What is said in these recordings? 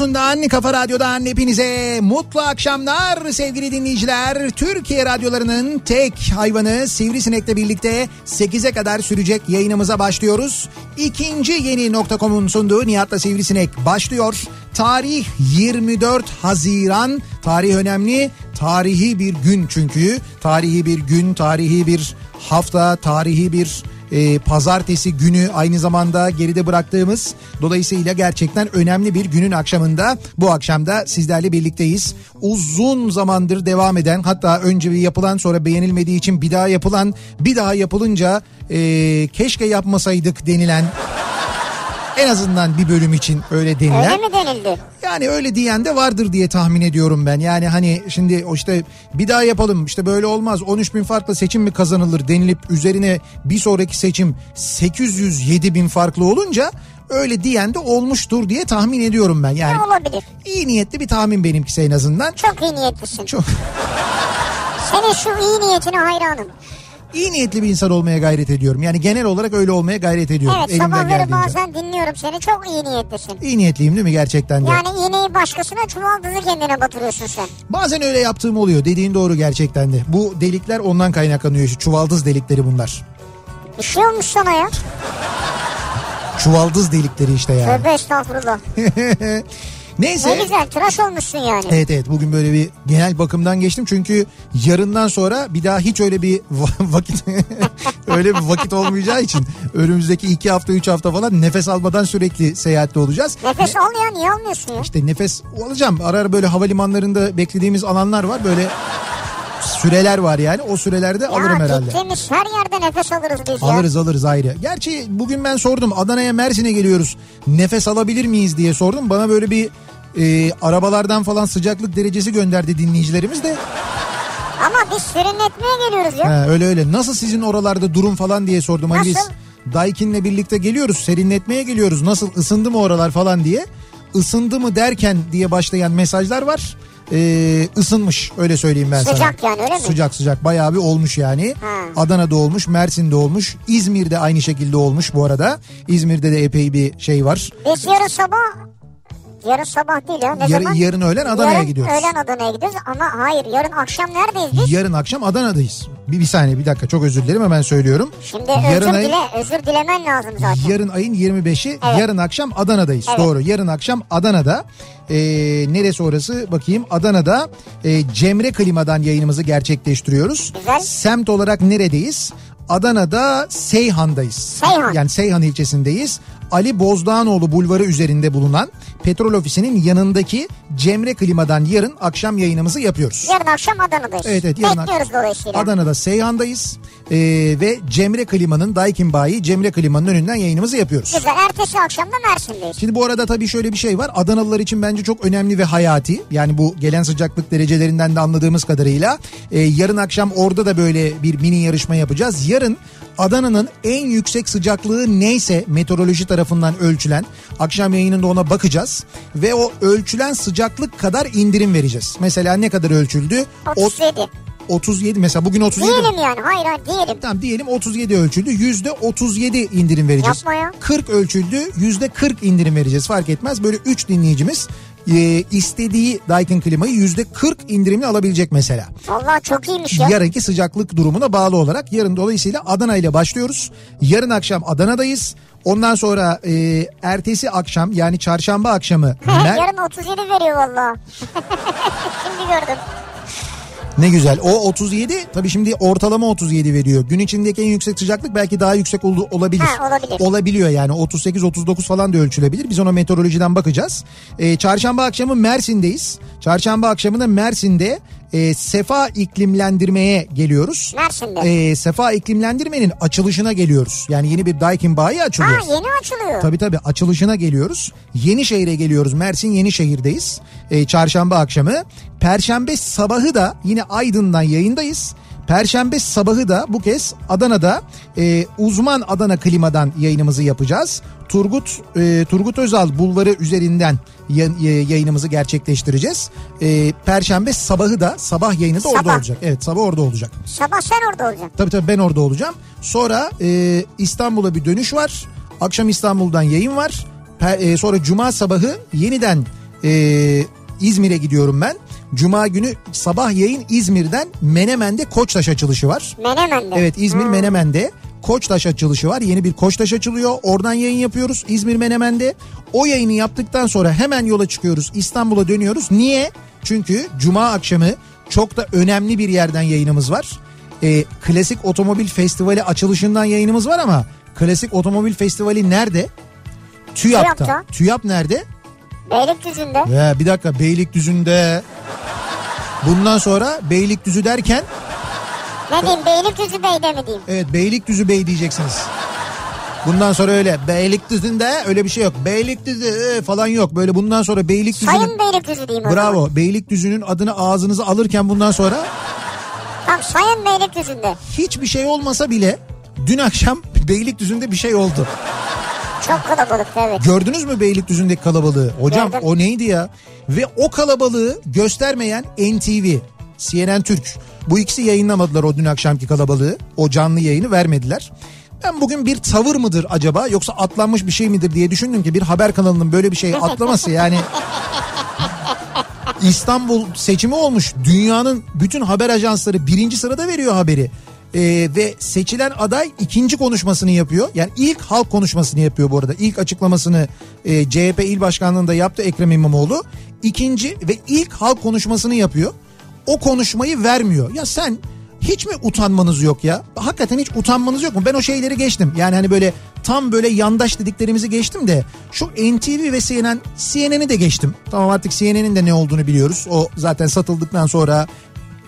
radyosundan, kafa radyodan hepinize mutlu akşamlar sevgili dinleyiciler. Türkiye radyolarının tek hayvanı Sivrisinek'le birlikte 8'e kadar sürecek yayınımıza başlıyoruz. İkinci yeni nokta.com'un sunduğu Nihat'la Sivrisinek başlıyor. Tarih 24 Haziran. Tarih önemli. Tarihi bir gün çünkü. Tarihi bir gün, tarihi bir hafta, tarihi bir e, pazartesi günü aynı zamanda geride bıraktığımız dolayısıyla gerçekten önemli bir günün akşamında bu akşamda sizlerle birlikteyiz. Uzun zamandır devam eden hatta önce bir yapılan sonra beğenilmediği için bir daha yapılan bir daha yapılınca e, keşke yapmasaydık denilen en azından bir bölüm için öyle denilen. Öyle mi denildi? Yani öyle diyen de vardır diye tahmin ediyorum ben. Yani hani şimdi işte bir daha yapalım işte böyle olmaz 13 bin farklı seçim mi kazanılır denilip üzerine bir sonraki seçim 807 bin farklı olunca öyle diyen de olmuştur diye tahmin ediyorum ben. Yani Ne olabilir? iyi niyetli bir tahmin benimkisi en azından. Çok iyi niyetlisin. Çok Senin şu iyi niyetine hayranım. İyi niyetli bir insan olmaya gayret ediyorum. Yani genel olarak öyle olmaya gayret ediyorum. Evet elimden sabahları geldiğince. bazen dinliyorum seni. Çok iyi niyetlisin. İyi niyetliyim değil mi gerçekten de? Yani iğneyi başkasına çuvaldızı kendine batırıyorsun sen. Bazen öyle yaptığım oluyor. Dediğin doğru gerçekten de. Bu delikler ondan kaynaklanıyor. Şu çuvaldız delikleri bunlar. İşiyormuş sana ya. Çuvaldız delikleri işte yani. Tövbe estağfurullah. Neyse. Ne güzel tıraş olmuşsun yani. Evet evet bugün böyle bir genel bakımdan geçtim çünkü yarından sonra bir daha hiç öyle bir va- vakit öyle bir vakit olmayacağı için önümüzdeki iki hafta üç hafta falan nefes almadan sürekli seyahatte olacağız. Nefes al ya niye almıyorsun ya? İşte nefes alacağım ara ara böyle havalimanlarında beklediğimiz alanlar var böyle süreler var yani o sürelerde alırım ya herhalde. gittiğimiz her yerde nefes alırız biz ya. Alırız alırız ayrı. Gerçi bugün ben sordum Adana'ya Mersin'e geliyoruz. Nefes alabilir miyiz diye sordum. Bana böyle bir e, arabalardan falan sıcaklık derecesi gönderdi dinleyicilerimiz de. Ama biz serinletmeye geliyoruz ya. Ha, öyle öyle. Nasıl sizin oralarda durum falan diye sordum. Hani biz Nasıl? Daikin'le birlikte geliyoruz. Serinletmeye geliyoruz. Nasıl ısındı mı oralar falan diye. Isındı mı derken diye başlayan mesajlar var. Ee, ısınmış öyle söyleyeyim ben sana. Sıcak yani, öyle mi? Sıcak sıcak bayağı bir olmuş yani. Ha. Adana'da olmuş, Mersin'de olmuş, İzmir'de aynı şekilde olmuş bu arada. İzmir'de de epey bir şey var. Biz yarın sabah Yarın sabah değil ya. Ne Yarın- zaman? yarın öğlen Adana'ya yarın gidiyoruz. öğlen Adana'ya gidiyoruz ama hayır yarın akşam neredeyiz biz? Yarın akşam Adana'dayız. Bir, bir saniye bir dakika çok özür dilerim hemen söylüyorum. Şimdi yarın özür ayın- dile, özür dilemen lazım zaten. Yarın ayın 25'i Evet. yarın akşam Adana'dayız. Evet. Doğru yarın akşam Adana'da. Ee, neresi orası bakayım Adana'da e, Cemre Klima'dan yayınımızı gerçekleştiriyoruz. Güzel. Semt olarak neredeyiz? Adana'da Seyhan'dayız. Seyhan. Yani Seyhan ilçesindeyiz. Ali Bozdağanoğlu bulvarı üzerinde bulunan petrol ofisinin yanındaki Cemre Klima'dan yarın akşam yayınımızı yapıyoruz. Yarın akşam Adana'dayız. Evet evet yarın Bekliyoruz dolayısıyla. Adana'da Seyhan'dayız. Ee, ve Cemre Klima'nın Daikin Bayi Cemre Klima'nın önünden yayınımızı yapıyoruz. Güzel. Ertesi akşam da Mersin'deyiz. Şimdi bu arada tabii şöyle bir şey var. Adanalılar için bence çok önemli ve hayati. Yani bu gelen sıcaklık derecelerinden de anladığımız kadarıyla. Ee, yarın akşam orada da böyle bir mini yarışma yapacağız. Yarın Adana'nın en yüksek sıcaklığı neyse meteoroloji tarafından ölçülen akşam yayınında ona bakacağız. Ve o ölçülen sıcaklık kadar indirim vereceğiz. Mesela ne kadar ölçüldü? O- 37. 37 mesela bugün 37. Diyelim yani. Hayır hayır diyelim. Tamam diyelim 37 ölçüldü. Yüzde 37 indirim vereceğiz. Yapma ya. 40 ölçüldü. Yüzde 40 indirim vereceğiz. Fark etmez. Böyle 3 dinleyicimiz e, istediği Daikin klimayı yüzde 40 indirimli alabilecek mesela. Vallahi çok iyiymiş ya. Yarınki sıcaklık durumuna bağlı olarak yarın dolayısıyla Adana ile başlıyoruz. Yarın akşam Adana'dayız. Ondan sonra e, ertesi akşam yani çarşamba akşamı Mer- Yarın 37 veriyor valla. Şimdi gördüm. Ne güzel. O 37 tabii şimdi ortalama 37 veriyor. Gün içindeki en yüksek sıcaklık belki daha yüksek ol- olabilir. Ha, olabilir. Olabiliyor yani 38-39 falan da ölçülebilir. Biz ona meteorolojiden bakacağız. Ee, çarşamba akşamı Mersin'deyiz. Çarşamba akşamı da Mersin'de e, sefa iklimlendirmeye geliyoruz. Mersin'de. Ee, sefa iklimlendirmenin açılışına geliyoruz. Yani yeni bir Daikin bayi açılıyor. Ha yeni açılıyor. Tabii tabii açılışına geliyoruz. Yenişehir'e geliyoruz. Mersin Yenişehir'deyiz. Ee, çarşamba akşamı. Perşembe sabahı da yine Aydın'dan yayındayız. Perşembe sabahı da bu kez Adana'da e, uzman Adana klimadan yayınımızı yapacağız. Turgut e, Turgut Özal bulvarı üzerinden ya- yayınımızı gerçekleştireceğiz. E, Perşembe sabahı da sabah yayını da orada Sabah. olacak. Evet sabah orada olacak. Sabah sen orada olacaksın. Tabii tabii ben orada olacağım. Sonra e, İstanbul'a bir dönüş var. Akşam İstanbul'dan yayın var. Per- e, sonra Cuma sabahı yeniden e, İzmir'e gidiyorum ben. Cuma günü sabah yayın İzmir'den Menemen'de Koçtaş açılışı var. Menemen'de. Evet İzmir Hmm. Menemen'de Koçtaş açılışı var. Yeni bir Koçtaş açılıyor. Oradan yayın yapıyoruz İzmir Menemen'de. O yayını yaptıktan sonra hemen yola çıkıyoruz. İstanbul'a dönüyoruz. Niye? Çünkü Cuma akşamı çok da önemli bir yerden yayınımız var. Ee, Klasik Otomobil Festivali açılışından yayınımız var ama Klasik Otomobil Festivali nerede? TÜYAP'ta. TÜYAP'ta. TÜYAP nerede? Beylikdüzü'nde. Ya bir dakika Beylikdüzü'nde. Bundan sonra Beylikdüzü derken Ne diyeyim Beylikdüzü Bey'de mi diyeyim? Evet Beylikdüzü Bey diyeceksiniz. Bundan sonra öyle Beylikdüzü'nde öyle bir şey yok. Beylikdüzü e, falan yok. Böyle bundan sonra Beylikdüzü'nün... Sayın Beylikdüzü diyeyim o zaman. Bravo. Beylikdüzü'nün adını ağzınıza alırken bundan sonra Tamam Sayın Beylikdüzü'nde. hiçbir şey olmasa bile dün akşam Beylikdüzü'nde bir şey oldu. Çok kalabalıktı evet. Gördünüz mü Beylikdüzü'ndeki kalabalığı? Hocam Gördüm. o neydi ya? Ve o kalabalığı göstermeyen NTV, CNN Türk. Bu ikisi yayınlamadılar o dün akşamki kalabalığı. O canlı yayını vermediler. Ben bugün bir tavır mıdır acaba yoksa atlanmış bir şey midir diye düşündüm ki bir haber kanalının böyle bir şey atlaması yani İstanbul seçimi olmuş. Dünyanın bütün haber ajansları birinci sırada veriyor haberi. Ee, ve seçilen aday ikinci konuşmasını yapıyor. Yani ilk halk konuşmasını yapıyor bu arada. İlk açıklamasını e, CHP il başkanlığında yaptı Ekrem İmamoğlu. İkinci ve ilk halk konuşmasını yapıyor. O konuşmayı vermiyor. Ya sen hiç mi utanmanız yok ya? Hakikaten hiç utanmanız yok mu? Ben o şeyleri geçtim. Yani hani böyle tam böyle yandaş dediklerimizi geçtim de şu NTV ve CNN, CNN'i de geçtim. Tamam artık CNN'in de ne olduğunu biliyoruz. O zaten satıldıktan sonra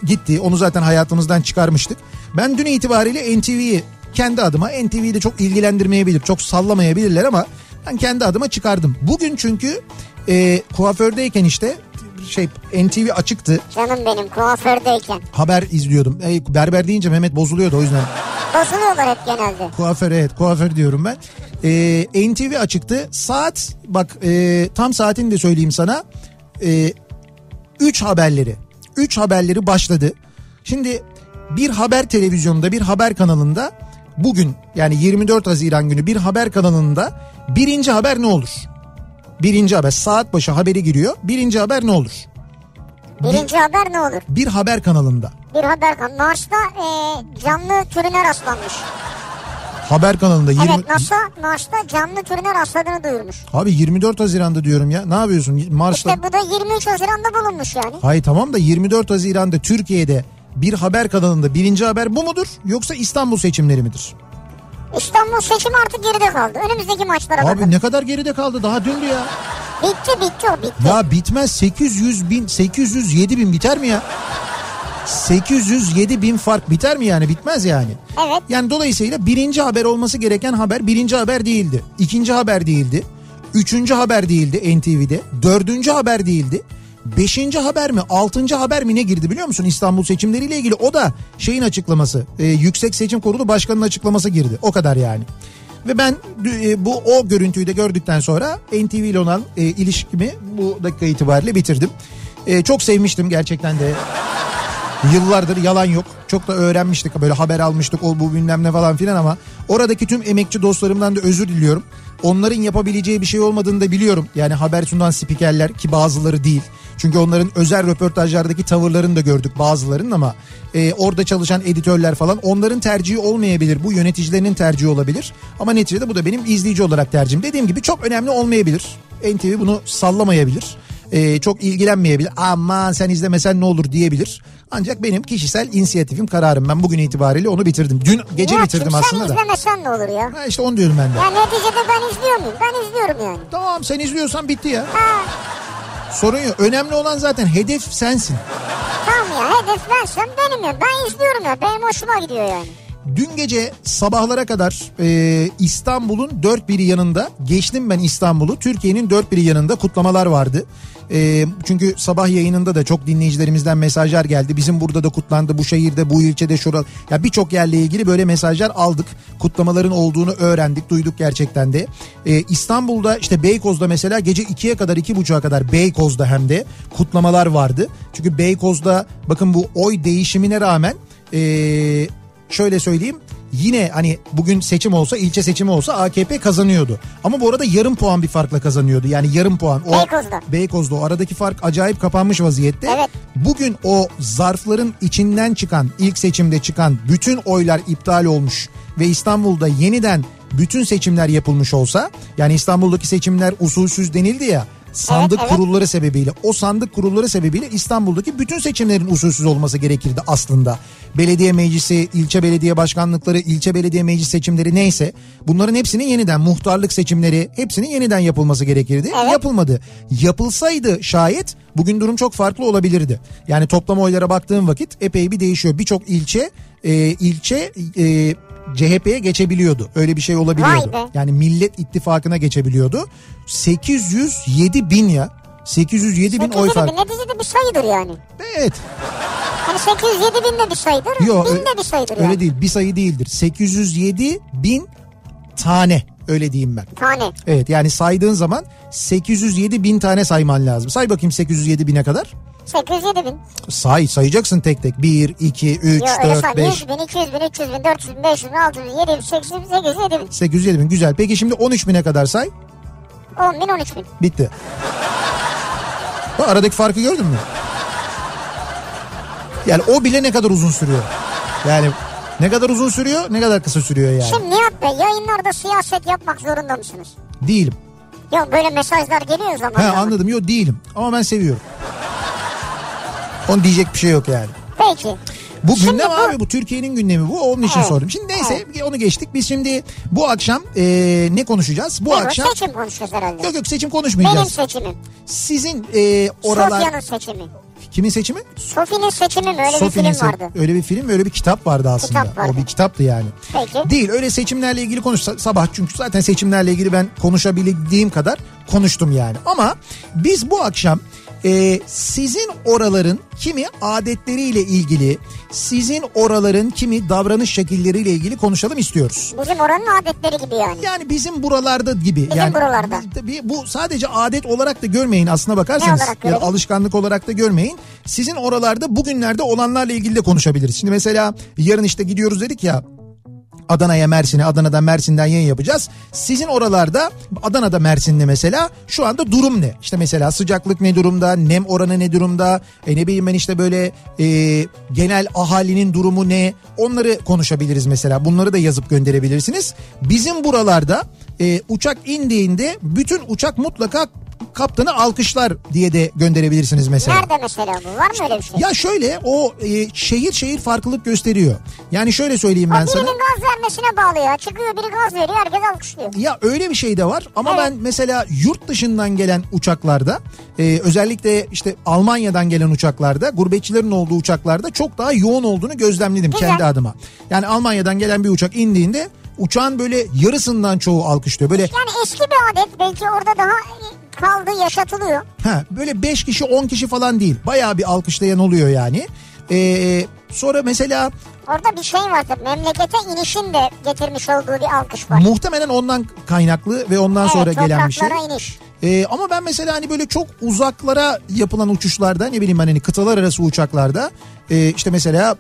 gitti. Onu zaten hayatımızdan çıkarmıştık. Ben dün itibariyle NTV'yi kendi adıma NTV'yi de çok ilgilendirmeyebilir, çok sallamayabilirler ama ben kendi adıma çıkardım. Bugün çünkü e, kuafördeyken işte şey NTV açıktı. Canım benim kuafördeyken. Haber izliyordum. E, berber deyince Mehmet bozuluyordu o yüzden. Bozuluyorlar hep genelde. Kuaför evet kuaför diyorum ben. Ee, NTV açıktı. Saat bak e, tam saatini de söyleyeyim sana. 3 haberleri. 3 haberleri başladı. Şimdi bir haber televizyonunda bir haber kanalında bugün yani 24 Haziran günü bir haber kanalında birinci haber ne olur? Birinci haber saat başı haberi giriyor. Birinci haber ne olur? Birinci haber ne olur? Bir haber kanalında. Bir haber kan. Mars'ta e, canlı türüne rastlanmış. Haber kanalında 20... Evet NASA Mars'ta canlı türüne rastladığını duyurmuş. Abi 24 Haziran'da diyorum ya. Ne yapıyorsun? Mars'ta... İşte bu da 23 Haziran'da bulunmuş yani. Hayır tamam da 24 Haziran'da Türkiye'de bir haber kanalında birinci haber bu mudur yoksa İstanbul seçimleri midir? İstanbul seçimi artık geride kaldı. Önümüzdeki maçlara Abi bakın. ne kadar geride kaldı daha dündü ya. Bitti bitti o bitti. Ya bitmez 800 bin 807 bin biter mi ya? 807 bin fark biter mi yani bitmez yani. Evet. Yani dolayısıyla birinci haber olması gereken haber birinci haber değildi. İkinci haber değildi. Üçüncü haber değildi NTV'de. Dördüncü haber değildi. Beşinci haber mi altıncı haber mi ne girdi biliyor musun İstanbul seçimleriyle ilgili o da şeyin açıklaması e, Yüksek Seçim Kurulu Başkanı'nın açıklaması girdi o kadar yani. Ve ben e, bu o görüntüyü de gördükten sonra NTV ile olan e, ilişkimi bu dakika itibariyle bitirdim. E, çok sevmiştim gerçekten de Yıllardır yalan yok. Çok da öğrenmiştik böyle haber almıştık o bu bilmem ne falan filan ama oradaki tüm emekçi dostlarımdan da özür diliyorum. Onların yapabileceği bir şey olmadığını da biliyorum. Yani haber sunan spikerler ki bazıları değil. Çünkü onların özel röportajlardaki tavırlarını da gördük bazılarının ama e, orada çalışan editörler falan onların tercihi olmayabilir. Bu yöneticilerinin tercihi olabilir. Ama neticede bu da benim izleyici olarak tercihim. Dediğim gibi çok önemli olmayabilir. NTV bunu sallamayabilir e, çok ilgilenmeyebilir. Aman sen izlemesen ne olur diyebilir. Ancak benim kişisel inisiyatifim kararım. Ben bugün itibariyle onu bitirdim. Dün gece Ya bitirdim aslında da. izlemesen ne olur ya? Ha işte onu diyorum ben de. Ya neticede ben izliyor muyum? Ben izliyorum yani. Tamam sen izliyorsan bitti ya. Ha, Sorun yok. Önemli olan zaten hedef sensin. tamam ya hedef bensem benim ya. Ben izliyorum ya. Benim hoşuma gidiyor yani. Dün gece sabahlara kadar e, İstanbul'un dört biri yanında geçtim ben İstanbul'u. Türkiye'nin dört biri yanında kutlamalar vardı. E, çünkü sabah yayınında da çok dinleyicilerimizden mesajlar geldi. Bizim burada da kutlandı bu şehirde bu ilçede şural. Ya birçok yerle ilgili böyle mesajlar aldık. Kutlamaların olduğunu öğrendik duyduk gerçekten de. E, İstanbul'da işte Beykoz'da mesela gece 2'ye kadar 2.30'a kadar Beykoz'da hem de kutlamalar vardı. Çünkü Beykoz'da bakın bu oy değişimine rağmen... E, şöyle söyleyeyim yine hani bugün seçim olsa ilçe seçimi olsa AKP kazanıyordu. Ama bu arada yarım puan bir farkla kazanıyordu. Yani yarım puan. O, Beykoz'da. Beykoz'da o aradaki fark acayip kapanmış vaziyette. Evet. Bugün o zarfların içinden çıkan ilk seçimde çıkan bütün oylar iptal olmuş ve İstanbul'da yeniden bütün seçimler yapılmış olsa yani İstanbul'daki seçimler usulsüz denildi ya sandık Evet, evet. kurulları sebebiyle o sandık kurulları sebebiyle İstanbul'daki bütün seçimlerin usulsüz olması gerekirdi aslında. Belediye meclisi, ilçe belediye başkanlıkları, ilçe belediye meclis seçimleri neyse bunların hepsinin yeniden muhtarlık seçimleri hepsinin yeniden yapılması gerekirdi. Evet. Yapılmadı. Yapılsaydı şayet bugün durum çok farklı olabilirdi. Yani toplam oylara baktığım vakit epey bir değişiyor. Birçok ilçe e, ilçe e, CHP'ye geçebiliyordu. Öyle bir şey olabiliyordu. Yani Millet İttifakı'na geçebiliyordu. 807 bin ya. 807 bin oy 807 fark. bin neticede bir sayıdır yani. Evet. Hani 807 bin de bir sayıdır. Yo, bin de bir sayıdır Öyle yani. değil. Bir sayı değildir. 807 bin tane. Öyle diyeyim ben. Tane. Evet yani saydığın zaman 807 bin tane sayman lazım. Say bakayım 807 bine kadar. 807 bin. Say sayacaksın tek tek. 1, 2, 3, Yok öyle 4, say. 5, 100 bin, 200 bin, 300 bin, 400 bin, 500 bin, 600 bin, 700 bin, 800 bin, 800 bin, 7 bin. 807 bin. Güzel. Peki şimdi 13 bine kadar say. 10 bin, 13 bin. Bitti. Bak aradaki farkı gördün mü? Yani o bile ne kadar uzun sürüyor. Yani ne kadar uzun sürüyor ne kadar kısa sürüyor yani. Şimdi Nihat Bey yayınlarda siyaset yapmak zorunda mısınız? Değilim. Yok böyle mesajlar geliyor zaman He zaman. anladım. Yok değilim. Ama ben seviyorum. Onun diyecek bir şey yok yani. Peki. Bu Şimdi gündem bu- abi bu Türkiye'nin gündemi bu onun için Evet. sordum. Şimdi neyse onu geçtik. Biz şimdi bu akşam e, ne konuşacağız? Bu Bu akşam seçim konuşacağız herhalde. yok yok seçim Benim konuşmayacağız. seçimim. Sizin e, oralar Sofya'nın seçimi. Kimin seçimi? Sofi'nin seçimi mi? Öyle Sophie'nin bir film vardı. Öyle bir film öyle bir kitap vardı aslında. Kitap vardı. O bir kitaptı yani. Peki. Değil öyle seçimlerle ilgili konuş sabah çünkü zaten seçimlerle ilgili ben konuşabildiğim kadar konuştum yani. Ama biz bu akşam e, sizin oraların kimi adetleriyle ilgili sizin oraların kimi davranış şekilleriyle ilgili konuşalım istiyoruz. Bizim oranın adetleri gibi yani. Yani bizim buralarda gibi. Bizim yani buralarda. Bu sadece adet olarak da görmeyin aslına bakarsanız. Ne olarak Ya alışkanlık olarak da görmeyin. Sizin oralarda bugünlerde olanlarla ilgili de konuşabiliriz. Şimdi mesela yarın işte gidiyoruz dedik ya Adana'ya Mersin'e Adana'dan Mersin'den yayın yapacağız. Sizin oralarda Adana'da Mersin'de mesela şu anda durum ne? İşte mesela sıcaklık ne durumda? Nem oranı ne durumda? E ne bileyim ben işte böyle e, genel ahalinin durumu ne? Onları konuşabiliriz mesela. Bunları da yazıp gönderebilirsiniz. Bizim buralarda e, uçak indiğinde bütün uçak mutlaka kaptanı alkışlar diye de gönderebilirsiniz mesela. Nerede mesela bu? Var mı öyle bir şey? Ya şöyle o e, şehir şehir farklılık gösteriyor. Yani şöyle söyleyeyim ben o sana. birinin gaz vermesine bağlı ya. Çıkıyor biri gaz veriyor herkes alkışlıyor. Ya öyle bir şey de var ama Evet. ben mesela yurt dışından gelen uçaklarda e, özellikle işte Almanya'dan gelen uçaklarda gurbetçilerin olduğu uçaklarda çok daha yoğun olduğunu gözlemledim Güzel. kendi adıma. Yani Almanya'dan gelen bir uçak indiğinde uçağın böyle yarısından çoğu alkışlıyor. Böyle Yani eski bir adet belki orada daha kaldı yaşatılıyor. ha böyle 5 kişi 10 kişi falan değil. Bayağı bir alkışlayan oluyor yani. E, sonra mesela Orada bir şey var tabii. Memlekete inişin de getirmiş olduğu bir alkış var. muhtemelen ondan kaynaklı ve ondan sonra evet, gelen bir şey. iniş. Ee, ama ben mesela hani böyle çok uzaklara yapılan uçuşlarda ne bileyim ben hani kıtalar arası uçaklarda e, işte mesela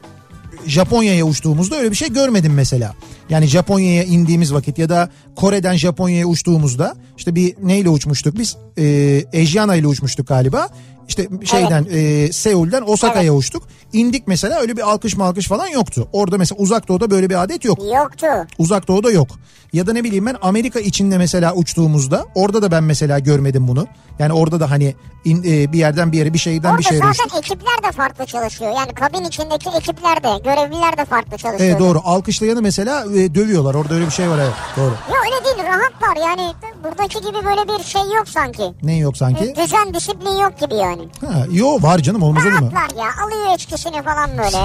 Japonya'ya uçtuğumuzda öyle bir şey görmedim mesela. Yani Japonya'ya indiğimiz vakit ya da Kore'den Japonya'ya uçtuğumuzda işte bir neyle uçmuştuk biz? Ee, Asiana ile uçmuştuk galiba. İşte şeyden e, Seul'den Osaka'ya uçtuk. İndik mesela öyle bir alkış malkış falan yoktu. Orada mesela uzak doğuda böyle bir adet yok. Yoktu. Uzak doğuda yok. Ya da ne bileyim ben Amerika içinde mesela uçtuğumuzda orada da ben mesela görmedim bunu. Yani orada da hani in- e, bir yerden bir yere bir şeyden Orada bir şeye zaten uçtuk. ekipler de farklı çalışıyor. Yani kabin içindeki ekipler de, görevliler de farklı çalışıyor. Evet doğru. Alkışlayanı mesela e, dövüyorlar. Orada öyle bir şey var evet. Doğru. Ya öyle değil rahatlar yani buradaki gibi böyle bir şey yok sanki. Ne yok sanki? Düzen disiplin yok gibi yani. Ha, yo var canım olmaz olur mu? Rahatlar ya alıyor içkisini falan böyle.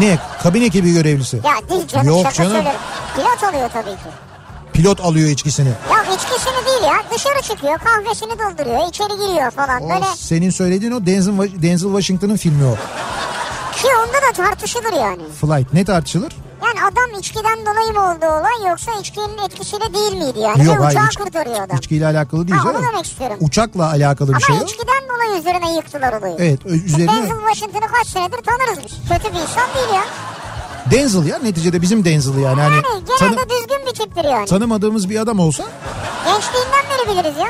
Ne? Kabin ekibi görevlisi. Ya değil canım Yok şaka canım. söylerim. Pilot alıyor tabii ki. Pilot alıyor içkisini. Ya içkisini değil ya dışarı çıkıyor kahvesini dolduruyor içeri giriyor falan O böyle. senin söylediğin o Denzel, Denzel Washington'ın filmi o. Ki onda da tartışılır yani. Flight. Ne tartışılır? Yani adam içkiden dolayı mı oldu olay yoksa içkinin etkisiyle değil miydi yani? Yok Ve hayır. uçağı iç- kurtarıyor adam. içkiyle alakalı değil Ha, onu demek istiyorum. Uçakla alakalı bir Ama şey o. içkiden dolayı üzerine yıktılar olayı. Evet ö- üzerine Denzel Washington'ı kaç senedir tanırız biz. Kötü bir insan değil ya. Denzel ya neticede bizim Denzel yani. Hani Yani genelde tanı- düzgün bir tiptir yani. tanımadığımız bir adam olsa Gençliğinden beri biliriz ya.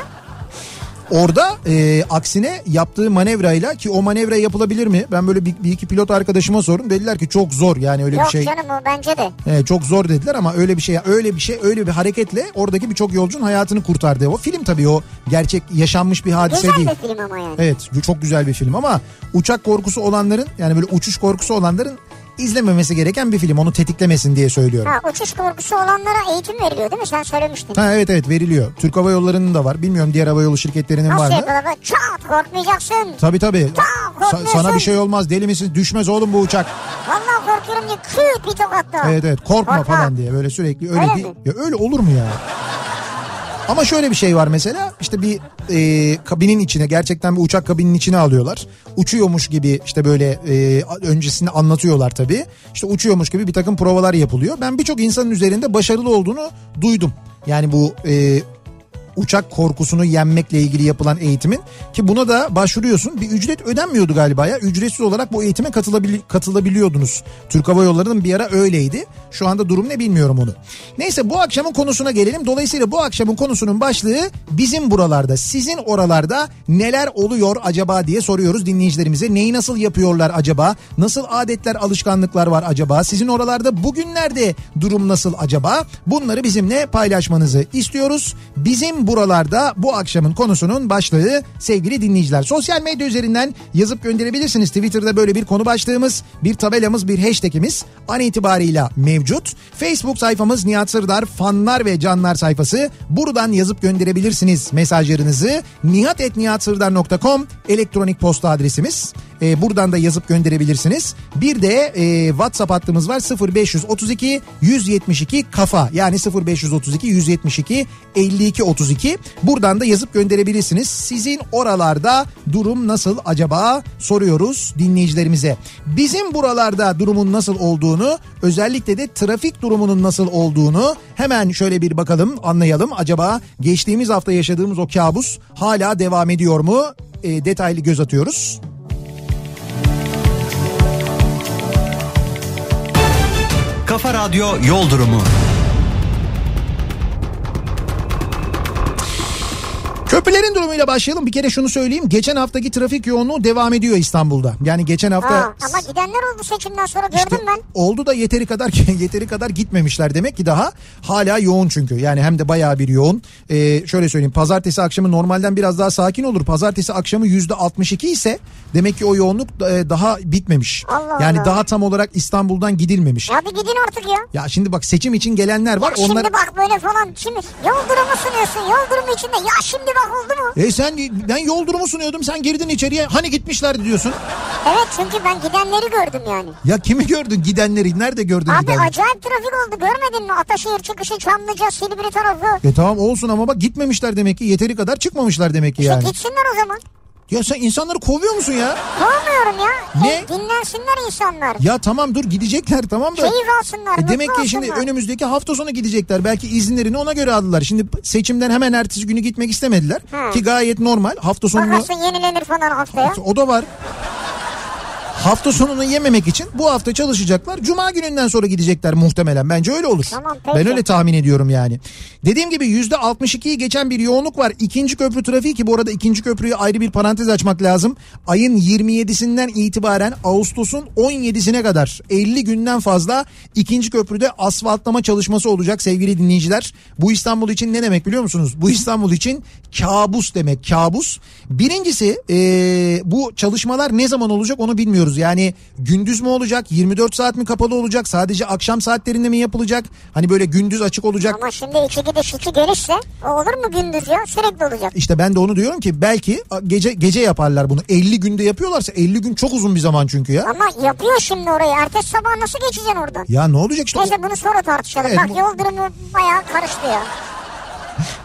Orada e, aksine yaptığı manevrayla ki o manevra yapılabilir mi? Ben böyle bir, bir iki pilot arkadaşıma sordum. Dediler ki çok zor yani öyle Yok bir şey. canım o bence de. E, çok zor dediler ama öyle bir şey öyle bir şey öyle bir hareketle oradaki birçok yolcunun hayatını kurtardı. O film tabii o gerçek yaşanmış bir hadise Güzel değil. bir film ama yani. Evet çok güzel bir film ama uçak korkusu olanların yani böyle uçuş korkusu olanların izlememesi gereken bir film. Onu tetiklemesin diye söylüyorum. Ha, uçuş korkusu olanlara eğitim veriliyor değil mi? Sen söylemiştin. Ha evet evet veriliyor. Türk Hava Yolları'nın da var. Bilmiyorum diğer hava yolu şirketlerinin var Nasıl mı? yapıyorlar? Böyle Çat korkmayacaksın. Tabii tabii. Tamam, Sa- sana bir şey olmaz deli misin? Düşmez oğlum bu uçak. Vallahi korkuyorum diye küt bir tokat daha. Evet evet korkma, Korkma. falan diye böyle sürekli öyle, Öyle mi? Ya öyle olur mu ya? Ama şöyle bir şey var mesela işte bir e, kabinin içine gerçekten bir uçak kabinin içine alıyorlar. Uçuyormuş gibi işte böyle e, öncesinde anlatıyorlar tabii. İşte uçuyormuş gibi bir takım provalar yapılıyor. Ben birçok insanın üzerinde başarılı olduğunu duydum. Yani bu e, uçak korkusunu yenmekle ilgili yapılan eğitimin ki buna da başvuruyorsun. Bir ücret ödenmiyordu galiba ya. Ücretsiz olarak bu eğitime katılabil katılabiliyordunuz. Türk Hava Yolları'nın bir ara öyleydi. Şu anda durum ne bilmiyorum onu. Neyse bu akşamın konusuna gelelim. Dolayısıyla bu akşamın konusunun başlığı bizim buralarda, sizin oralarda neler oluyor acaba diye soruyoruz dinleyicilerimize. Neyi nasıl yapıyorlar acaba? Nasıl adetler, alışkanlıklar var acaba? Sizin oralarda bugünlerde durum nasıl acaba? Bunları bizimle paylaşmanızı istiyoruz. Bizim buralarda bu akşamın konusunun başlığı sevgili dinleyiciler. Sosyal medya üzerinden yazıp gönderebilirsiniz. Twitter'da böyle bir konu başlığımız, bir tabelamız, bir hashtagimiz an itibarıyla mevcut. Facebook sayfamız Nihat Sırdar fanlar ve canlar sayfası. Buradan yazıp gönderebilirsiniz mesajlarınızı. nihatetnihatsırdar.com elektronik posta adresimiz. Ee, buradan da yazıp gönderebilirsiniz. Bir de e, WhatsApp hattımız var 0532 172 kafa yani 0532 172 52 32. Buradan da yazıp gönderebilirsiniz. Sizin oralarda durum nasıl acaba soruyoruz dinleyicilerimize. Bizim buralarda durumun nasıl olduğunu özellikle de trafik durumunun nasıl olduğunu hemen şöyle bir bakalım anlayalım. Acaba geçtiğimiz hafta yaşadığımız o kabus hala devam ediyor mu? E, detaylı göz atıyoruz. Kafa Radyo Yol Durumu. Köprülerin durumuyla başlayalım. Bir kere şunu söyleyeyim. Geçen haftaki trafik yoğunluğu devam ediyor İstanbul'da. Yani geçen hafta Ha, ama gidenler oldu seçimden sonra gördüm İşte ben. oldu da yeteri kadar yeteri kadar gitmemişler demek ki daha hala yoğun çünkü yani hem de bayağı bir yoğun. Ee, şöyle söyleyeyim pazartesi akşamı normalden biraz daha sakin olur. Pazartesi akşamı yüzde 62 ise demek ki o yoğunluk e, daha bitmemiş. Allah yani Allah. daha tam olarak İstanbul'dan gidilmemiş. Ya, Ya bir gidin artık ya. şimdi bak seçim için gelenler var. Şimdi onlar bak böyle falan. Şimdi yol durumu sunuyorsun. Yol durumu içinde. Ya şimdi bak oldu mu? E sen ben yol durumu sunuyordum sen girdin içeriye hani gitmişlerdi diyorsun. Evet çünkü ben gidenleri gördüm yani. Ya kimi gördün gidenleri nerede gördün Abi gidenleri? acayip trafik oldu görmedin mi? Ataşehir çıkışı Çamlıca Silivri tarafı. E tamam olsun ama bak gitmemişler demek ki yeteri kadar çıkmamışlar demek ki İşte yani. gitsinler o zaman. Ya sen insanları kovuyor musun ya? Kovmuyorum ya. Ne? E, dinlensinler insanlar. Ya tamam dur gidecekler tamam da. Keyif alsınlar. E demek ki şimdi olsunlar. önümüzdeki hafta sonu gidecekler. Belki izinlerini ona göre aldılar. Şimdi seçimden hemen ertesi günü gitmek istemediler. Ha. Ki gayet normal. Hafta sonunu Bakarsın yenilenir falan haftaya. o da var. Hafta sonunu yememek için bu hafta çalışacaklar. Cuma gününden sonra gidecekler muhtemelen. Bence öyle olur. Tamam, peki. ben öyle tahmin ediyorum yani. Dediğim gibi yüzde 62'yi geçen bir yoğunluk var. İkinci köprü trafiği ki bu arada ikinci köprüyü ayrı bir parantez açmak lazım. Ayın 27'sinden itibaren Ağustos'un 17'sine kadar 50 günden fazla ikinci köprüde asfaltlama çalışması olacak sevgili dinleyiciler. Bu İstanbul için ne demek biliyor musunuz? Bu İstanbul için kabus demek kabus. Birincisi eee, bu çalışmalar ne zaman olacak onu bilmiyoruz. Yani gündüz mü olacak 24 saat mi kapalı olacak sadece akşam saatlerinde mi yapılacak? Hani böyle gündüz açık olacak. Ama şimdi iki gidiş iki gelişse o olur mu gündüz ya? Sürekli olacak. İşte ben de onu diyorum ki belki gece gece yaparlar bunu. 50 günde yapıyorlarsa 50 gün çok uzun bir zaman çünkü ya. Ama yapıyor şimdi orayı. Ertesi sabah nasıl geçeceksin oradan? Ya ne olacak işte? Neyse bunu sonra tartışalım. Evet, Bak bu- yol durumu bayağı karıştı ya.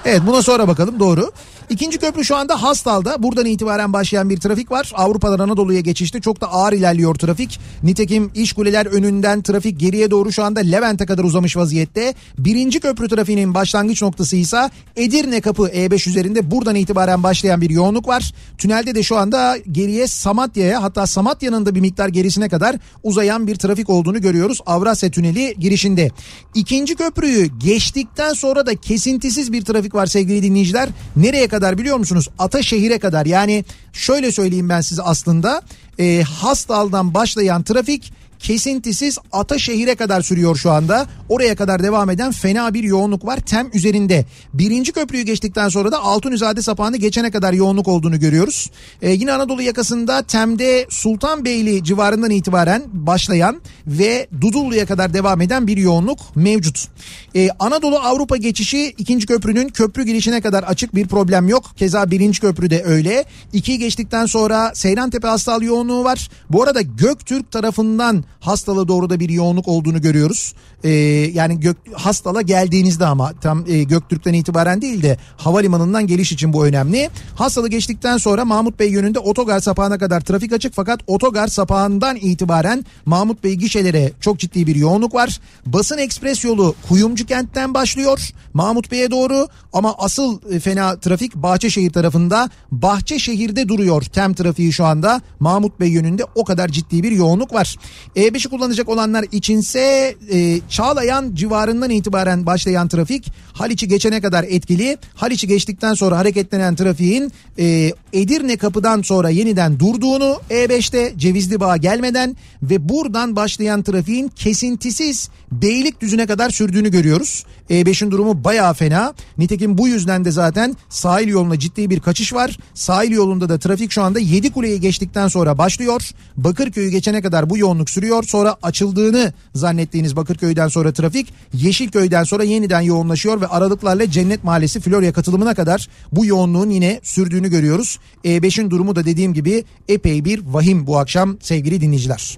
Evet buna sonra bakalım doğru. İkinci köprü şu anda Hastal'da. Buradan itibaren başlayan bir trafik var. Avrupa'dan Anadolu'ya geçişte çok da ağır ilerliyor trafik. Nitekim iş kuleler önünden trafik geriye doğru şu anda Levent'e kadar uzamış vaziyette. Birinci köprü trafiğinin başlangıç noktası ise Edirne kapı E5 üzerinde buradan itibaren başlayan bir yoğunluk var. Tünelde de şu anda geriye Samatya'ya hatta Samatya'nın da bir miktar gerisine kadar uzayan bir trafik olduğunu görüyoruz. Avrasya Tüneli girişinde. İkinci köprüyü geçtikten sonra da kesintisiz bir trafik var sevgili dinleyiciler. Nereye kadar biliyor musunuz? Ataşehir'e kadar yani şöyle söyleyeyim ben size aslında. E, Hastal'dan başlayan trafik kesintisiz Ataşehir'e kadar sürüyor şu anda. Oraya kadar devam eden fena bir yoğunluk var tem üzerinde. Birinci köprüyü geçtikten sonra da Altunizade sapağını geçene kadar yoğunluk olduğunu görüyoruz. Ee, yine Anadolu yakasında Tem'de Sultanbeyli civarından itibaren başlayan ve Dudullu'ya kadar devam eden bir yoğunluk mevcut. Ee, Anadolu Avrupa geçişi ikinci köprünün köprü girişine kadar açık bir problem yok. Keza birinci köprüde öyle. İkiyi geçtikten sonra Seyrantepe Hastal yoğunluğu var. Bu arada Göktürk tarafından Hastal'a doğru da bir yoğunluk olduğunu görüyoruz. Ee, yani Gök, Hastal'a geldiğinizde ama tam e, Göktürk'ten itibaren değil de havalimanından geliş için bu önemli. Hastal'ı geçtikten sonra Mahmut Bey yönünde otogar sapağına kadar trafik açık fakat otogar sapağından itibaren Mahmut Bey gişelere çok ciddi bir yoğunluk var. Basın ekspres yolu Kuyumcu kentten başlıyor Mahmut Bey'e doğru ama asıl e, fena trafik Bahçeşehir tarafında. Bahçeşehir'de duruyor tem trafiği şu anda. Mahmut Bey yönünde o kadar ciddi bir yoğunluk var. E5'i kullanacak olanlar içinse e, Çağlayan civarından itibaren başlayan trafik Haliç'i geçene kadar etkili. Haliç'i geçtikten sonra hareketlenen trafiğin e, Edirne kapıdan sonra yeniden durduğunu E5'te Cevizli Bağ gelmeden ve buradan başlayan trafiğin kesintisiz Beylikdüzü'ne kadar sürdüğünü görüyoruz. E5'in durumu bayağı fena. Nitekim bu yüzden de zaten sahil yoluna ciddi bir kaçış var. Sahil yolunda da trafik şu anda Yedikule'yi geçtikten sonra başlıyor. Bakırköy'ü geçene kadar bu yoğunluk sürüyor. Sonra açıldığını zannettiğiniz Bakırköy'den sonra trafik Yeşilköy'den sonra yeniden yoğunlaşıyor ve aralıklarla Cennet Mahallesi Florya katılımına kadar bu yoğunluğun yine sürdüğünü görüyoruz. E5'in durumu da dediğim gibi epey bir vahim bu akşam sevgili dinleyiciler.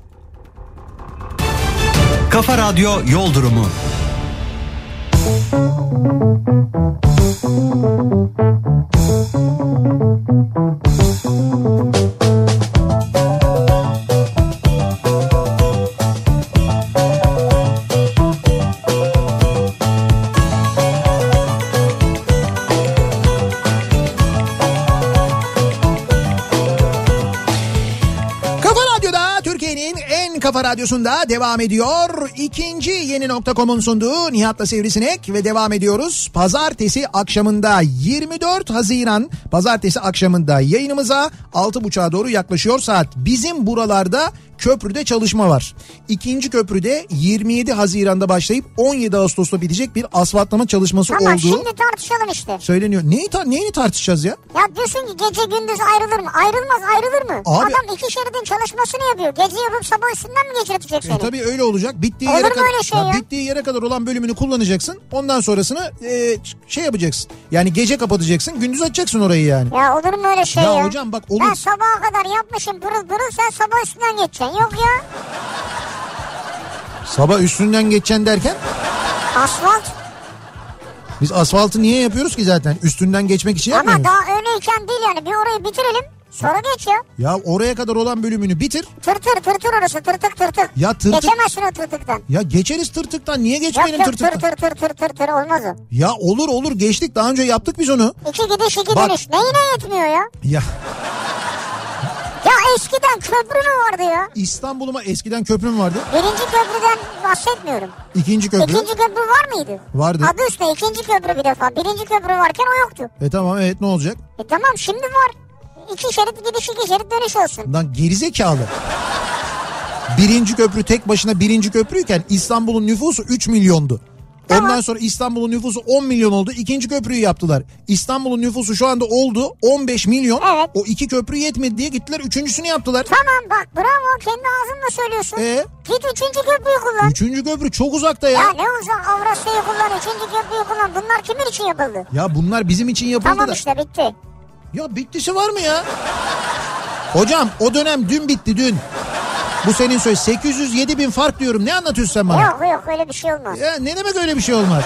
Kafa Radyo Yol Durumu. Kafa Radyo'da kafa Radyosu'nda devam ediyor. İkinci yeni nokta.com'un sunduğu Nihat'la Sivrisinek ve devam ediyoruz. Pazartesi akşamında 24 Haziran pazartesi akşamında yayınımıza 6.30'a doğru yaklaşıyor saat. Bizim buralarda köprüde çalışma var. İkinci köprüde 27 Haziran'da başlayıp 17 Ağustos'ta bitecek bir asfaltlama çalışması Tamam olduğu şimdi tartışalım işte. söyleniyor. Neyi, tar neyini tartışacağız ya? Ya diyorsun ki gece gündüz ayrılır mı? Ayrılmaz ayrılır mı? Abi- Adam iki şeridin çalışmasını yapıyor. Gece yapıp sabah üstünden mi geçirecek seni? E tabii öyle olacak. Bittiği Olur yere mu kadar öyle şey ya? bittiği yere kadar olan bölümünü kullanacaksın. Ondan sonrasını e, şey yapacaksın. Yani gece kapatacaksın, gündüz açacaksın orayı yani. Ya olur mu öyle şey Ya ya? hocam bak olur. Ben sabaha kadar yapmışım pırıl pırıl sen sabah üstünden geçeceksin. Yok ya. Sabah üstünden geçeceksin derken Asfalt. biz asfaltı niye yapıyoruz ki zaten? Üstünden geçmek için Ama muyuz? daha öyleyken değil yani. Bir orayı bitirelim. Sonra geç ya. Ya oraya kadar olan bölümünü bitir. Tırtır tırtır orası tırtık tırtık. Ya tırtık- Geçemezsin o tırtıktan. Ya geçeriz tırtıktan. Niye Yok geçmeyelim yok tırtıktan? tır tır tır tır tır tır olmaz o. Ya olur olur geçtik. Daha önce yaptık biz onu. İki gidiş iki Bak- dönüş. Neyine yetmiyor ya? Ya Ya eskiden köprü mü vardı ya? İstanbul'uma eskiden köprü mü vardı? Birinci köprüden bahsetmiyorum. İkinci köprü. İkinci köprü var mıydı? Vardı. Adı üstüne ikinci köprü bir defa. Birinci köprü varken o yoktu. E tamam evet ne olacak? E tamam şimdi var. İki şerit gidiş iki şerit dönüş olsun. Lan gerizekalı. Birinci köprü tek başına birinci köprüyken İstanbul'un nüfusu 3 milyondu. Tamam. Ondan sonra İstanbul'un nüfusu 10 milyon oldu. İkinci köprüyü yaptılar. İstanbul'un nüfusu şu anda oldu 15 milyon. Evet. O iki köprü yetmedi diye gittiler üçüncüsünü yaptılar. Tamam bak bravo kendi ağzınla söylüyorsun. E? Git üçüncü köprüyü kullan. Üçüncü köprü çok uzakta ya. Ya ne uzak Avrasya'yı kullan, üçüncü köprüyü kullan. Bunlar kimin için yapıldı? Ya bunlar bizim için yapıldı Tamam da. işte bitti. Ya bittisi var mı ya? Hocam o dönem dün bitti dün. Bu senin söz 807 bin fark diyorum. Ne anlatıyorsun sen bana? Yok yok öyle bir şey olmaz. Ya ne demek öyle bir şey olmaz?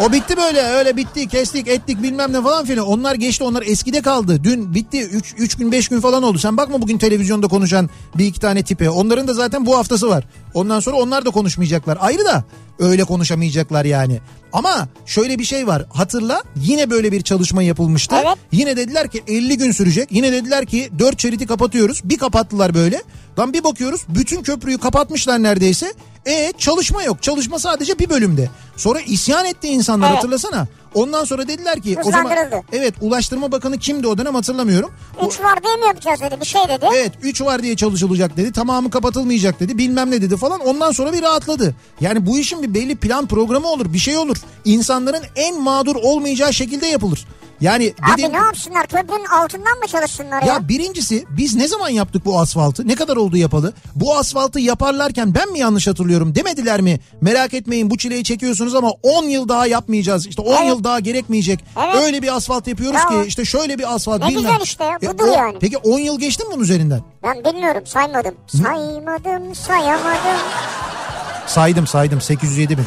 O bitti böyle öyle bitti kestik ettik bilmem ne falan filan. Onlar geçti onlar eskide kaldı. Dün bitti 3 gün 5 gün falan oldu. Sen bakma bugün televizyonda konuşan bir iki tane tipe. Onların da zaten bu haftası var. Ondan sonra onlar da konuşmayacaklar. Ayrı da öyle konuşamayacaklar yani. Ama şöyle bir şey var. Hatırla yine böyle bir çalışma yapılmıştı. Evet. Yine dediler ki 50 gün sürecek. Yine dediler ki 4 şeridi kapatıyoruz. Bir kapattılar böyle. Lan bir bakıyoruz bütün köprüyü kapatmışlar neredeyse. E çalışma yok. Çalışma sadece bir bölümde. Sonra isyan etti insanlar Evet. hatırlasana. Ondan sonra dediler ki o zaman evet Ulaştırma Bakanı kimdi o dönem hatırlamıyorum. O- Üç var diye mi yapacağız dedi bir şey dedi. Evet 3 var diye çalışılacak dedi. Tamamı kapatılmayacak dedi. Bilmem ne dedi falan. Ondan sonra bir rahatladı. Yani bu işin bir belli plan programı olur. Bir şey olur. İnsanların en mağdur olmayacağı şekilde yapılır. Yani Abi ne yapsınlar köprünün altından mı çalışsınlar ya? ya birincisi biz ne zaman yaptık bu asfaltı? Ne kadar oldu yapalı? Bu asfaltı yaparlarken ben mi yanlış hatırlıyorum? Demediler mi? Merak etmeyin bu çileyi çekiyorsunuz ama 10 yıl daha yapmayacağız. İşte 10 Evet. yıl daha gerekmeyecek. Evet. Öyle bir asfalt yapıyoruz Bravo. ki işte şöyle bir asfalt Ne bilmem. güzel işte ya, budur o- yani. Peki 10 yıl geçti mi bunun üzerinden? Ben bilmiyorum saymadım. Saymadım sayamadım. Saydım saydım 807 bin.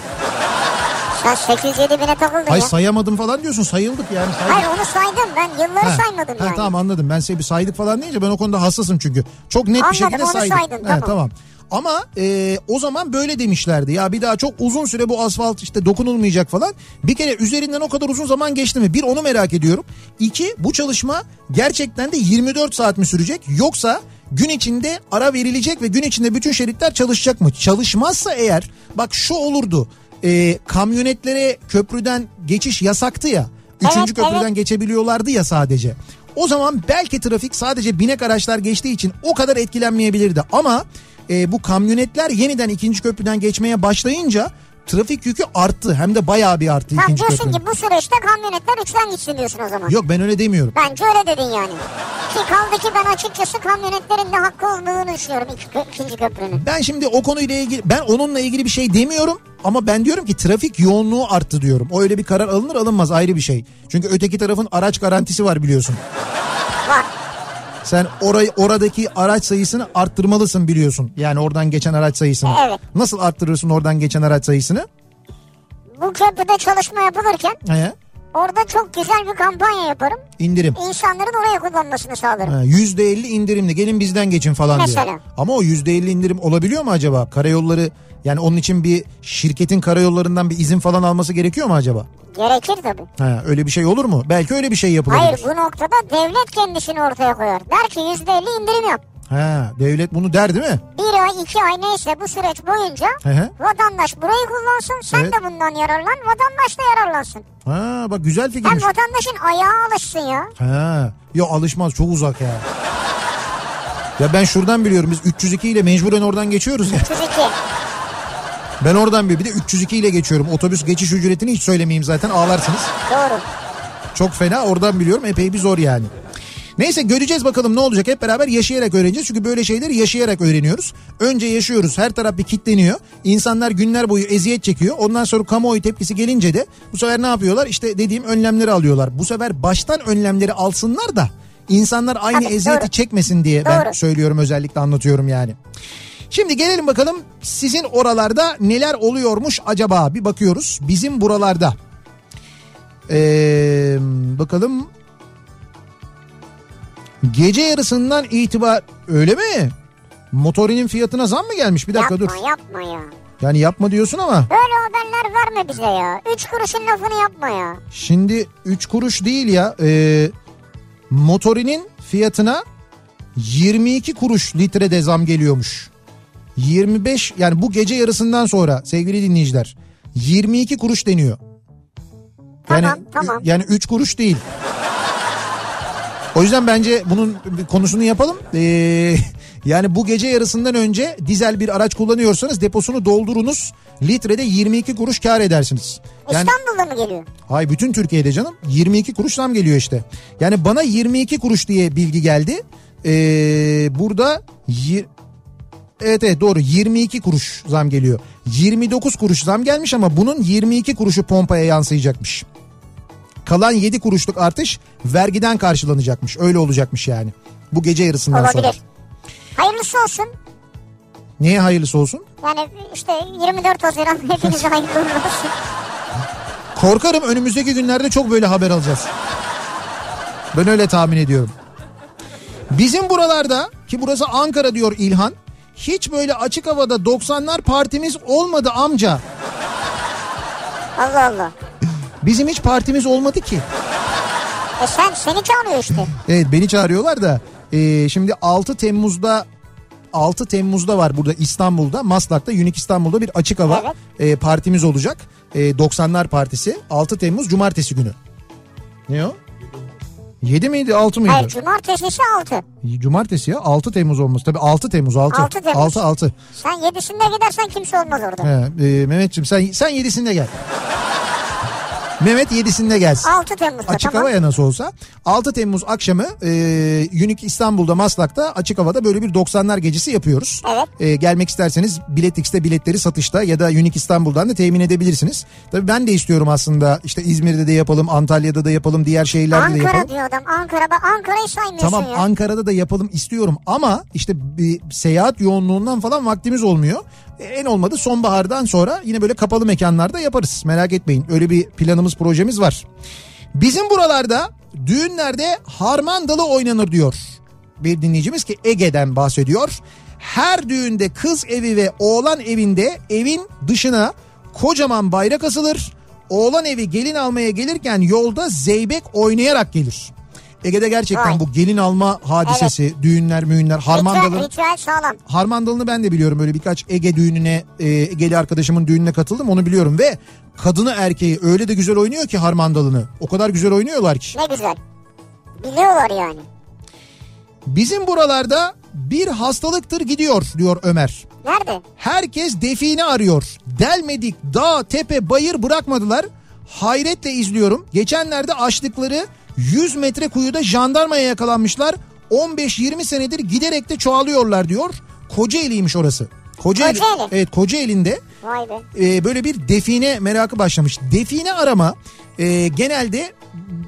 Sen 807 bine takıldın Hayır ya. sayamadım falan diyorsun sayıldık yani saydık. Hayır onu saydım ben yılları Ha, saymadım ha, yani. Tamam anladım ben seni bir saydık falan deyince ben o konuda hassasım çünkü. Çok net bir Anladım, şekilde onu saydık. saydın, Ha, tamam. Ama e, o zaman böyle demişlerdi ya bir daha çok uzun süre bu asfalt işte dokunulmayacak falan. Bir kere üzerinden o kadar uzun zaman geçti mi? Bir onu merak ediyorum. İki bu çalışma gerçekten de 24 saat mi sürecek yoksa gün içinde ara verilecek ve gün içinde bütün şeritler çalışacak mı? Çalışmazsa eğer bak şu olurdu. E, kamyonetlere köprüden geçiş yasaktı ya. Üçüncü Evet, köprüden evet. geçebiliyorlardı ya sadece. O zaman belki trafik sadece binek araçlar geçtiği için o kadar etkilenmeyebilirdi. Ama e, bu kamyonetler yeniden ikinci köprüden geçmeye başlayınca trafik yükü arttı. Hem de bayağı bir arttı ikinci diyorsun köprünün. ki bu süreçte kamyonetler üçten gitsin diyorsun o zaman. Yok ben öyle demiyorum. Bence öyle dedin yani. Ki kaldı ki ben açıkçası kamyonetlerin de hakkı olduğunu düşünüyorum iki, ikinci köprünün. Ben şimdi o konuyla ilgili ben onunla ilgili bir şey demiyorum ama ben diyorum ki trafik yoğunluğu arttı diyorum. O öyle bir karar alınır alınmaz ayrı bir şey. Çünkü öteki tarafın araç garantisi var biliyorsun. Var. Sen orayı oradaki araç sayısını arttırmalısın biliyorsun. Yani oradan geçen araç sayısını. Evet. Nasıl arttırırsın oradan geçen araç sayısını? Bu köprüde çalışma yapılırken He? orada çok güzel bir kampanya yaparım. İndirim. İnsanların oraya kullanmasını sağlarım. Ha, %50 indirimli gelin bizden geçin falan Mesela. diyor. Ama o %50 indirim olabiliyor mu acaba? Karayolları yani onun için bir şirketin karayollarından bir izin falan alması gerekiyor mu acaba? Gerekir tabii. Ha, öyle bir şey olur mu? Belki öyle bir şey yapılabilir. Hayır bu noktada devlet kendisini ortaya koyar. Der ki %50 indirim yap. Ha, devlet bunu der değil mi? Bir ay iki ay neyse bu süreç boyunca Hı hı. vatandaş burayı kullansın sen Evet. de bundan yararlan vatandaş da yararlansın. Ha bak güzel Hem fikirmiş. vatandaşın ayağı alışsın ya. Ha. Ya alışmaz çok uzak ya. Ya ben şuradan biliyorum biz 302 ile mecburen oradan geçiyoruz ya. 32. Ben oradan bir, bir de 302 ile geçiyorum. Otobüs geçiş ücretini hiç söylemeyeyim zaten ağlarsınız. Doğru. Çok fena oradan biliyorum epey bir zor yani. Neyse göreceğiz bakalım ne olacak hep beraber yaşayarak öğreneceğiz. Çünkü böyle şeyleri yaşayarak öğreniyoruz. Önce yaşıyoruz her taraf bir kitleniyor. İnsanlar günler boyu eziyet çekiyor. Ondan sonra kamuoyu tepkisi gelince de bu sefer ne yapıyorlar? İşte dediğim önlemleri alıyorlar. Bu sefer baştan önlemleri alsınlar da insanlar aynı Tabii, eziyeti doğru. çekmesin diye ben Doğru. söylüyorum özellikle anlatıyorum yani. Şimdi gelelim bakalım sizin oralarda neler oluyormuş acaba bir bakıyoruz. Bizim buralarda. Ee, bakalım. Gece yarısından itibar öyle mi? Motorinin fiyatına zam mı gelmiş? Bir dakika yapma dur. yapma ya. Yani yapma diyorsun ama Böyle haberler verme bize ya. Üç kuruşun lafını yapma ya. şimdi 3 kuruş değil ya. Ee, motorinin fiyatına 22 kuruş litrede zam geliyormuş. 25 yani bu gece yarısından sonra sevgili dinleyiciler 22 kuruş deniyor. Yani, Tamam, tamam. Yani 3 kuruş değil. O yüzden bence bunun konusunu yapalım. Ee, yani bu gece yarısından önce dizel bir araç kullanıyorsanız deposunu doldurunuz. Litrede 22 kuruş kar edersiniz. Yani İstanbul'da mı geliyor? hay bütün Türkiye'de canım 22 kuruş zam geliyor işte. Yani bana 22 kuruş diye bilgi geldi. Ee, burada Evet evet doğru 22 kuruş zam geliyor. 29 kuruş zam gelmiş ama bunun 22 kuruşu pompaya yansıyacakmış. Kalan 7 kuruşluk artış vergiden karşılanacakmış. Öyle olacakmış yani. Bu gece yarısından sonra. Olabilir. Hayırlısı olsun. Neye hayırlısı olsun? Yani işte 24 Haziran hepinize hayırlı olsun. Korkarım önümüzdeki günlerde çok böyle haber alacağız. Ben öyle tahmin ediyorum. Bizim buralarda ki burası Ankara diyor İlhan. Hiç böyle açık havada 90'lar partimiz olmadı amca. Allah Allah. Bizim hiç partimiz olmadı ki. E sen seni çağırıyor işte. Evet beni çağırıyorlar da e, şimdi 6 Temmuz'da 6 Temmuz'da var burada İstanbul'da Maslak'ta Unique İstanbul'da bir açık hava Evet. e, partimiz olacak. E, 90'lar partisi 6 Temmuz Cumartesi günü. Ne o? 7 miydi 6 mıydı? Hayır cumartesisi 6. Cumartesi ya 6 Temmuz olması. Tabii 6 Temmuz 6. 6 Temmuz. 6 6. Sen yedisinde gidersen kimse olmaz orada. He, e, Mehmetciğim sen sen 7'sinde gel. Mehmet 7'sinde gelsin. 6 Temmuz'da Açık tamam. havaya nasıl olsa 6 Temmuz akşamı e, Unique İstanbul'da Maslak'ta açık havada böyle bir 90'lar gecesi yapıyoruz. Evet. E, gelmek isterseniz Biletix'te biletleri satışta ya da Unique İstanbul'dan da temin edebilirsiniz. Tabii ben de istiyorum aslında işte İzmir'de de yapalım, Antalya'da da yapalım, diğer şehirlerde de yapalım. Ankara diyor adam. Ankara bak Ankara'yı saymıyorsun Tamam ya. Ankara'da da yapalım istiyorum ama işte bir seyahat yoğunluğundan falan vaktimiz olmuyor. E, En olmadı sonbahardan sonra yine böyle kapalı mekanlarda yaparız. Merak etmeyin öyle bir planımız projemiz var. Bizim buralarda düğünlerde harmandalı oynanır diyor. Bir dinleyicimiz ki Ege'den bahsediyor. Her düğünde kız evi ve oğlan evinde evin dışına kocaman bayrak asılır. Oğlan evi gelin almaya gelirken yolda zeybek oynayarak gelir. Ege'de gerçekten Vay. bu gelin alma hadisesi, düğünler, müğünler, harmandalı. Ritüel, ritüel sağlam. Harmandalı'nı ben de biliyorum böyle birkaç Ege düğününe e, Ege'li arkadaşımın düğününe katıldım onu biliyorum ve kadını erkeği öyle de güzel oynuyor ki Harmandalı'nı. O kadar güzel oynuyorlar ki. Ne güzel. Biliyorlar yani. Bizim buralarda bir hastalıktır gidiyor diyor Ömer. Nerede? Herkes define arıyor. Delmedik dağ tepe bayır bırakmadılar. Hayretle izliyorum. Geçenlerde açtıkları 100 metre kuyuda jandarmaya yakalanmışlar. 15-20 senedir giderek de çoğalıyorlar diyor. Kocaeli'ymiş orası. Kocaeli, Kocaeli. Evet Kocaeli'nde Vay be. e, böyle bir define merakı başlamış. Define arama e, genelde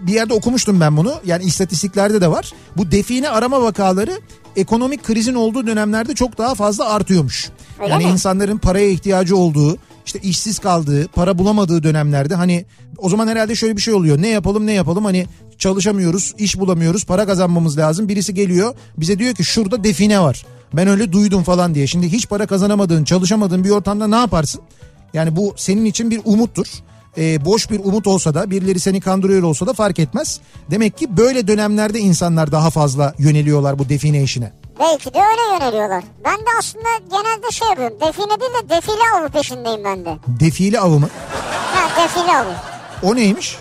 bir yerde okumuştum ben bunu. Yani istatistiklerde de var. Bu define arama vakaları ekonomik krizin olduğu dönemlerde çok daha fazla artıyormuş. Öyle yani mi? insanların paraya ihtiyacı olduğu, işte işsiz kaldığı, para bulamadığı dönemlerde hani o zaman herhalde şöyle bir şey oluyor. Ne yapalım ne yapalım hani çalışamıyoruz, iş bulamıyoruz, para kazanmamız lazım. Birisi geliyor bize diyor ki şurada define var. Ben öyle duydum falan diye. Şimdi hiç para kazanamadığın, çalışamadığın bir ortamda ne yaparsın? Yani bu senin için bir umuttur. Ee, boş bir umut olsa da birileri seni kandırıyor olsa da fark etmez. Demek ki böyle dönemlerde insanlar daha fazla yöneliyorlar bu define işine. Belki de öyle yöneliyorlar. Ben de aslında genelde şey yapıyorum. Define değil de defile avı peşindeyim ben de. Defile avı mı? Ha defile avı. O neymiş?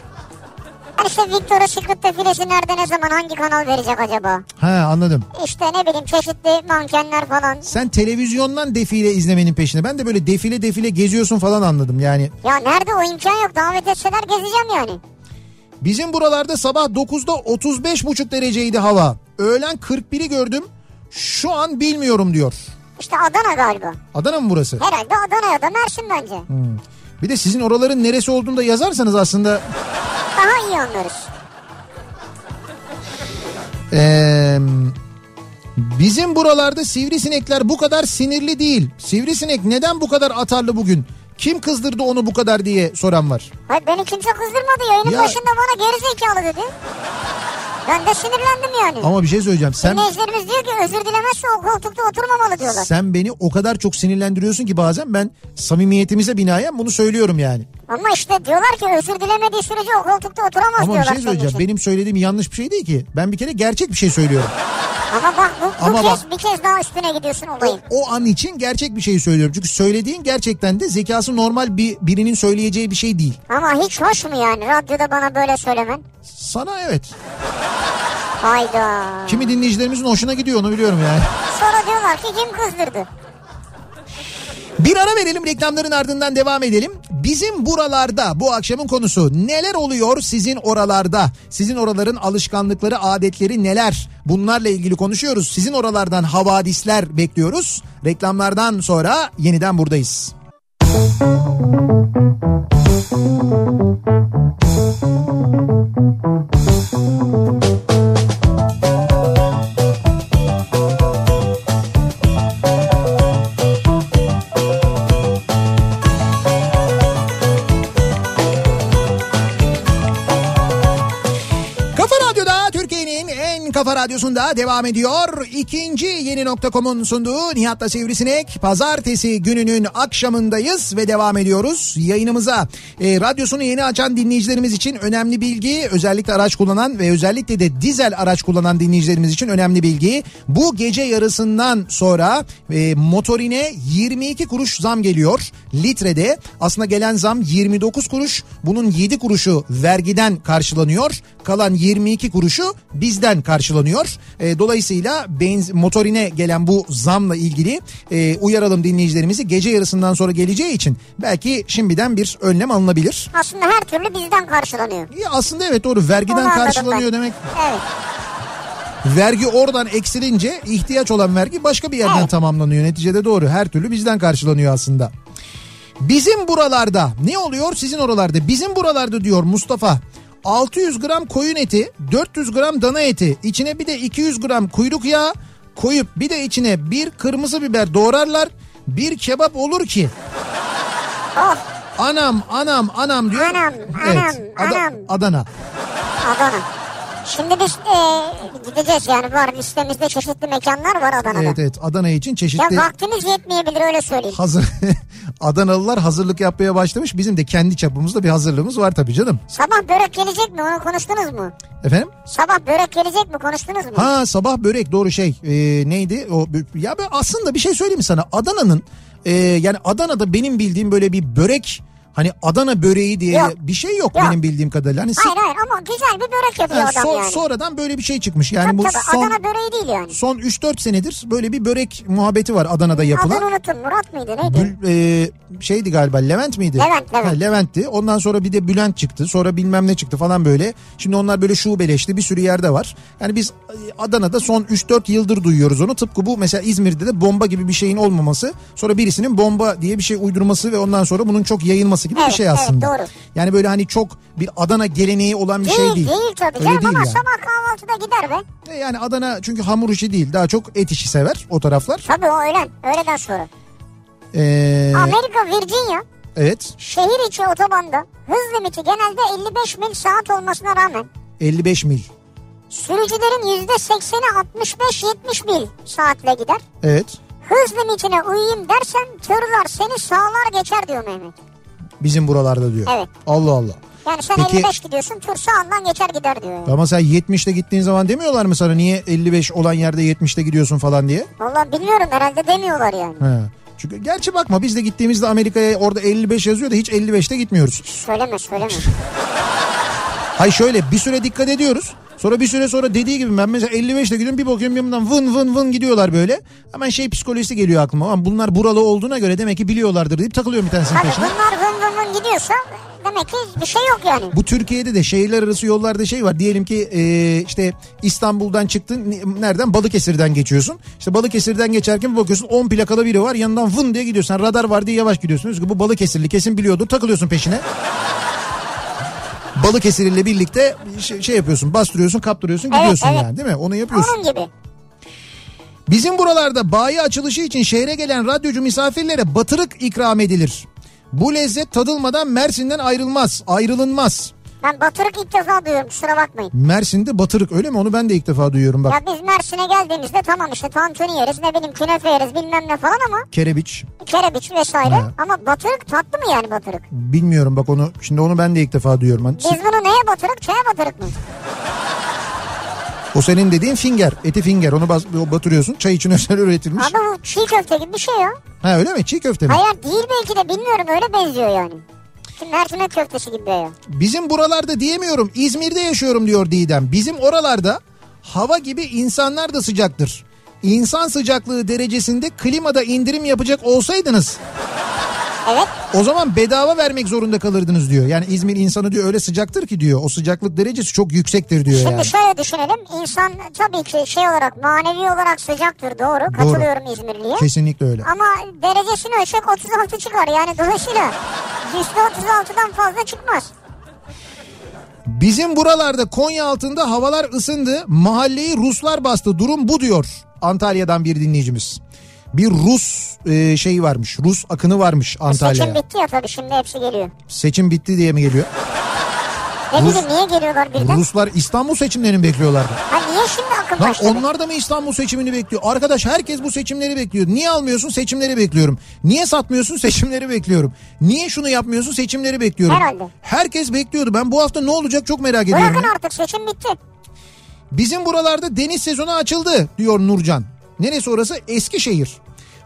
Yani işte Victoria's Secret defilesi nerede ne zaman hangi kanal verecek acaba? Ha anladım. İşte ne bileyim çeşitli mankenler falan. Sen televizyondan defile izlemenin peşinde. Ben de böyle defile defile geziyorsun falan anladım yani. Ya nerede o imkan yok davet etseler gezeceğim yani. Bizim buralarda sabah 9'da 35,5 dereceydi hava. Öğlen 41'i gördüm. Şu an bilmiyorum diyor. İşte Adana galiba. Adana mı burası? Herhalde Adana ya da Mersin bence. Bir de sizin oraların neresi olduğunu da yazarsanız aslında Daha iyi anlarız. Ee, bizim buralarda sivrisinekler bu kadar sinirli değil. Sivrisinek neden bu kadar atarlı bugün? Kim kızdırdı onu bu kadar diye soran var. Hayır beni kimse kızdırmadı yayının Ya- başında bana gerizekalı dedi. Ben de sinirlendim yani. Ama bir şey söyleyeceğim. Sen Dinleyicilerimiz diyor ki özür dilemezse o koltukta oturmamalı diyorlar. sen beni o kadar çok sinirlendiriyorsun ki bazen ben samimiyetimize binaen bunu söylüyorum yani. Ama işte diyorlar ki özür dilemediği sürece o koltukta oturamaz Ama bir diyorlar. şey senin söyleyeceğim. için. Benim söylediğim yanlış bir şey değil ki. Ben bir kere gerçek bir şey söylüyorum. Ama bak bu, bu Ama kez bak- bir kez daha üstüne gidiyorsun olayın. O an için gerçek bir şey söylüyorum. Çünkü söylediğin gerçekten de zekası normal bir birinin söyleyeceği bir şey değil. Ama hiç hoş mu yani radyoda bana böyle söylemen? Sana evet. Hayda. Kimi dinleyicilerimizin hoşuna gidiyor onu biliyorum yani. Sonra diyorlar ki kim kızdırdı? Bir ara verelim reklamların ardından devam edelim. Bizim buralarda bu akşamın konusu neler oluyor sizin oralarda? Sizin oraların alışkanlıkları, adetleri neler? Bunlarla ilgili konuşuyoruz. Sizin oralardan havadisler bekliyoruz. Reklamlardan sonra yeniden buradayız. Kafa radyosunda devam ediyor. İkinci yeni nokta.com'un sunduğu Nihat'la Sivrisinek. Pazartesi gününün akşamındayız ve devam ediyoruz yayınımıza. E, radyosunu yeni açan dinleyicilerimiz için önemli bilgi. Özellikle araç kullanan ve özellikle de dizel araç kullanan dinleyicilerimiz için önemli bilgi. Bu gece yarısından sonra e, motorine 22 kuruş zam geliyor. Litrede aslında gelen zam 29 kuruş. Bunun 7 kuruşu vergiden karşılanıyor. Kalan 22 kuruşu bizden karşılanıyor. E, dolayısıyla benz, motorine gelen bu zamla ilgili e, uyaralım dinleyicilerimizi. Gece yarısından sonra geleceği için belki şimdiden bir önlem alınabilir. Aslında her türlü bizden karşılanıyor. Ya aslında evet doğru vergiden Onu karşılanıyor ben. demek. Evet. Vergi oradan eksilince ihtiyaç olan vergi başka bir yerden Evet. tamamlanıyor. Neticede doğru her türlü bizden karşılanıyor aslında. Bizim buralarda ne oluyor sizin oralarda? Bizim buralarda diyor Mustafa 600 gram koyun eti 400 gram dana eti içine bir de 200 gram kuyruk yağı koyup bir de içine bir kırmızı biber doğrarlar. Bir kebap olur ki Oh anam anam anam diyor. Anam, anam, Ada- anam. Adana. Adana. Şimdi biz e, gideceğiz yani var listemizde çeşitli mekanlar var Adana'da. Evet evet Adana için Ya çeşitli vaktimiz yetmeyebilir öyle söyleyeyim. hazır Adanalılar hazırlık yapmaya başlamış. Bizim de kendi çapımızda bir hazırlığımız var tabii canım. Sabah börek gelecek mi onu konuştunuz mu? Efendim? Sabah börek gelecek mi konuştunuz mu? Ha sabah börek doğru şey e, neydi o ya ben aslında bir şey söyleyeyim sana Adana'nın e, yani Adana'da benim bildiğim böyle bir börek hani Adana böreği diye Yok. bir şey yok, Yok. benim bildiğim kadarıyla. Hani Hayır hayır ama güzel bir börek yapıyor Ha, adam son- yani. sonradan böyle bir şey çıkmış. Yani tabii bu tabii son Adana böreği değil yani. son 3-4 senedir böyle bir börek muhabbeti var Adana'da yapılan. Adını unuttum Murat mıydı neydi? Bül, e, şeydi galiba Levent miydi? Levent, Levent. Ha, Levent'ti. Ondan sonra bir de Bülent çıktı. Sonra bilmem ne çıktı falan böyle. Şimdi onlar böyle şubeleşti. Bir sürü yerde var. Yani biz e, Adana'da son 3-4 yıldır duyuyoruz onu. Tıpkı bu mesela İzmir'de de bomba gibi bir şeyin olmaması. Sonra birisinin bomba diye bir şey uydurması ve ondan sonra bunun çok yayılması gibi bir Evet, şey evet, aslında. doğru. Yani böyle hani çok bir Adana geleneği olan bir Değil şey değil, değil. tabii Öyle canım değil ama yani. sabah kahvaltıda gider be. E, Yani Adana çünkü hamur işi değil. Daha çok et işi sever o taraflar. Tabii o öğlen öğleden sonra. Ee, Amerika Virginia evet şehir içi otobanda hız limiti genelde 55 mil saat olmasına rağmen 55 mil. sürücülerin %80'i 65-70 mil saatle gider. Evet. Hız limitine uyuyayım dersen tırlar seni sağlar geçer diyor Mehmet. Bizim buralarda diyor. Evet. Allah Allah. Yani sen Peki- 55 gidiyorsun tur sağından geçer gider diyor. Yani. Ama sen 70'te gittiğin zaman demiyorlar mı sana niye 55 olan yerde 70'te gidiyorsun falan diye? Vallahi bilmiyorum herhalde demiyorlar yani. He. Çünkü gerçi bakma biz de gittiğimizde Amerika'ya orada 55 yazıyor da hiç 55'te gitmiyoruz. Söyleme söyleme. Hay şöyle bir süre dikkat ediyoruz. Sonra bir süre sonra dediği gibi ben mesela 55'te gidiyorum bir bakıyorum yanımdan vın vın vın gidiyorlar böyle. Hemen şey psikolojisi geliyor aklıma. Ama bunlar buralı olduğuna göre demek ki biliyorlardır deyip takılıyorum bir tanesinin Tabii peşine. bunlar vın vın vın gidiyorsa demek ki bir şey yok yani. Bu Türkiye'de de şehirler arası yollarda şey var. Diyelim ki e, işte İstanbul'dan çıktın. Nereden? Balıkesir'den geçiyorsun. İşte Balıkesir'den geçerken bir bakıyorsun 10 plakalı biri var. Yanından vın diye gidiyorsun. Radar var diye yavaş gidiyorsun. Diyorsun ki Bu Balıkesirli kesin biliyordur. Takılıyorsun peşine. Balıkesir ile birlikte şey, şey yapıyorsun. Bastırıyorsun, kaptırıyorsun, Evet, gidiyorsun evet. yani değil mi? Onu yapıyorsun. Onun gibi. Bizim buralarda bayi açılışı için şehre gelen radyocu misafirlere batırık ikram edilir. Bu lezzet tadılmadan Mersin'den ayrılmaz, ayrılınmaz. Ben batırık ilk defa duyuyorum kusura bakmayın. Mersin'de batırık öyle mi? Onu ben de ilk defa duyuyorum bak. Ya biz Mersin'e geldiğimizde tamam işte tantuni yeriz ne bileyim künefe yeriz bilmem ne falan ama Kerebiç. kerebiç vesaire. He. Ama batırık tatlı mı yani batırık? Bilmiyorum bak onu. Şimdi onu ben de ilk defa duyuyorum. Hani Biz bunu neye batırık çaya batırık mı? o senin dediğin finger. Eti finger. Onu bas, batırıyorsun. Çay için özel üretilmiş. Abi bu çiğ köfte gibi bir şey ya. Ha öyle mi? Çiğ köfte mi? Hayır değil belki de bilmiyorum öyle benziyor yani. Mercimek köftesi gibi ya. Bizim buralarda diyemiyorum. İzmir'de yaşıyorum diyor Didem. Bizim oralarda hava gibi insanlar da sıcaktır. İnsan sıcaklığı derecesinde klimada indirim yapacak olsaydınız Evet o zaman bedava vermek zorunda kalırdınız diyor. Yani İzmir insanı diyor öyle sıcaktır ki diyor. O sıcaklık derecesi çok yüksektir diyor şimdi yani. şöyle düşünelim. İnsan tabii ki şey olarak manevi olarak sıcaktır doğru. Katılıyorum İzmirli'ye. Kesinlikle öyle. Ama derecesini ölçek 36 çıkar yani dolayısıyla %36'dan fazla çıkmaz. Bizim buralarda Konya altında havalar ısındı. Mahalleyi Ruslar bastı. Durum bu diyor. Antalya'dan bir dinleyicimiz. Bir Rus e, şeyi varmış. Rus akını varmış Antalya'ya. Seçim bitti ya tabii şimdi hepsi geliyor. Seçim bitti diye mi geliyor? Ne Rus- bileyim niye geliyorlar birden? Ruslar İstanbul seçimlerini bekliyorlardı? Ha niye şimdi akım Lan başladı? onlar da mı İstanbul seçimini bekliyor? Arkadaş herkes bu seçimleri bekliyor. Niye almıyorsun? Seçimleri bekliyorum. Niye satmıyorsun? Seçimleri bekliyorum. Niye şunu yapmıyorsun? Seçimleri bekliyorum. Herhalde. Herkes bekliyordu. Ben bu hafta ne olacak çok merak ediyorum. Bırakın artık seçim bitti. Bizim buralarda deniz sezonu açıldı diyor Nurcan. Neresi orası? Eskişehir.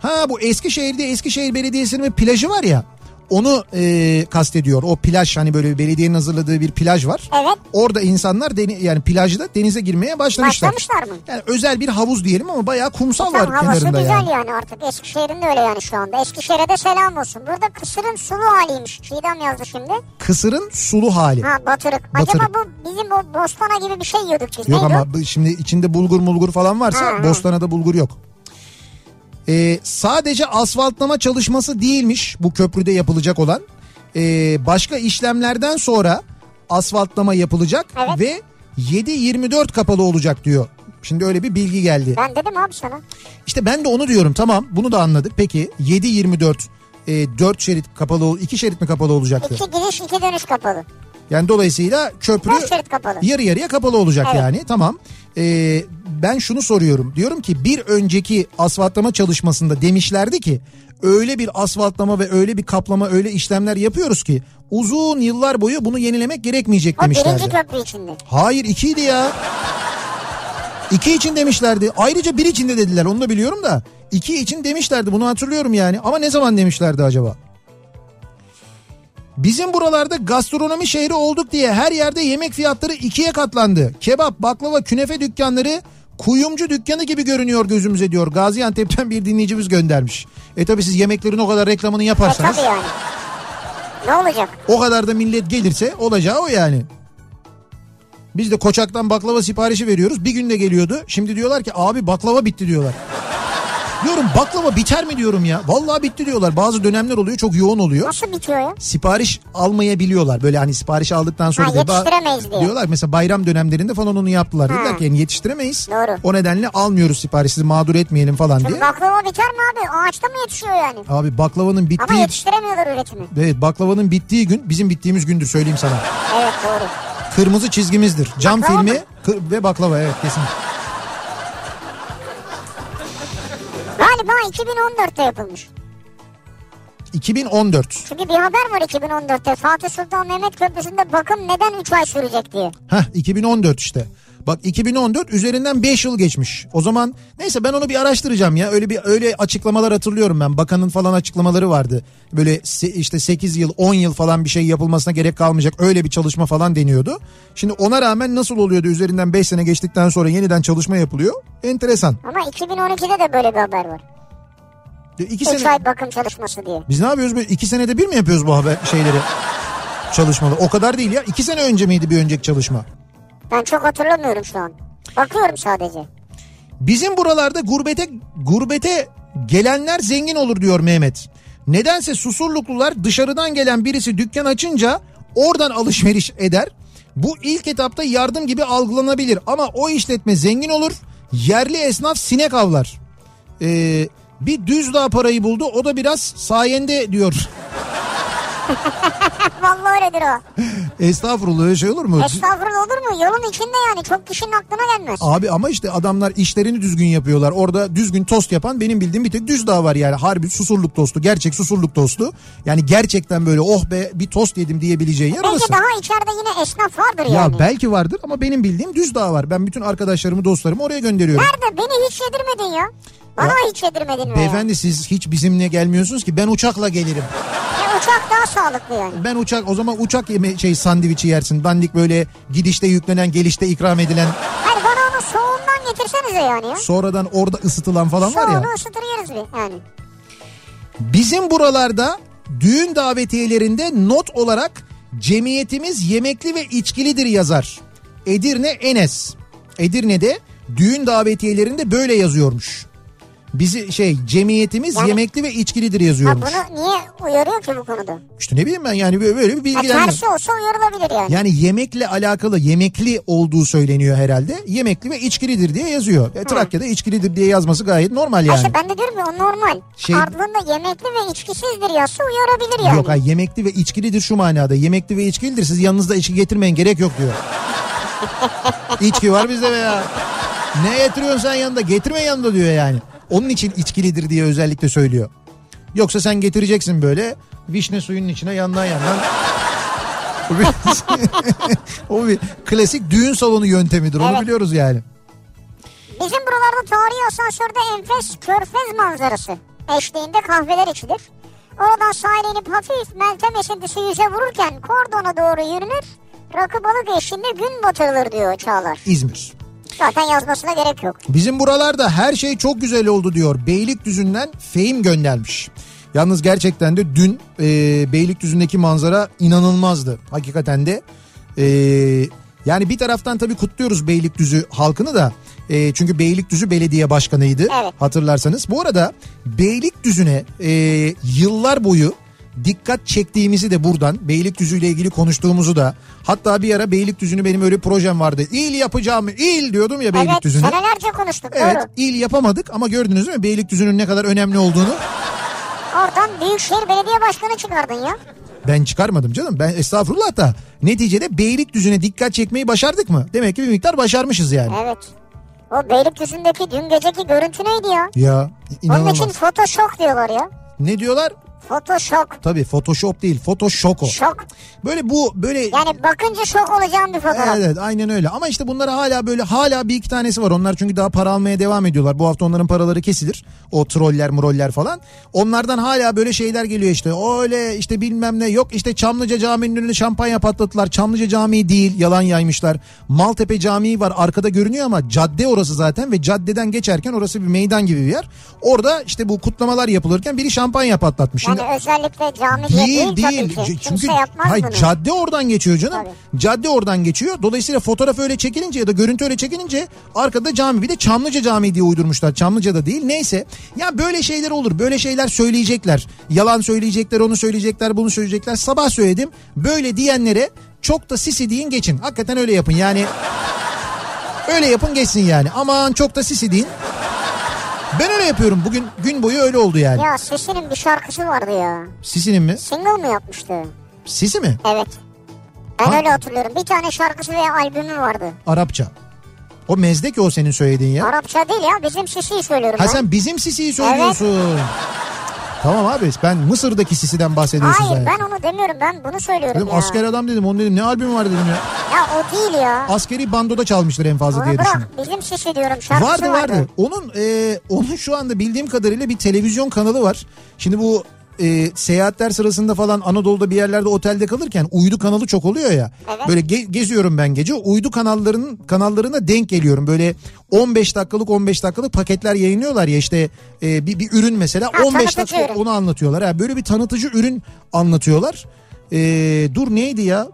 Ha bu Eskişehir'de Eskişehir Belediyesi'nin bir plajı var ya. Onu e, kastediyor. O plaj hani böyle belediyenin hazırladığı bir plaj var. Evet. Orada insanlar deni, yani plajda denize girmeye başlamışlar. Başlamışlar mı? Yani özel bir havuz diyelim ama bayağı kumsal Tamam var kenarında güzel yani. yani. artık. Eskişehir'in de öyle yani şu anda. Eskişehir'e de selam olsun. Burada kısırın sulu haliymiş. Çiğdem yazdı şimdi. Kısırın sulu hali. Ha batırık. Batırık. Acaba bu bizim o bostana gibi bir şey yiyorduk biz. Yok Neydi ama şimdi içinde bulgur mulgur falan varsa ha. Bostana'da bulgur yok. Ee, sadece asfaltlama çalışması değilmiş bu köprüde yapılacak olan. Ee, başka işlemlerden sonra asfaltlama yapılacak Evet. ve 7-24 kapalı olacak diyor. Şimdi öyle bir bilgi geldi. Ben dedim abi sana. İşte ben de onu diyorum tamam bunu da anladık. Peki 7-24 e, 4 şerit kapalı ol 2 şerit mi kapalı olacaktı? İki gidiş iki dönüş kapalı. Yani dolayısıyla köprü yarı yarıya kapalı olacak Evet. yani tamam. Ee, ben şunu soruyorum diyorum ki bir önceki asfaltlama çalışmasında demişlerdi ki öyle bir asfaltlama ve öyle bir kaplama öyle işlemler yapıyoruz ki uzun yıllar boyu bunu yenilemek gerekmeyecek O birinci demişlerdi. köprü içinde. Hayır ikiydi ya. İki için demişlerdi. Ayrıca bir için de dediler onu da biliyorum da. iki için demişlerdi bunu hatırlıyorum yani. Ama ne zaman demişlerdi acaba? Bizim buralarda gastronomi şehri olduk diye her yerde yemek fiyatları ikiye katlandı. Kebap, baklava, künefe dükkanları kuyumcu dükkanı gibi görünüyor gözümüze diyor. Gaziantep'ten bir dinleyicimiz göndermiş. E tabi siz yemeklerin o kadar reklamını E yaparsanız tabii yani. Ne olacak? o kadar da millet gelirse olacağı o yani. Biz de Koçak'tan baklava siparişi veriyoruz. Bir günde geliyordu. Şimdi diyorlar ki abi baklava bitti diyorlar. Diyorum baklava biter mi diyorum ya. Vallahi bitti diyorlar. Bazı dönemler oluyor çok yoğun oluyor. Nasıl bitiyor ya? Sipariş almayabiliyorlar. Böyle hani sipariş aldıktan sonra Ha, da yetiştiremeyiz diye. diyorlar. Mesela bayram dönemlerinde falan onu yaptılar. Dediler ki yani yetiştiremeyiz. Doğru. O nedenle almıyoruz sipariş sizi mağdur etmeyelim falan Şimdi diye. baklava biter mi abi? Ağaçta mı yetişiyor yani? Abi baklavanın bittiği... Ama yetiştiremiyorlar üretimi. Evet baklavanın bittiği gün bizim bittiğimiz gündür söyleyeyim sana. Evet doğru. Kırmızı çizgimizdir. Cam Baklava filmi mı? ve baklava evet kesin. Galiba 2014'te yapılmış. 2014. Çünkü bir haber var 2014'te. Fatih Sultan Mehmet Köprüsü'nde bakım neden 3 ay sürecek diye. Heh 2014 işte. Bak 2014 üzerinden 5 yıl geçmiş. O zaman neyse ben onu bir araştıracağım ya. Öyle bir öyle açıklamalar hatırlıyorum ben. Bakanın falan açıklamaları vardı. Böyle se- işte 8 yıl 10 yıl falan bir şey yapılmasına gerek kalmayacak. Öyle bir çalışma falan deniyordu. Şimdi ona rağmen nasıl oluyordu üzerinden 5 sene geçtikten sonra yeniden çalışma yapılıyor. Enteresan. Ama 2012'de de böyle bir haber var. 2 3 sene ay bakım çalışması diye. biz ne yapıyoruz? Böyle 2 senede bir mi yapıyoruz bu haber şeyleri? Çalışmalı. O kadar değil ya. 2 sene önce miydi bir önceki çalışma? Ben çok hatırlamıyorum şu an. Bakıyorum sadece. Bizim buralarda gurbete gurbete gelenler zengin olur diyor Mehmet. Nedense Susurluklular dışarıdan gelen birisi dükkan açınca oradan alışveriş eder. Bu ilk etapta yardım gibi algılanabilir ama o işletme zengin olur. Yerli esnaf sinek avlar. Ee, bir düz daha parayı buldu o da biraz sayende diyor. Vallahi öyledir o. Estağfurullah öyle şey olur mu? Estağfurullah olur mu? Yolun içinde yani. Çok kişinin aklına gelmez. Abi ama işte adamlar işlerini düzgün yapıyorlar. Orada düzgün tost yapan benim bildiğim bir tek düz dağ var yani. Harbi susurluk tostu. Gerçek susurluk tostu. Yani gerçekten böyle oh be bir tost yedim diyebileceğin yer Belki orası. daha içeride yine esnaf vardır Ya yani. belki vardır ama benim bildiğim düz dağ var. Ben bütün arkadaşlarımı dostlarımı oraya gönderiyorum. Nerede? Beni hiç yedirmedin ya. Bana Ya, hiç yedirmedin be. Beyefendi siz hiç bizimle gelmiyorsunuz ki ben uçakla gelirim. Ya uçak daha sağlıklı yani. Ben uçak o zaman uçak yeme şey sandviçi yersin. Dandik böyle gidişte yüklenen gelişte ikram edilen Hayır bana onu soğuğundan getirsenize yani ya. sonradan orada ısıtılan falan var ya. Soğuğunu ısıtır yeriz bir yani. Bizim buralarda düğün davetiyelerinde not olarak cemiyetimiz yemekli ve içkilidir yazar. Edirne Enes. Edirne'de düğün davetiyelerinde böyle yazıyormuş. Bizi şey cemiyetimiz Yani- yemekli ve içkilidir Ha yazıyormuş. bunu niye uyarıyor ki bu konuda? İşte ne bileyim ben yani böyle, bir Ha, bilgilenme. tersi olsa uyarılabilir yani. Yani yemekle alakalı yemekli olduğu söyleniyor herhalde. Yemekli ve içkilidir diye yazıyor. E, Trakya'da içkilidir diye yazması gayet normal yani. işte ben de diyorum ya o normal. Şey- Ardında yemekli ve içkisizdir yazsa uyarabilir yani. Yok hayır yemekli ve içkilidir şu manada. Yemekli ve içkilidir siz yanınızda içki getirmeyin gerek yok diyor. İçki var bizde be ya. Ne getiriyorsun sen yanında getirme yanında diyor yani. Onun için içkilidir diye özellikle söylüyor. Yoksa sen getireceksin böyle vişne suyunun içine yandan yandan. O bir, o bir klasik düğün salonu yöntemidir onu Evet. biliyoruz yani. Bizim buralarda tarihi asansörde enfes körfez manzarası eşliğinde kahveler içilir. Oradan sahile inip hafif meltem esintisi yüze vururken kordona doğru yürünür. Rakı balık eşliğinde gün batırılır diyor Çağlar. İzmir. Zaten yazmasına gerek yok. Bizim buralarda her şey çok güzel oldu diyor. Beylikdüzü'nden Fehim göndermiş. Yalnız gerçekten de dün e, Beylikdüzü'ndeki manzara inanılmazdı. Hakikaten de e, yani bir taraftan tabii kutluyoruz Beylikdüzü halkını da. E, çünkü Beylikdüzü belediye başkanıydı Evet. hatırlarsanız. Bu arada Beylikdüzü'ne e, yıllar boyu dikkat çektiğimizi de buradan Beylikdüzü ile ilgili konuştuğumuzu da hatta bir ara Beylikdüzü'nü benim öyle projem vardı. İl yapacağım il diyordum ya Evet Beylikdüzü'ne. senelerce konuştuk Evet doğru. il yapamadık ama gördünüz değil mi Beylikdüzü'nün ne kadar önemli olduğunu. Oradan Büyükşehir Belediye Başkanı çıkardın ya. Ben çıkarmadım canım ben estağfurullah da neticede Beylikdüzü'ne dikkat çekmeyi başardık mı? Demek ki bir miktar başarmışız yani. Evet. O Beylikdüzü'ndeki dün geceki görüntü neydi ya? Ya Onun için inanılmaz. Photoshop diyorlar ya. Ne diyorlar? Photoshop. Tabii Photoshop değil Photoshop. Şok. Böyle bu böyle Yani bakınca şok olacağım bir fotoğraf. Evet, evet aynen öyle. Ama işte bunlara hala böyle hala bir iki tanesi var. Onlar çünkü daha para almaya devam ediyorlar. Bu hafta onların paraları kesilir. O troller muroller falan. Onlardan hala böyle şeyler geliyor işte. Öyle işte bilmem ne yok işte Çamlıca Camii'nin önüne şampanya patlattılar. Çamlıca Camii değil yalan yaymışlar. Maltepe Camii var arkada görünüyor ama cadde orası zaten ve caddeden geçerken orası bir meydan gibi bir yer. Orada işte bu kutlamalar yapılırken biri şampanya patlatmış Şimdi özellikle cami Değil değil, değil. tabii ki. C- Kimse Çünkü yapmaz hayır, bunu. cadde oradan geçiyor canım. Tabii. Cadde oradan geçiyor. Dolayısıyla fotoğraf öyle çekilince ya da görüntü öyle çekilince arkada cami bir de Çamlıca Camii diye uydurmuşlar. Çamlıca'da değil. Neyse. Ya böyle şeyler olur. Böyle şeyler söyleyecekler. Yalan söyleyecekler, onu söyleyecekler, bunu söyleyecekler. Sabah söyledim. Böyle diyenlere çok da sisi deyin geçin. Hakikaten öyle yapın. Yani öyle yapın geçsin yani. Aman çok da sisi deyin. Ben öyle yapıyorum. Bugün gün boyu öyle oldu yani. Ya Sesi'nin bir şarkısı vardı ya. Sisi'nin mi? Single mı yapmıştı? Sisi mi? Evet. Ben Ha? öyle hatırlıyorum. Bir tane şarkısı veya albümü vardı. Arapça. O mezdek o senin söylediğin ya. Arapça değil ya bizim Sisi'yi söylüyorum Ha ben. sen bizim Sisi'yi söylüyorsun. Tamam abi ben Mısır'daki Sisi'den bahsediyorsun Hayır ben onu demiyorum ben bunu söylüyorum Dedim ya. asker adam dedim onun dedim ne albüm var dedim ya. Ya o değil ya. Askeri bandoda çalmıştır en fazla Onu diye düşündüm. bırak bizim sisi diyorum şarkısı Vardı vardı. Onun e, onun şu anda bildiğim kadarıyla bir televizyon kanalı var. Şimdi bu e, seyahatler sırasında falan Anadolu'da bir yerlerde otelde kalırken uydu kanalı çok oluyor ya. Evet. Böyle ge- geziyorum ben gece. Uydu kanallarının kanallarına denk geliyorum. Böyle 15 dakikalık 15 dakikalık paketler yayınlıyorlar ya işte e, bir, bir ürün mesela Ha, 15 tanıtıcı dakika ürün. onu anlatıyorlar. Ha, böyle bir tanıtıcı ürün anlatıyorlar. E, dur neydi ya?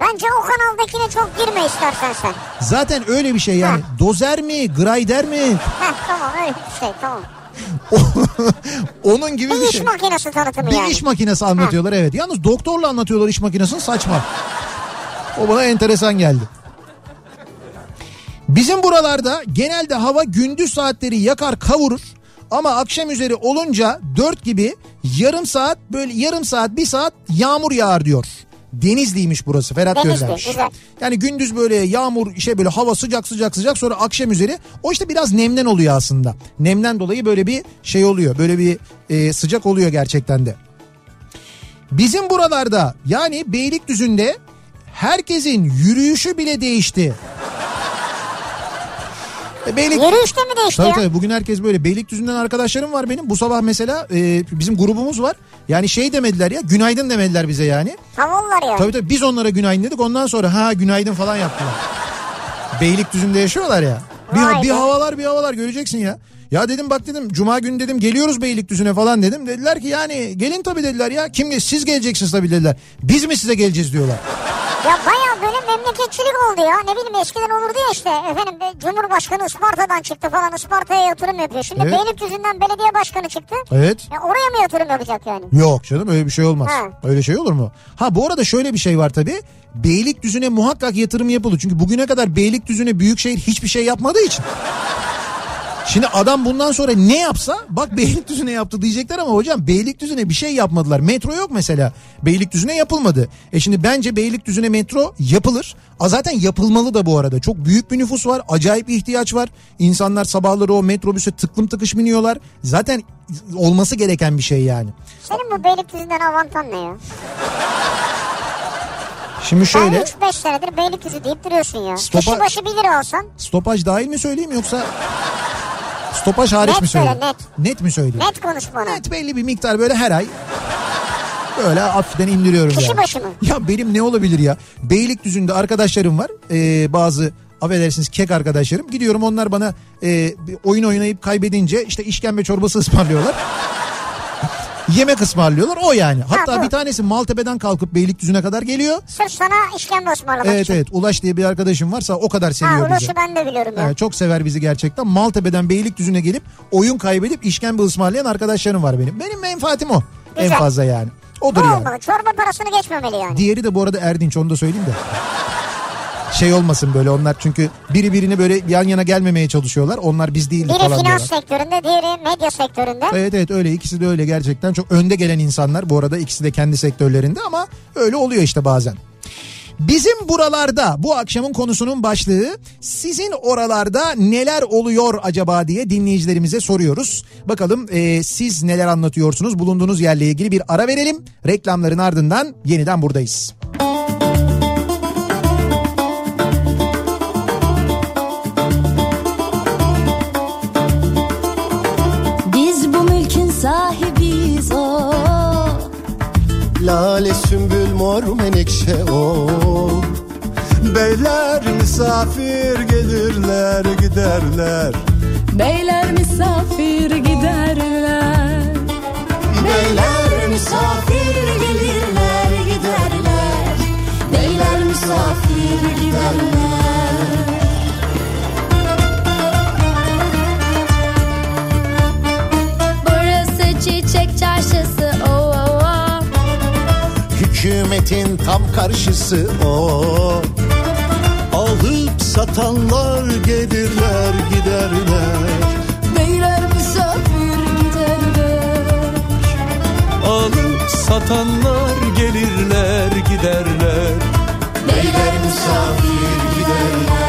Bence o kanaldakine çok girme istersen sen. Zaten öyle bir şey yani. Dozer mi, grider mi? Heh tamam öyle bir şey tamam. Onun gibi Bir bir iş şey. makinesi tanıtımı Bir yani. iş makinesi anlatıyorlar evet. Yalnız doktorla anlatıyorlar iş makinesini saçma. O bana enteresan geldi. Bizim buralarda genelde hava gündüz saatleri yakar kavurur. Ama akşam üzeri olunca 4 gibi yarım saat böyle yarım saat bir saat yağmur yağar diyor. Denizliymiş burası Ferhat Denizli, Gözlermiş. güzel. Yani gündüz böyle yağmur şey böyle hava sıcak sıcak sıcak sonra akşam üzeri o işte biraz nemden oluyor aslında. Nemden dolayı böyle bir şey oluyor böyle bir e, sıcak oluyor gerçekten de. Bizim buralarda yani Beylikdüzü'nde herkesin yürüyüşü bile değişti. E, Beylik... Yürüyüşte mi değişti Tabii ya? tabii bugün herkes böyle Beylikdüzü'nden arkadaşlarım var benim. Bu sabah mesela e, bizim grubumuz var. Yani şey demediler ya günaydın demediler bize yani. Havalılar ya. Tabii tabii biz onlara günaydın dedik ondan sonra ha günaydın falan yaptılar. Beylikdüzü'nde yaşıyorlar ya. Vay Bir, bir be. havalar bir havalar göreceksin ya. Ya dedim bak dedim cuma günü dedim geliyoruz Beylikdüzü'ne falan dedim. Dediler ki yani gelin tabii dediler ya. Kim siz geleceksiniz tabii dediler. Biz mi size geleceğiz diyorlar. Ya baya böyle memleketçilik oldu ya. Ne bileyim eskiden olurdu ya işte. Efendim Cumhurbaşkanı Isparta'dan çıktı falan. Isparta'ya yatırım yapıyor. Şimdi Evet. Beylikdüzü'nden belediye başkanı çıktı. Evet. Ya oraya mı yatırım yapacak yani? Yok canım öyle bir şey olmaz. Ha. Öyle şey olur mu? Ha bu arada şöyle bir şey var tabii. Beylikdüzü'ne muhakkak yatırım yapılır. Çünkü bugüne kadar Beylikdüzü'ne büyükşehir hiçbir şey yapmadığı için. Şimdi adam bundan sonra ne yapsa bak Beylikdüzü'ne yaptı diyecekler ama hocam Beylikdüzü'ne bir şey yapmadılar. Metro yok mesela. Beylikdüzü'ne yapılmadı. E şimdi bence Beylikdüzü'ne metro yapılır. A zaten yapılmalı da bu arada. Çok büyük bir nüfus var. Acayip bir ihtiyaç var. İnsanlar sabahları o metrobüse tıklım tıkış biniyorlar. Zaten olması gereken bir şey yani. Senin bu Beylikdüzü'nden avantan ne ya? Şimdi şöyle Ben 3-5 senedir Beylikdüzü deyip duruyorsun ya. Stopa- Kişi başı 1 lira alsan stopaj dahil mi söyleyeyim yoksa stopaj hariç Net mi söyle, söyleyeyim? net. mi söyleyeyim? net konuş bana. Net belli bir miktar böyle her ay böyle hafiften indiriyorum Kişi yani. başı mı? Ya benim ne olabilir ya? Beylikdüzü'nde arkadaşlarım var. Ee, bazı affedersiniz kek arkadaşlarım. Gidiyorum onlar bana e, oyun oynayıp kaybedince işte işkembe çorbası ısmarlıyorlar. Yemek ısmarlıyorlar o yani. Hatta bu. bir tanesi Maltepe'den kalkıp Beylikdüzü'ne kadar geliyor. Sırf sana işkembe ısmarlamak Evet için. evet Ulaş diye bir arkadaşım varsa o kadar Ha seviyor bizi. Ulaş'ı ben de biliyorum ya. Evet, çok sever bizi gerçekten. Maltepe'den Beylikdüzü'ne gelip oyun kaybedip işkembe ısmarlayan arkadaşlarım var benim. Benim menfaatim o. En Güzel. fazla yani. Odur yani. olmalı. Çorba parasını geçmemeli yani. Diğeri de bu arada Erdinç onu da söyleyeyim de. Şey olmasın böyle onlar çünkü biri birine böyle yan yana gelmemeye çalışıyorlar. Onlar biz değiliz Biri falan finans diyorlar. sektöründe, diğeri medya sektöründe. Evet evet öyle ikisi de öyle gerçekten çok önde gelen insanlar bu arada ikisi de kendi sektörlerinde ama öyle oluyor işte bazen. Bizim buralarda bu akşamın konusunun başlığı sizin oralarda neler oluyor acaba diye dinleyicilerimize soruyoruz. Bakalım e, siz neler anlatıyorsunuz bulunduğunuz yerle ilgili bir ara verelim. Reklamların ardından yeniden buradayız. Lale sümbül mor menekşe o Beyler misafir gelirler giderler. Beyler misafir giderler. Beyler misafir gelirler giderler. Beyler misafir giderler Hükümetin tam karşısı o. Alıp satanlar gelirler giderler. Beyler misafir giderler. Alıp satanlar gelirler giderler. Beyler misafir giderler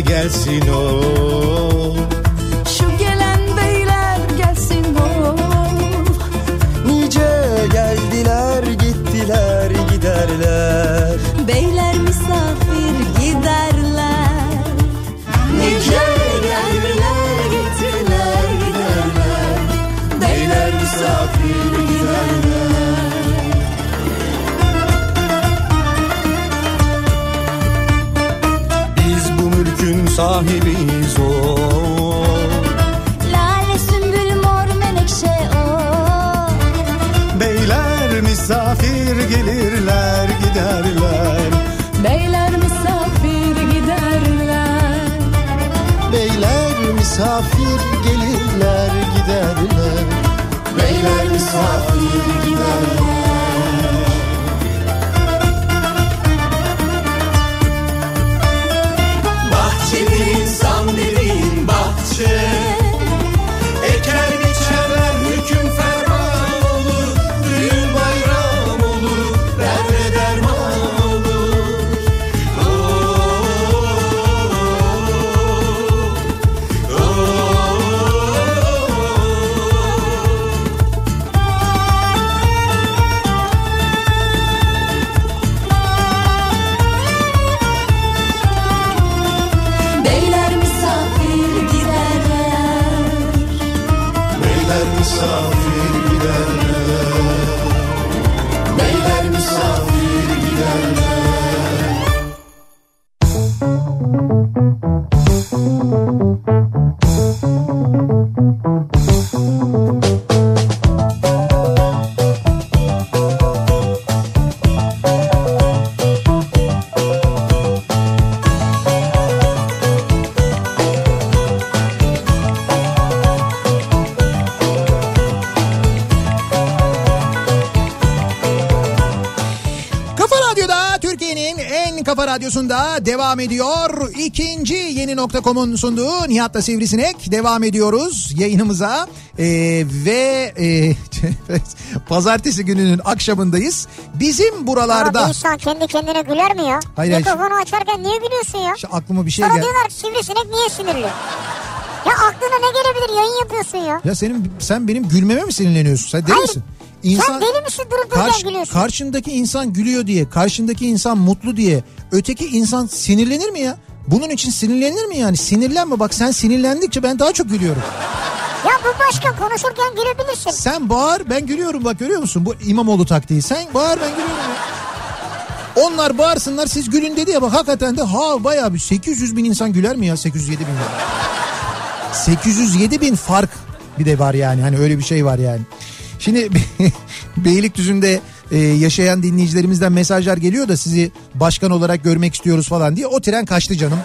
gelsin o radyosunda devam ediyor. İkinci yeni nokta.com'un sunduğu Nihat'la Sivrisinek devam ediyoruz yayınımıza. Ee, ve e, pazartesi gününün akşamındayız. Bizim Ama buralarda... bir insan kendi kendine güler mi ya? Hayır, Mikrofonu açarken niye gülüyorsun ya? İşte aklıma bir şey Sana geldi. diyorlar sivrisinek niye sinirli? Ya aklına ne gelebilir yayın yapıyorsun ya? Ya senin sen benim gülmeme mi sinirleniyorsun? Sen deli Hayır. misin? Sen deli misin durup dururken Karş- gülüyorsun? karşındaki insan gülüyor diye, karşındaki insan mutlu diye, öteki insan sinirlenir mi ya? Bunun için sinirlenir mi yani? Sinirlenme bak sen sinirlendikçe ben daha çok gülüyorum. Ya bu başka konuşurken gülebilirsin. Sen bağır ben gülüyorum bak görüyor musun? Bu İmamoğlu taktiği. Sen bağır ben gülüyorum ya. Onlar bağırsınlar siz gülün dedi ya bak hakikaten de ha bayağı bir 800 bin insan güler mi ya 807 bin? ya? 807 bin fark bir de var yani hani öyle bir şey var yani. Şimdi Beylikdüzü'nde e, yaşayan dinleyicilerimizden mesajlar geliyor da sizi başkan olarak görmek istiyoruz falan diye o tren kaçtı canım.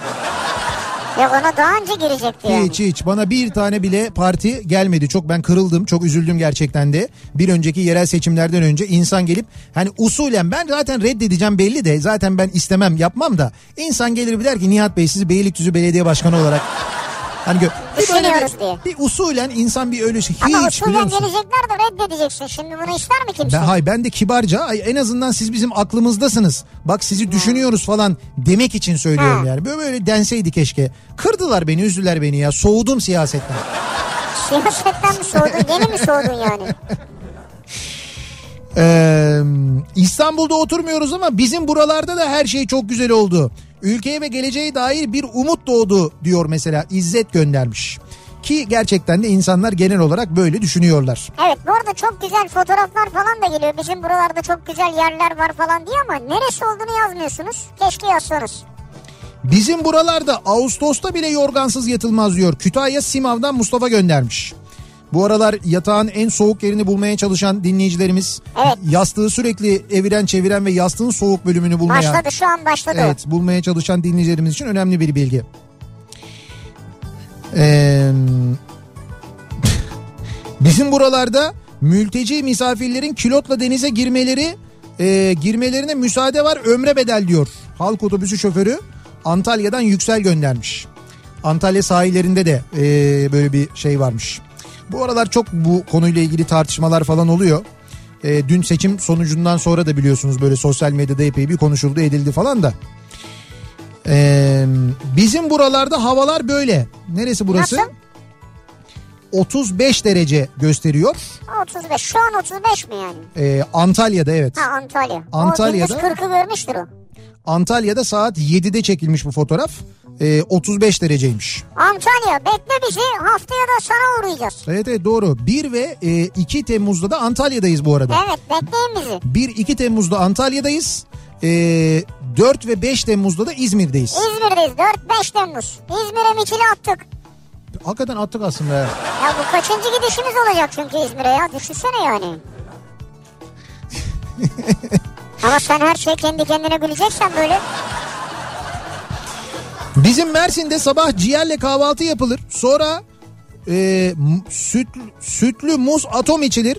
Ya ona daha önce girecekti yani. Hiç hiç bana bir tane bile parti gelmedi. Çok ben kırıldım çok üzüldüm gerçekten de. Bir önceki yerel seçimlerden önce insan gelip hani usulen ben zaten reddedeceğim belli de zaten ben istemem yapmam da. insan gelir bir der ki Nihat Bey sizi Beylikdüzü Belediye Başkanı olarak hani Düşünüyoruz bir, diye. bir usulen insan bir öyle şey hiç Ama usulen gelecekler de reddedeceksin. Şimdi bunu ister mi kimse? Ben, hay ben de kibarca ay, en azından siz bizim aklımızdasınız. Bak sizi düşünüyoruz falan demek için söylüyorum Ha. yani. Böyle böyle denseydi keşke. Kırdılar beni, üzdüler beni ya. Soğudum siyasetten. Siyasetten mi soğudun? Yeni mi soğudun yani? Ee, İstanbul'da oturmuyoruz ama bizim buralarda da her şey çok güzel oldu. Ülkeye ve geleceğe dair bir umut doğdu diyor mesela İzzet göndermiş. Ki gerçekten de insanlar genel olarak böyle düşünüyorlar. Evet bu arada çok güzel fotoğraflar falan da geliyor. Bizim buralarda çok güzel yerler var falan diye ama neresi olduğunu yazmıyorsunuz. Keşke yazsanız. Bizim buralarda Ağustos'ta bile yorgansız yatılmaz diyor. Kütahya Simav'dan Mustafa göndermiş. Bu aralar yatağın en soğuk yerini bulmaya çalışan dinleyicilerimiz Evet. yastığı sürekli eviren çeviren ve yastığın soğuk bölümünü bulmaya Başladı şu an başladı. Evet bulmaya çalışan dinleyicilerimiz için önemli bir bilgi. Ee, bizim buralarda mülteci misafirlerin kilotla denize girmeleri e, girmelerine müsaade var ömre bedel diyor. Halk otobüsü şoförü Antalya'dan Yüksel göndermiş. Antalya sahillerinde de e, böyle bir şey varmış. Bu aralar çok bu konuyla ilgili tartışmalar falan oluyor. E, dün seçim sonucundan sonra da biliyorsunuz böyle sosyal medyada epey bir konuşuldu edildi falan da. Ee, bizim buralarda havalar böyle. Neresi burası? Nasıl? 35 derece gösteriyor. 35. Şu an 35 mi yani? Ee, Antalya'da evet. Ha Antalya. Antalya'da- O gündüz 40'ı görmüştür o. Antalya'da saat 7'de çekilmiş bu fotoğraf. Ee, 35 dereceymiş. Antalya bekle bizi haftaya da sana uğrayacağız. Evet evet doğru. 1 ve e, 2 Temmuz'da da Antalya'dayız bu arada. Evet bekleyin bizi. 1-2 Temmuz'da Antalya'dayız. Ee, 4 ve 5 Temmuz'da da İzmir'deyiz. İzmir'deyiz 4-5 Temmuz. İzmir'e mitili attık. Hakikaten attık aslında. ya. Ya bu kaçıncı gidişimiz olacak çünkü İzmir'e ya düşünsene yani. Ama sen her şeyi kendi kendine bileceksen böyle. Bizim Mersin'de sabah ciğerle kahvaltı yapılır. Sonra e, süt, sütlü muz atom içilir.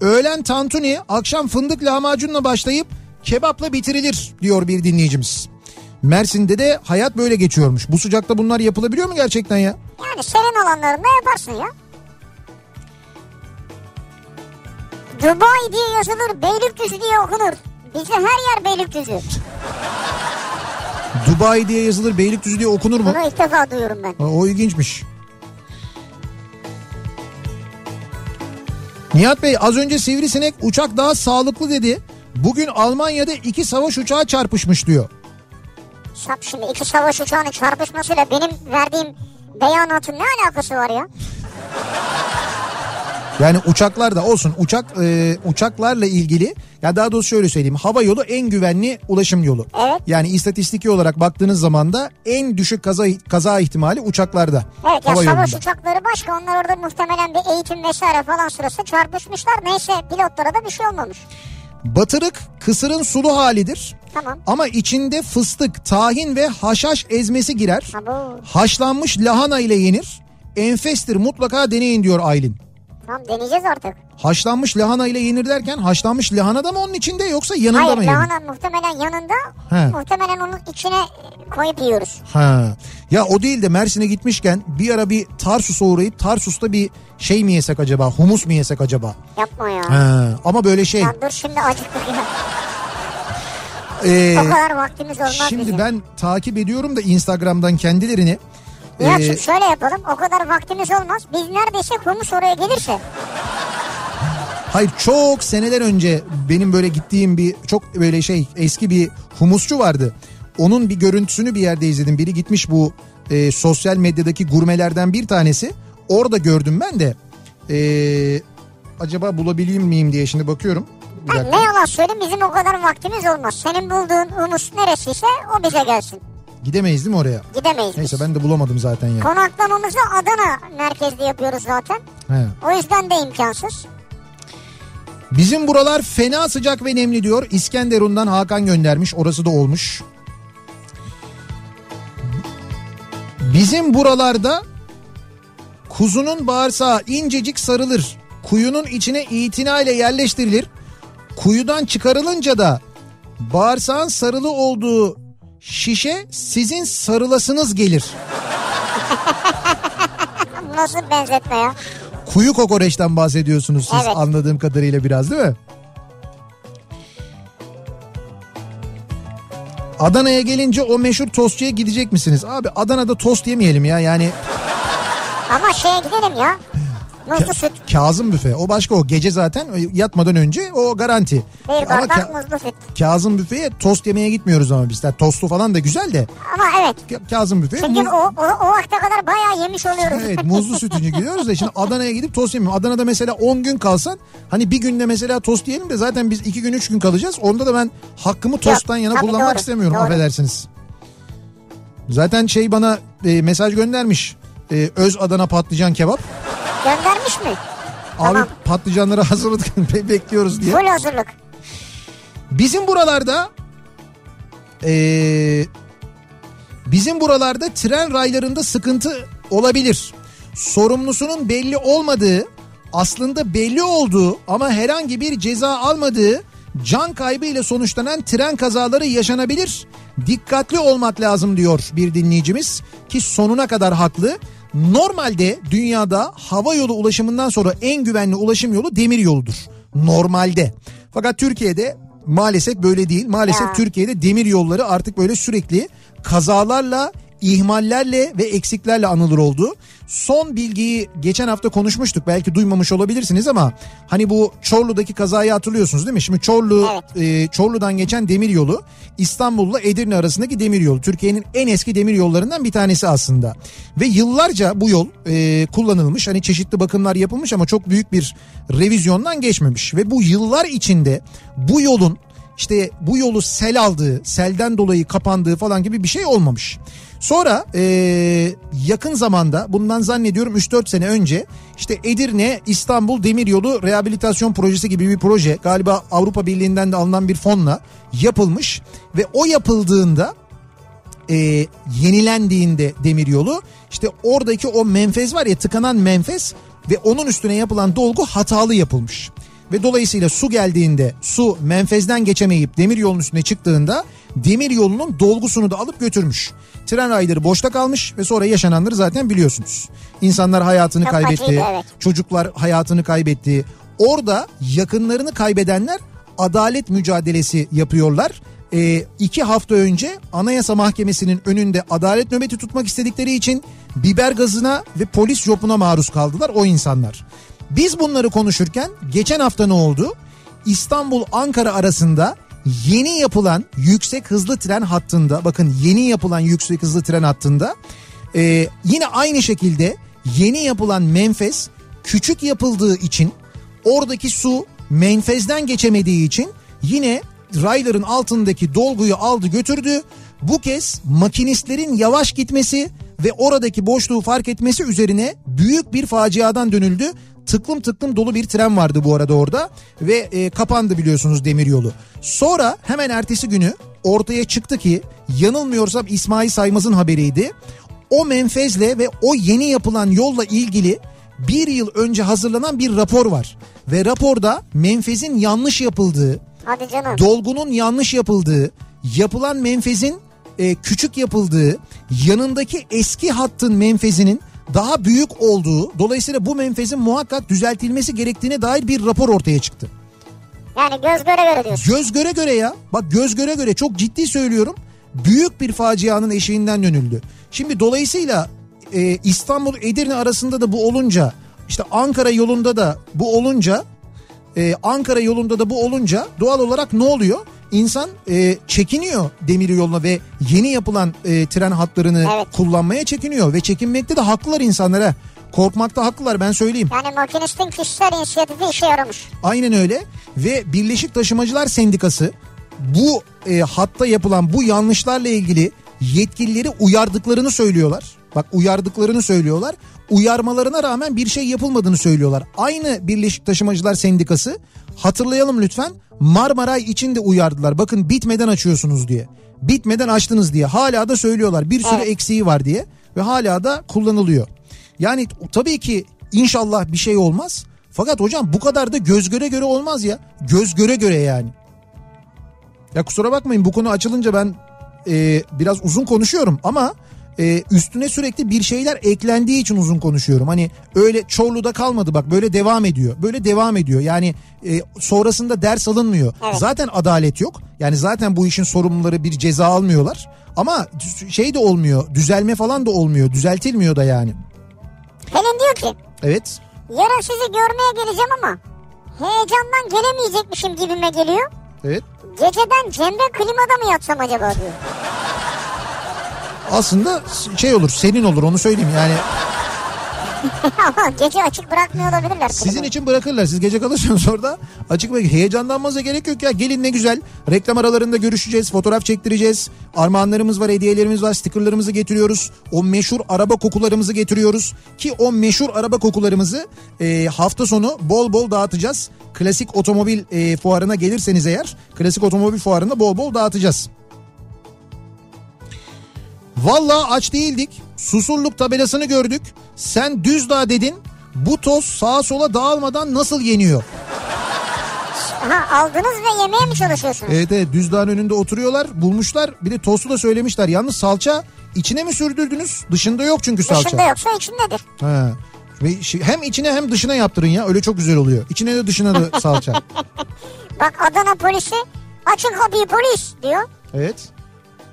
Öğlen tantuni, akşam fındık lahmacunla başlayıp kebapla bitirilir diyor bir dinleyicimiz. Mersin'de de hayat böyle geçiyormuş. Bu sıcakta bunlar yapılabiliyor mu gerçekten ya? Yani senin olanlarında yaparsın ya. Dubai diye yazılır, Beylikdüzü diye okunur. Bizde her yer Beylikdüzü. Dubai diye yazılır, Beylikdüzü diye okunur mu? Bunu ilk defa duyuyorum ben. Ha, O ilginçmiş. Nihat Bey az önce sivrisinek uçak daha sağlıklı dedi. Bugün Almanya'da iki savaş uçağı çarpışmış diyor. Sap şimdi iki savaş uçağının çarpışmasıyla benim verdiğim beyanatın ne alakası var ya? Yani uçaklar da olsun uçak e, uçaklarla ilgili ya daha doğrusu şöyle söyleyeyim hava yolu en güvenli ulaşım yolu. Evet. Yani istatistiki olarak baktığınız zaman da en düşük kaza kaza ihtimali uçaklarda. Evet ya hava savaş yolunda. uçakları başka onlar orada muhtemelen bir eğitim vesaire falan sırası çarpışmışlar. Neyse pilotlara da bir şey olmamış. Batırık kısırın sulu halidir. Tamam. Ama içinde fıstık, tahin ve haşhaş ezmesi girer. Ha bu. Haşlanmış lahana ile yenir. Enfestir mutlaka deneyin diyor Aylin. Tamam deneyeceğiz artık. Haşlanmış lahana ile yenir derken haşlanmış lahana da mı onun içinde yoksa yanında Hayır mı yenir? lahana muhtemelen yanında He. muhtemelen onun içine koyup yiyoruz. Ha. Ya o değil de Mersin'e gitmişken bir ara bir Tarsus'a uğrayıp Tarsus'ta bir şey mi yesek acaba? Humus mu yesek acaba? Yapma ya. Ha. Ama böyle şey. Ya dur şimdi acıktık ya. e, o kadar vaktimiz olmaz şimdi bizim. ben takip ediyorum da Instagram'dan kendilerini. Nihat'cığım E, şöyle yapalım o kadar vaktimiz olmaz. Biz neredeyse humus oraya gelirse. Hayır çok seneler önce benim böyle gittiğim bir çok böyle şey eski bir humusçu vardı. Onun bir görüntüsünü bir yerde izledim. Biri gitmiş bu e, sosyal medyadaki gurmelerden bir tanesi. Orada gördüm ben de. E, acaba bulabileyim miyim diye şimdi bakıyorum. Ben ne yalan söyleyeyim bizim o kadar vaktimiz olmaz. Senin bulduğun humus neresiyse o bize gelsin. Gidemeyiz değil mi oraya? Gidemeyiz Neyse biz. ben de bulamadım zaten ya. Konaklamamızı Adana merkezde yapıyoruz zaten. He. O yüzden de imkansız. Bizim buralar fena sıcak ve nemli diyor. İskenderun'dan Hakan göndermiş. Orası da olmuş. Bizim buralarda kuzunun bağırsağı incecik sarılır. Kuyunun içine itinayla yerleştirilir. Kuyudan çıkarılınca da bağırsağın sarılı olduğu şişe sizin sarılasınız gelir. Nasıl benzetme ya? Kuyu kokoreçten bahsediyorsunuz siz Evet. anladığım kadarıyla biraz değil mi? Adana'ya gelince o meşhur tostçuya gidecek misiniz? Abi Adana'da tost yemeyelim ya yani Ama şeye gidelim ya. Muzlu süt. Kazım büfe o başka o gece zaten yatmadan önce o garanti. Bir Ama bardak muzlu süt. Kazım büfeye tost yemeye gitmiyoruz ama biz. Yani tostu falan da güzel de Ama evet. Ka- Kazım büfeye Çünkü muz- o, o, o vakte kadar bayağı yemiş oluyoruz. Evet muzlu sütüncü gidiyoruz da şimdi Adana'ya gidip tost yemiyorum. Adana'da mesela 10 gün kalsan hani bir günde mesela tost yiyelim de zaten biz 2 gün 3 gün kalacağız. Onda da ben hakkımı tosttan yana tabii kullanmak doğru, istemiyorum doğru. affedersiniz. Zaten şey bana e, mesaj göndermiş. E, öz Adana patlıcan kebap. Göndermiş mi? Abi Tamam. patlıcanları hazırladık be- bekliyoruz diye. Full hazırlık. Bizim buralarda eee, bizim buralarda tren raylarında sıkıntı olabilir. Sorumlusunun belli olmadığı, aslında belli olduğu ama herhangi bir ceza almadığı can kaybı ile sonuçlanan tren kazaları yaşanabilir. Dikkatli olmak lazım diyor bir dinleyicimiz ki sonuna kadar haklı. Normalde dünyada hava yolu ulaşımından sonra en güvenli ulaşım yolu demir yoludur. Normalde. Fakat Türkiye'de maalesef böyle değil. Maalesef Ya. Türkiye'de demir yolları artık böyle sürekli kazalarla, ihmallerle ve eksiklerle anılır oldu. Son bilgiyi geçen hafta konuşmuştuk. Belki duymamış olabilirsiniz ama hani bu Çorlu'daki kazayı hatırlıyorsunuz değil mi? Şimdi Çorlu e, Çorlu'dan geçen demir yolu İstanbul'la Edirne arasındaki demir yolu. Türkiye'nin en eski demir yollarından bir tanesi aslında. Ve yıllarca bu yol e, kullanılmış. Hani çeşitli bakımlar yapılmış ama çok büyük bir revizyondan geçmemiş. Ve bu yıllar içinde bu yolun işte bu yolu sel aldığı, selden dolayı kapandığı falan gibi bir şey olmamış. Sonra e, yakın zamanda bundan zannediyorum 3-4 sene önce işte Edirne İstanbul Demiryolu Rehabilitasyon Projesi gibi bir proje galiba Avrupa Birliği'nden de alınan bir fonla yapılmış ve o yapıldığında e, yenilendiğinde demiryolu işte oradaki o menfez var ya tıkanan menfez ve onun üstüne yapılan dolgu hatalı yapılmış. Ve dolayısıyla su geldiğinde su menfezden geçemeyip demir yolunun üstüne çıktığında demir yolunun dolgusunu da alıp götürmüş. Tren rayları boşta kalmış ve sonra yaşananları zaten biliyorsunuz. İnsanlar hayatını Çok kaybetti. acıydı, evet. Çocuklar hayatını kaybetti. Orada yakınlarını kaybedenler adalet mücadelesi yapıyorlar. Ee, iki hafta önce Anayasa Mahkemesi'nin önünde adalet nöbeti tutmak istedikleri için biber gazına ve polis jopuna maruz kaldılar o insanlar. Biz bunları konuşurken geçen hafta ne oldu? İstanbul-Ankara arasında yeni yapılan yüksek hızlı tren hattında bakın yeni yapılan yüksek hızlı tren hattında e, yine aynı şekilde yeni yapılan menfez küçük yapıldığı için oradaki su menfezden geçemediği için yine rayların altındaki dolguyu aldı götürdü. Bu kez makinistlerin yavaş gitmesi ve oradaki boşluğu fark etmesi üzerine büyük bir faciadan dönüldü. Tıklım tıklım dolu bir tren vardı bu arada orada ve e, kapandı biliyorsunuz demiryolu. Sonra hemen ertesi günü ortaya çıktı ki yanılmıyorsam İsmail Saymaz'ın haberiydi. O menfezle ve o yeni yapılan yolla ilgili bir yıl önce hazırlanan bir rapor var. Ve raporda menfezin yanlış yapıldığı, Hadi canım. dolgunun yanlış yapıldığı, yapılan menfezin e, küçük yapıldığı, yanındaki eski hattın menfezinin daha büyük olduğu, dolayısıyla bu menfezin muhakkak düzeltilmesi gerektiğine dair bir rapor ortaya çıktı. yani göz göre göre diyorsun. Göz göre göre ya. Bak göz göre göre çok ciddi söylüyorum. Büyük bir facianın eşiğinden dönüldü. Şimdi dolayısıyla e, İstanbul Edirne arasında da bu olunca işte Ankara yolunda da bu olunca e, Ankara yolunda da bu olunca doğal olarak ne oluyor? İnsan e, çekiniyor demir yoluna ve yeni yapılan e, tren hatlarını Evet. kullanmaya çekiniyor ve çekinmekte de haklılar insanlara. Korkmakta haklılar ben söyleyeyim. Yani makinistin kişisel inisiyatifi işe yaramış. Aynen öyle ve Birleşik Taşımacılar Sendikası bu e, hatta yapılan bu yanlışlarla ilgili yetkilileri uyardıklarını söylüyorlar. Bak uyardıklarını söylüyorlar. Uyarmalarına rağmen bir şey yapılmadığını söylüyorlar. Aynı Birleşik Taşımacılar Sendikası hatırlayalım lütfen Marmaray için de uyardılar. Bakın bitmeden açıyorsunuz diye. Bitmeden açtınız diye. Hala da söylüyorlar. Bir sürü Evet. eksiği var diye ve hala da kullanılıyor. Yani tabii ki inşallah bir şey olmaz. Fakat hocam bu kadar da göz göre göre olmaz ya. Göz göre göre yani. Ya kusura bakmayın bu konu açılınca ben e, biraz uzun konuşuyorum ama e, üstüne sürekli bir şeyler eklendiği için uzun konuşuyorum. Hani öyle Çorlu'da kalmadı bak böyle devam ediyor. Böyle devam ediyor. Yani e, sonrasında ders alınmıyor. Evet. Zaten adalet yok. Yani zaten bu işin sorumluları bir ceza almıyorlar. Ama şey de olmuyor. Düzelme falan da olmuyor. Düzeltilmiyor da yani. Pelin diyor ki Evet. yarın sizi görmeye geleceğim ama heyecandan gelemeyecekmişim gibime geliyor. Evet. Geceden Cemre klimada mı yatsam acaba diyor. Aslında şey olur senin olur onu söyleyeyim. Yani gece açık bırakmıyor olabilirler. sizin için bırakırlar. Siz gece kalırsanız orada açık ve heyecanlanmanıza gerek yok ya. Gelin ne güzel. Reklam aralarında görüşeceğiz fotoğraf çektireceğiz. Armağanlarımız var hediyelerimiz var stickerlarımızı getiriyoruz. O meşhur araba kokularımızı getiriyoruz. Ki o meşhur araba kokularımızı e, hafta sonu bol bol dağıtacağız. Klasik otomobil e, fuarına gelirseniz eğer klasik otomobil fuarında bol bol dağıtacağız. Valla aç değildik. Susurluk tabelasını gördük. Sen Düzdağ dedin. Bu toz sağa sola dağılmadan nasıl yeniyor? Aha aldınız ve yemeye mi çalışıyorsunuz? Evet evet Düzdağ'ın önünde oturuyorlar bulmuşlar. Bir de tostu da söylemişler. Yalnız salça içine mi sürdürdünüz? Dışında yok çünkü salça. Dışında yoksa içindedir. Şi- hem içine hem dışına yaptırın ya. Öyle çok güzel oluyor. İçine de dışına da salça. Bak Adana polisi açın kapıyı polis diyor. Evet.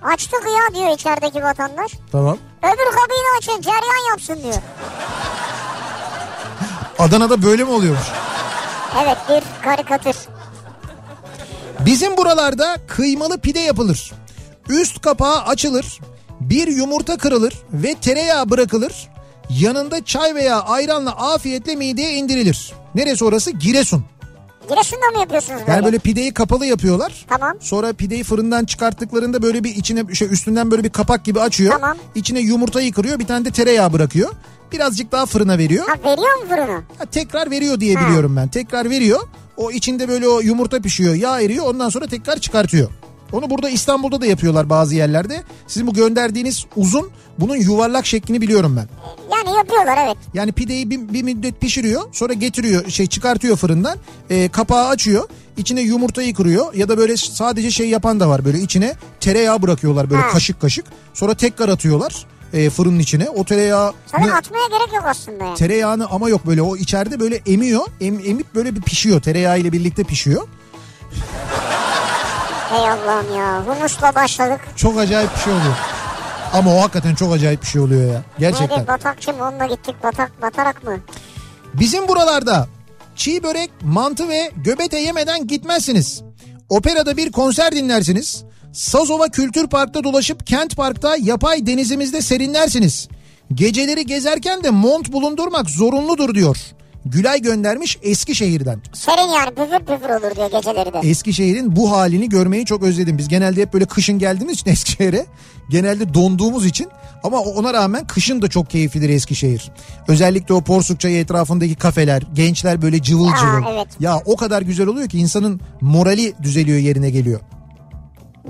Açtık ya diyor içerideki vatandaş. Tamam. Öbür da açın ceryan yapsın diyor. Adana'da böyle mi oluyormuş? Evet bir karikatür. Bizim buralarda kıymalı pide yapılır. Üst kapağı açılır. Bir yumurta kırılır ve tereyağı bırakılır. Yanında çay veya ayranla afiyetle mideye indirilir. Neresi orası? Giresun. Giresun'da mı yapıyorsunuz böyle? Yani böyle pideyi kapalı yapıyorlar. Tamam. Sonra pideyi fırından çıkarttıklarında böyle bir içine şey üstünden böyle bir kapak gibi açıyor. Tamam. İçine yumurtayı kırıyor, bir tane de tereyağı bırakıyor. Birazcık daha fırına veriyor. Ha veriyor mu fırını? Ha, tekrar veriyor diye Ha. biliyorum ben. Tekrar veriyor. O içinde böyle o yumurta pişiyor, yağ eriyor. Ondan sonra tekrar çıkartıyor. Onu burada İstanbul'da da yapıyorlar bazı yerlerde. Sizin bu gönderdiğiniz uzun bunun yuvarlak şeklini biliyorum ben. Yani yapıyorlar evet. Yani pideyi bir, bir müddet pişiriyor sonra getiriyor şey çıkartıyor fırından e, kapağı açıyor içine yumurtayı kırıyor ya da böyle sadece şey yapan da var böyle içine tereyağı bırakıyorlar böyle Ha. kaşık kaşık sonra tekrar atıyorlar e, fırının içine o tereyağı Sana atmaya gerek yok aslında yani. tereyağını ama yok böyle o içeride böyle emiyor em, emip böyle bir pişiyor tereyağı ile birlikte pişiyor Hey Allah'ım ya humusla başladık. çok acayip bir şey oluyor ama o hakikaten çok acayip bir şey oluyor ya gerçekten. Neydi batakçı mı onunla gittik batak batarak mı? Bizim buralarda çiğ börek, mantı ve göbete yemeden gitmezsiniz. Operada bir konser dinlersiniz. Sazova Kültür Park'ta dolaşıp Kent Park'ta yapay denizimizde serinlersiniz. Geceleri gezerken de mont bulundurmak zorunludur diyor. Gülay göndermiş Eskişehir'den. Serin yani püfür püfür olur diyor geceleri de. Eskişehir'in bu halini görmeyi çok özledim. Biz genelde hep böyle kışın geldiğimiz için Eskişehir'e genelde donduğumuz için ama ona rağmen kışın da çok keyiflidir Eskişehir. Özellikle o Porsukçay etrafındaki kafeler, gençler böyle cıvıl Aa, cıvıl. evet. Ya o kadar güzel oluyor ki insanın morali düzeliyor yerine geliyor.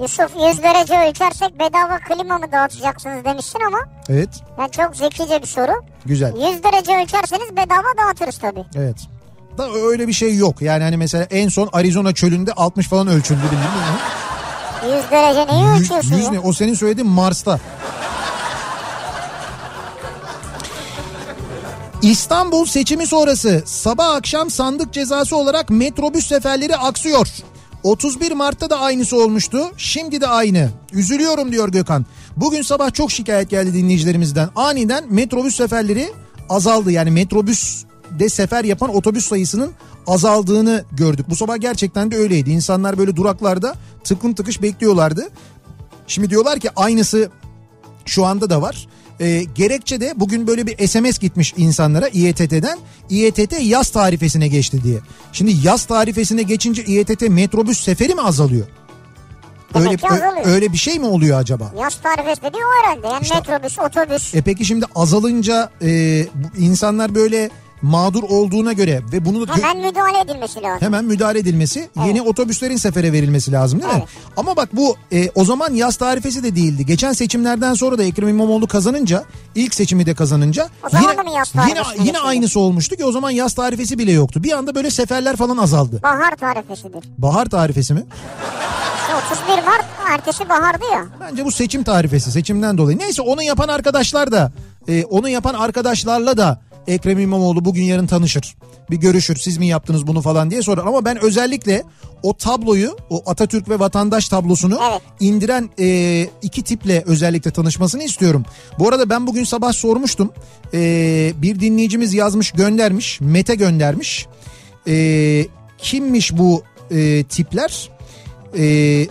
Yusuf 100 derece ölçersek bedava klima mı dağıtacaksınız demişsin ama Evet, yani çok zekice bir soru. güzel. 100 derece ölçerseniz bedava dağıtırız tabii. Evet. Da öyle bir şey yok. Yani hani mesela en son Arizona çölünde 60 falan ölçüldü değil mi? 100 derece neyi Yüz- ölçüyorsun yüz ya? ne? O senin söylediğin Mars'ta. İstanbul seçimi sonrası sabah akşam sandık cezası olarak metrobüs seferleri aksıyor. 31 Mart'ta da aynısı olmuştu. Şimdi de aynı. Üzülüyorum diyor Gökhan. Bugün sabah çok şikayet geldi dinleyicilerimizden. Aniden metrobüs seferleri azaldı. Yani metrobüs de sefer yapan otobüs sayısının azaldığını gördük. Bu sabah gerçekten de öyleydi. İnsanlar böyle duraklarda tıklım tıkış bekliyorlardı. Şimdi diyorlar ki aynısı şu anda da var. Ee, gerekçe de bugün böyle bir SMS gitmiş insanlara İETT'den. İETT yaz tarifesine geçti diye. Şimdi yaz tarifesine geçince İETT metrobüs seferi mi azalıyor? Öyle, azalıyor. ö- öyle bir şey mi oluyor acaba? Yaz tarifesi dediği o herhalde. Yani İşte- metrobüs, otobüs. E peki şimdi azalınca e, insanlar böyle mağdur olduğuna göre ve bunu da Hemen müdahale edilmesi lazım. hemen müdahale edilmesi, yeni otobüslerin sefere verilmesi lazım değil mi? Evet. Ama bak bu e, o zaman yaz tarifesi de değildi. Geçen seçimlerden sonra da Ekrem İmamoğlu kazanınca, ilk seçimi de kazanınca yine yine yine aynısı olmuştu ki o zaman yaz tarifesi bile yoktu. Bir anda böyle seferler falan azaldı. Bahar tarifesidir. Bahar tarifesi mi? İşte 31 Mart ertesi bahardı ya. Bence bu seçim tarifesi seçimden dolayı. Neyse onu yapan arkadaşlar da e, onu yapan arkadaşlarla da Ekrem İmamoğlu bugün yarın tanışır. Bir görüşür siz mi yaptınız bunu falan diye sorar. Ama ben özellikle o tabloyu o Atatürk ve vatandaş tablosunu Evet. indiren e, iki tiple özellikle tanışmasını istiyorum. Bu arada ben bugün sabah sormuştum. E, bir dinleyicimiz yazmış göndermiş. Mete göndermiş. E, kimmiş bu e, tipler? E,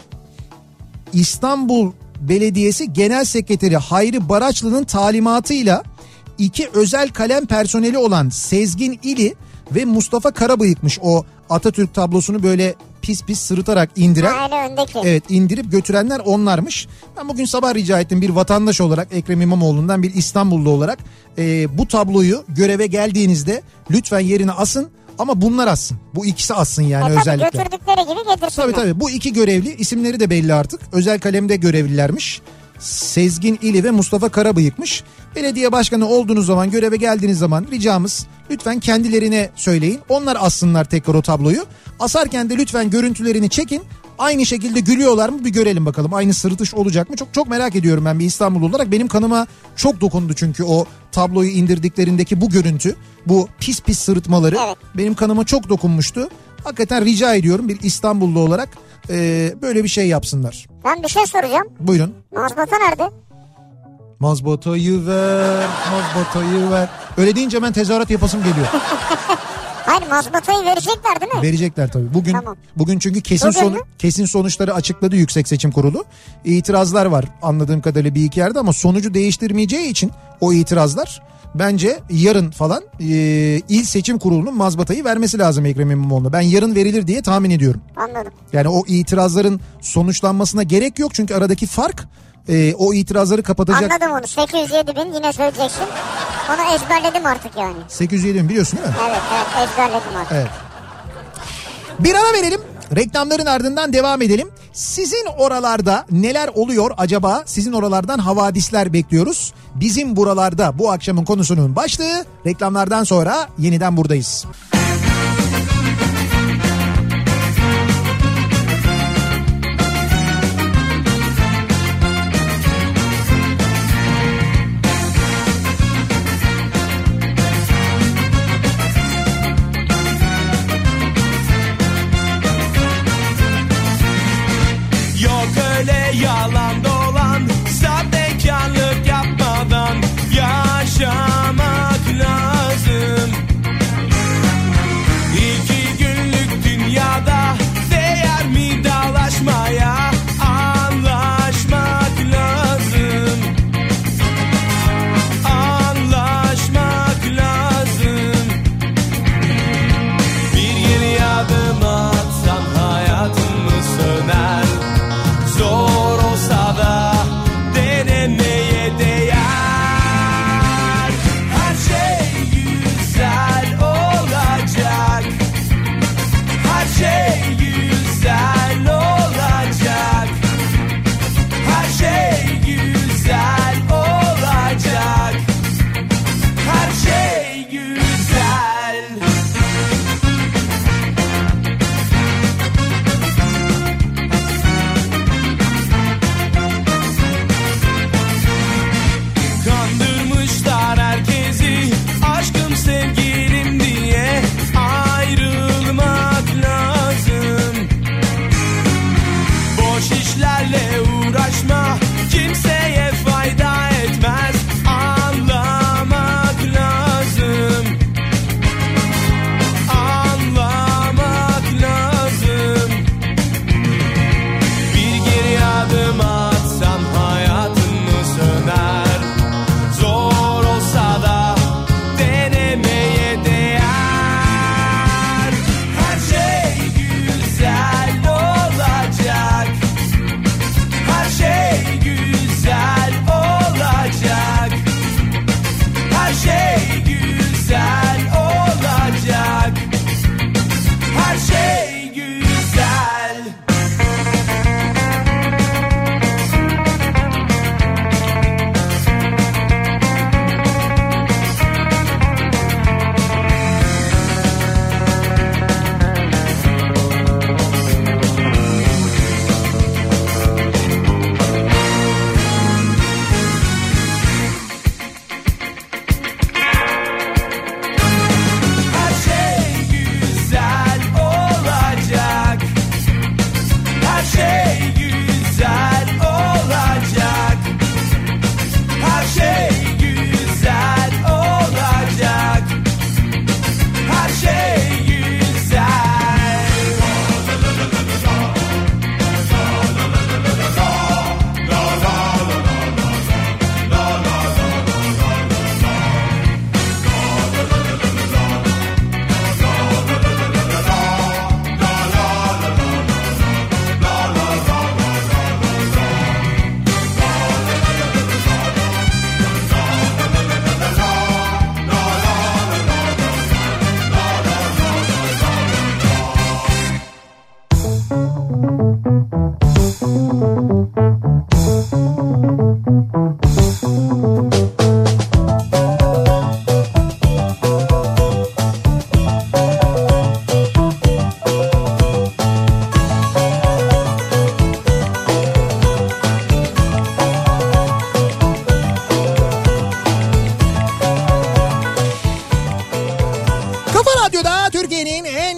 İstanbul Belediyesi Genel Sekreteri Hayri Baraçlı'nın talimatıyla iki özel kalem personeli olan Sezgin İli ve Mustafa Karabıyıkmış o Atatürk tablosunu böyle pis pis sırıtarak indiren. Ha, öyle öndeki. Evet indirip götürenler onlarmış. Ben bugün sabah rica ettim bir vatandaş olarak Ekrem İmamoğlu'ndan bir İstanbullu olarak e, bu tabloyu göreve geldiğinizde lütfen yerine asın ama bunlar assın. Bu ikisi assın yani E tabii özellikle. götürdükleri gibi getirsinler. Tabii tabii bu iki görevli isimleri de belli artık. Özel kalemde görevlilermiş. Sezgin İli ve Mustafa Karabıyıkmış. Belediye başkanı olduğunuz zaman göreve geldiğiniz zaman ricamız lütfen kendilerine söyleyin. Onlar assınlar tekrar o tabloyu. Asarken de lütfen görüntülerini çekin. Aynı şekilde gülüyorlar mı bir görelim bakalım. Aynı sırıtış olacak mı? Çok çok merak ediyorum ben bir İstanbul olarak. Benim kanıma çok dokundu çünkü o tabloyu indirdiklerindeki bu görüntü. Bu pis pis sırıtmaları Evet. benim kanıma çok dokunmuştu. Hakikaten rica ediyorum bir İstanbullu olarak e, böyle bir şey yapsınlar. Ben bir şey soracağım. Buyurun. Mazbata nerede? Mazbatayı ver, mazbatayı ver. Öyle deyince ben tezahürat yapasım geliyor. Hayır mazbatayı verecekler değil mi? Verecekler tabii. Bugün Tamam. bugün çünkü kesin Bugün sonu, kesin sonuçları açıkladı Yüksek Seçim Kurulu. İtirazlar var anladığım kadarıyla bir iki yerde ama sonucu değiştirmeyeceği için o itirazlar bence yarın falan e, il seçim kurulunun mazbatayı vermesi lazım Ekrem İmamoğlu'na. Ben yarın verilir diye tahmin ediyorum. Anladım. Yani o itirazların sonuçlanmasına gerek yok çünkü aradaki fark e, o itirazları kapatacak. Anladım onu. 807 bin yine söyleyeceksin. Onu ezberledim artık yani. 807 bin biliyorsun değil mi? Evet evet ezberledim artık. Evet. Bir ara verelim. Reklamların ardından devam edelim. Sizin oralarda neler oluyor acaba? Sizin oralardan havadisler bekliyoruz. Bizim buralarda bu akşamın konusunun başlığı. Reklamlardan sonra yeniden buradayız. Yok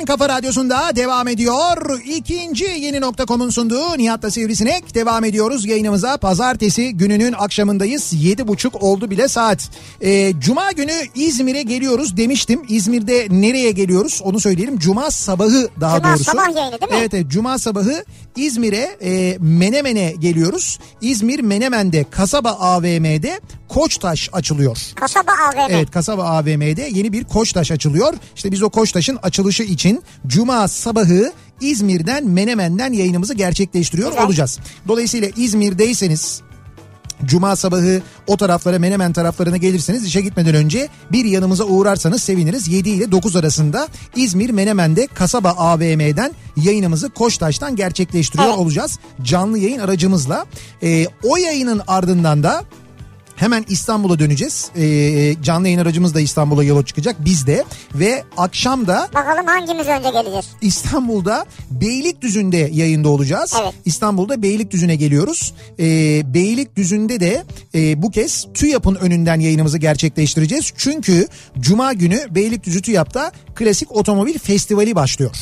Kafa Radyosu'nda devam ediyor. İkinci yeni nokta.com'un sunduğu Nihat'la Sivrisinek devam ediyoruz yayınımıza. Pazartesi gününün akşamındayız. Yedi buçuk oldu bile saat. Ee, Cuma günü İzmir'e geliyoruz demiştim. İzmir'de nereye geliyoruz onu söyleyelim. Cuma sabahı daha Cuma doğrusu. sabah yayını değil mi? Evet, evet Cuma sabahı İzmir'e e, Menemen'e geliyoruz. İzmir Menemen'de Kasaba AVM'de Koçtaş açılıyor. Kasaba AVM. Evet Kasaba AVM'de yeni bir Koçtaş açılıyor. İşte biz o Koçtaş'ın açılışı için Cuma sabahı İzmir'den Menemen'den yayınımızı gerçekleştiriyor Güzel. olacağız. Dolayısıyla İzmir'deyseniz Cuma sabahı o taraflara Menemen taraflarına gelirseniz işe gitmeden önce bir yanımıza uğrarsanız seviniriz. 7 ile 9 arasında İzmir Menemen'de Kasaba AVM'den yayınımızı Koçtaş'tan gerçekleştiriyor olacağız. Canlı yayın aracımızla. Ee, o yayının ardından da Hemen İstanbul'a döneceğiz. Ee, canlı yayın aracımız da İstanbul'a yola çıkacak. Biz de ve akşam da Bakalım hangimiz önce geleceğiz. İstanbul'da Beylikdüzü'nde yayında olacağız. Evet. İstanbul'da Beylikdüzü'ne geliyoruz. Ee, Beylikdüzü'nde de e, bu kez TÜYAP'ın önünden yayınımızı gerçekleştireceğiz. Çünkü Cuma günü Beylikdüzü TÜYAP'ta Klasik Otomobil Festivali başlıyor.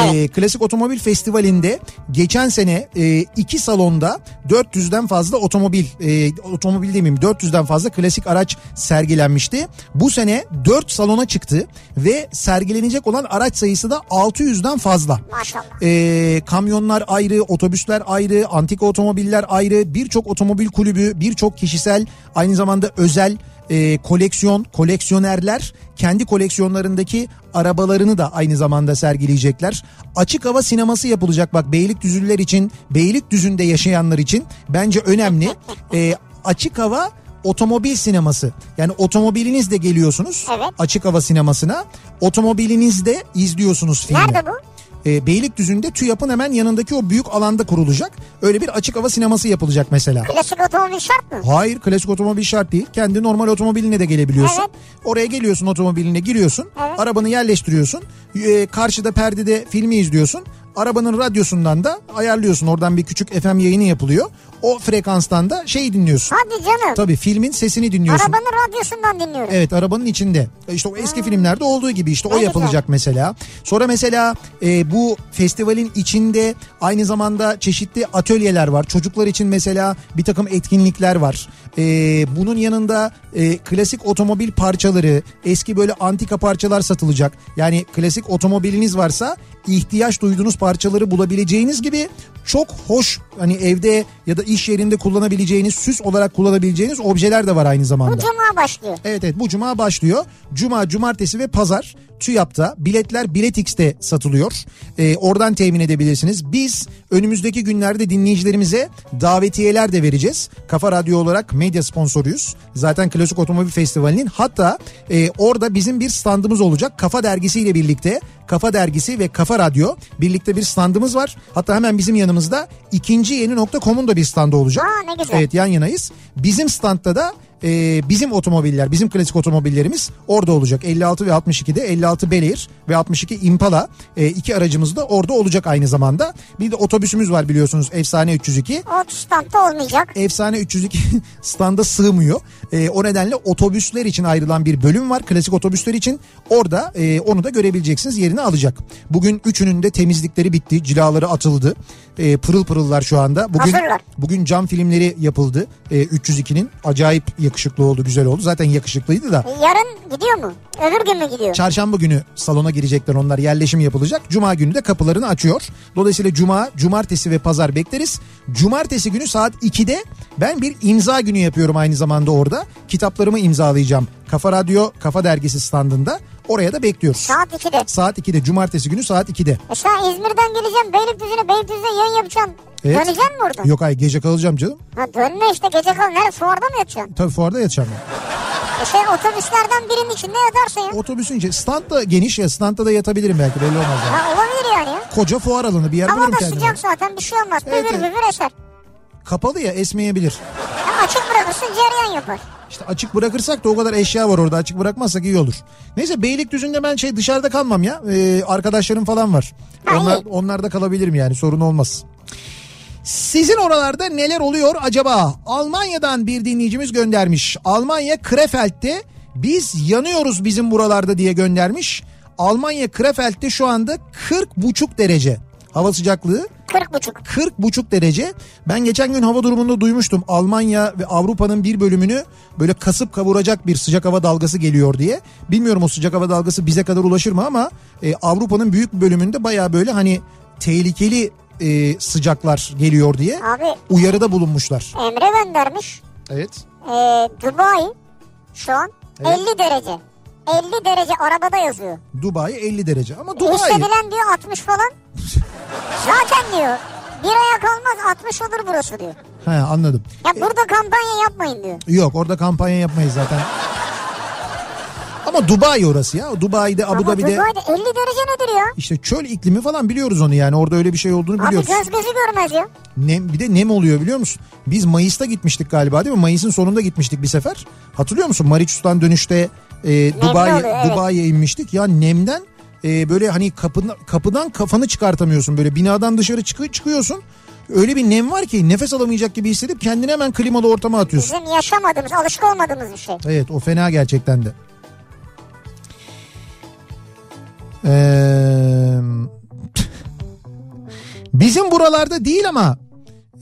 Ee, Klasik Otomobil Festivali'nde geçen sene e, iki salonda 400'den fazla otomobil, e, otomobil demeyeyim 400'den fazla klasik araç sergilenmişti. Bu sene 4 salona çıktı ve sergilenecek olan araç sayısı da 600'den fazla. Maşallah. Ee, kamyonlar ayrı, otobüsler ayrı, antika otomobiller ayrı, birçok otomobil kulübü, birçok kişisel, aynı zamanda özel e, koleksiyon, koleksiyonerler kendi koleksiyonlarındaki arabalarını da aynı zamanda sergileyecekler. Açık hava sineması yapılacak bak Beylikdüzüller için, Beylikdüzü'nde yaşayanlar için bence önemli. Ee, açık hava otomobil sineması. Yani otomobilinizle geliyorsunuz Evet. açık hava sinemasına. Otomobilinizde izliyorsunuz filmi. Nerede bu? E, Beylikdüzü'nde TÜYAP'ın hemen yanındaki o büyük alanda kurulacak. Öyle bir açık hava sineması yapılacak mesela. Klasik otomobil şart mı? Hayır klasik otomobil şart değil. Kendi normal otomobiline de gelebiliyorsun. Evet. Oraya geliyorsun otomobiline giriyorsun. Evet. Arabanı yerleştiriyorsun. E, karşıda perdede filmi izliyorsun. Arabanın radyosundan da ayarlıyorsun. Oradan bir küçük FM yayını yapılıyor. O frekanstan da şey dinliyorsun. Hadi canım. Tabii filmin sesini dinliyorsun. Arabanın radyosundan dinliyorum. Evet arabanın içinde. İşte o eski filmlerde olduğu gibi işte o Ne yapılacak mesela. Sonra mesela e, bu festivalin içinde aynı zamanda çeşitli atölyeler var. Çocuklar için mesela bir takım etkinlikler var. E, bunun yanında e, klasik otomobil parçaları, eski böyle antika parçalar satılacak. Yani klasik otomobiliniz varsa ihtiyaç duyduğunuz parçaları bulabileceğiniz gibi çok hoş hani evde ya da iş yerinde kullanabileceğiniz süs olarak kullanabileceğiniz objeler de var aynı zamanda. Bu cuma başlıyor. Evet evet bu cuma başlıyor. Cuma, cumartesi ve pazar TÜYAP'ta biletler Biletix'te satılıyor. Ee, oradan temin edebilirsiniz. Biz önümüzdeki günlerde dinleyicilerimize davetiyeler de vereceğiz. Kafa Radyo olarak medya sponsoruyuz. Zaten Klasik Otomobil Festivali'nin hatta e, orada bizim bir standımız olacak. Kafa Dergisi ile birlikte Kafa Dergisi ve Kafa Radyo birlikte bir standımız var. Hatta hemen bizim yanımızda ikinci yeni nokta.com'un da bir standı olacak. Aa, ne güzel. Evet yan yanayız. Bizim standta da e, bizim otomobiller, bizim klasik otomobillerimiz orada olacak. 56 ve 62'de 56 Bel Air ve 62 Impala e, iki aracımız da orada olacak aynı zamanda. Bir de otobüsümüz var biliyorsunuz Efsane 302. O standta olmayacak. Efsane 302 standa sığmıyor. E, o nedenle otobüsler için ayrılan bir bölüm var. Klasik otobüsler için. Orada e, onu da görebileceksiniz. Yerini alacak. Bugün üçünün de temizlikleri bitti. Cilaları atıldı. E, pırıl pırıllar şu anda. Bugün Hazırlar. bugün cam filmleri yapıldı. E, 302'nin acayip yakışıklı oldu, güzel oldu. Zaten yakışıklıydı da. Yarın gidiyor mu? Öbür gün mü gidiyor? Çarşamba günü salona girecekler onlar yerleşim yapılacak. Cuma günü de kapılarını açıyor. Dolayısıyla cuma, cumartesi ve pazar bekleriz. Cumartesi günü saat 2'de ben bir imza günü yapıyorum aynı zamanda orada. Kitaplarımı imzalayacağım. Kafa Radyo, Kafa Dergisi standında. Oraya da bekliyoruz. Saat 2'de. Saat 2'de cumartesi günü saat 2'de. E sen İzmir'den geleceğim Beylikdüzü'ne Beylikdüzü'ne yayın yapacaksın. Evet. Döneceksin mi oradan? Yok ay gece kalacağım canım. Ha dönme işte gece kal. Nerede? Fuarda mı yatacaksın? Tabii fuarda yatacağım. E sen otobüslerden birinin içinde yatarsın ya. Otobüsün içi stand da geniş ya standta da yatabilirim belki belli olmaz. Yani. Ha olabilir yani ya. Koca fuar alanı bir yer Hava bulurum da kendime. sıcak zaten bir şey olmaz. Evet, Büvür evet. eser. Kapalı ya esmeyebilir. Ha, açık bırakırsın cereyan yapar. İşte açık bırakırsak da o kadar eşya var orada açık bırakmazsak iyi olur. Neyse Beylikdüzü'nde ben şey dışarıda kalmam ya. Ee, arkadaşlarım falan var. Ha, Onlar, onlarda kalabilirim yani sorun olmaz. Sizin oralarda neler oluyor acaba? Almanya'dan bir dinleyicimiz göndermiş. Almanya Krefeld'de biz yanıyoruz bizim buralarda diye göndermiş. Almanya Krefeld'de şu anda 40 buçuk derece hava sıcaklığı. 40 buçuk. 40 buçuk derece. Ben geçen gün hava durumunda duymuştum. Almanya ve Avrupa'nın bir bölümünü böyle kasıp kavuracak bir sıcak hava dalgası geliyor diye. Bilmiyorum o sıcak hava dalgası bize kadar ulaşır mı ama e, Avrupa'nın büyük bir bölümünde baya böyle hani tehlikeli e, sıcaklar geliyor diye Abi uyarıda bulunmuşlar. Emre göndermiş. Evet. Ee, Dubai şu an Evet. 50 derece. 50 derece arabada yazıyor. Dubai 50 derece ama Dubai Hissedilen diyor 60 falan. Zaten diyor bir aya kalmaz 60 olur burası diyor. He anladım. Ya burada kampanya yapmayın diyor. Yok orada kampanya yapmayız zaten. Ama Dubai orası ya. Dubai'de Abu Ama Dhabi'de Dubai'de 50 derece nedir ya? işte çöl iklimi falan biliyoruz onu yani. Orada öyle bir şey olduğunu Abi biliyoruz. göz gözü görmez ya. Nem, bir de nem oluyor biliyor musun? Biz Mayıs'ta gitmiştik galiba değil mi? Mayıs'ın sonunda gitmiştik bir sefer. Hatırlıyor musun? Mauritius'tan dönüşte e, Dubai, oluyor, evet. Dubai'ye inmiştik. Ya nemden e, böyle hani kapıdan, kapıdan kafanı çıkartamıyorsun. Böyle binadan dışarı çıkı, çıkıyorsun. Öyle bir nem var ki nefes alamayacak gibi hissedip kendini hemen klimalı ortama atıyorsun. Bizim yaşamadığımız, alışık olmadığımız bir şey. Evet o fena gerçekten de. Ee, bizim buralarda değil ama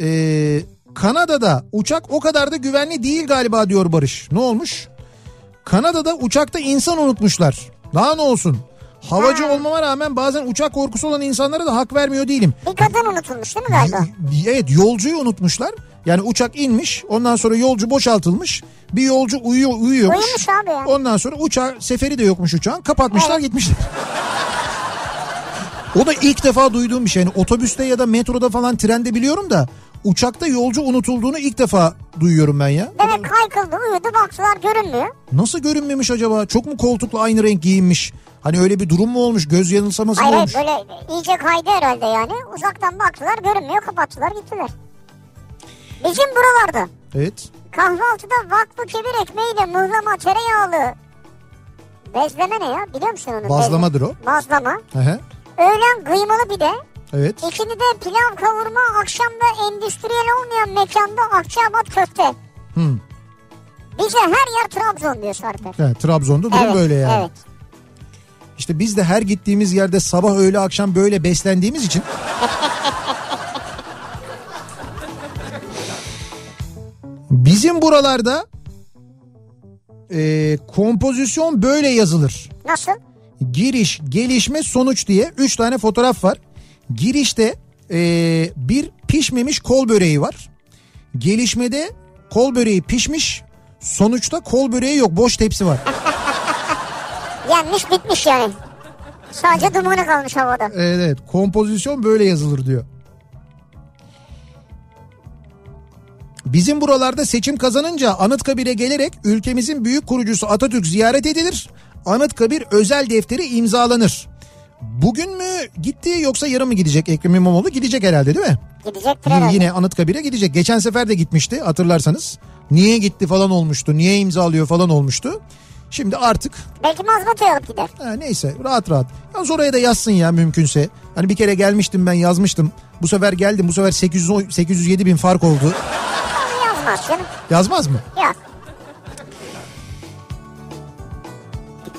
ee, Kanada'da uçak o kadar da güvenli değil galiba diyor Barış. Ne olmuş? Kanada'da uçakta insan unutmuşlar. Daha ne olsun? Havacı olmama rağmen bazen uçak korkusu olan insanlara da hak vermiyor değilim. Bir kadın unutulmuş değil mi galiba? Evet yolcuyu unutmuşlar. Yani uçak inmiş ondan sonra yolcu boşaltılmış. Bir yolcu uyuyor uyuyormuş. Uyumuş abi ya. Ondan sonra uçağı seferi de yokmuş uçağın kapatmışlar gitmişler. o da ilk defa duyduğum bir şey. Yani otobüste ya da metroda falan trende biliyorum da uçakta yolcu unutulduğunu ilk defa duyuyorum ben ya. Demek kaykıldı, uyudu, baktılar görünmüyor. Nasıl görünmemiş acaba? Çok mu koltukla aynı renk giyinmiş? Hani öyle bir durum mu olmuş? Göz yanılsaması mı olmuş? hayır böyle iyice kaydı herhalde yani. Uzaktan baktılar görünmüyor kapattılar gittiler. Bizim buralarda Evet. kahvaltıda vakfı kebir ekmeğiyle mıhlama tereyağlı bezleme ne ya biliyor musun onu? Bazlamadır o. Bazlama. Hı hı. Öğlen kıymalı pide. Evet. İkindi de pilav kavurma akşamda endüstriyel olmayan mekanda Akçabat köfte. Hı. Bize her yer Trabzon diyor Sarper. Evet, Trabzon'da durum Evet, böyle yani. Evet. İşte biz de her gittiğimiz yerde sabah öğle akşam böyle beslendiğimiz için bizim buralarda e, kompozisyon böyle yazılır. Nasıl? Giriş, gelişme, sonuç diye 3 tane fotoğraf var. Girişte e, bir pişmemiş kol böreği var. Gelişmede kol böreği pişmiş. Sonuçta kol böreği yok boş tepsi var. Yenmiş bitmiş yani. Sadece dumanı kalmış havada. Evet, evet kompozisyon böyle yazılır diyor. Bizim buralarda seçim kazanınca Anıtkabir'e gelerek ülkemizin büyük kurucusu Atatürk ziyaret edilir. Anıtkabir özel defteri imzalanır. Bugün mü gitti yoksa yarın mı gidecek Ekrem İmamoğlu? Gidecek herhalde değil mi? Gidecektir Y- herhalde. Yine Anıtkabir'e gidecek. Geçen sefer de gitmişti hatırlarsanız. Niye gitti falan olmuştu. Niye imzalıyor falan olmuştu. Şimdi artık Belki mazbatayı alıp gider. Ha, neyse rahat rahat. Yalnız oraya da yazsın ya mümkünse. Hani bir kere gelmiştim ben yazmıştım. Bu sefer geldim bu sefer 800, 807 bin fark oldu. Yazmaz canım. Yazmaz mı? Yok.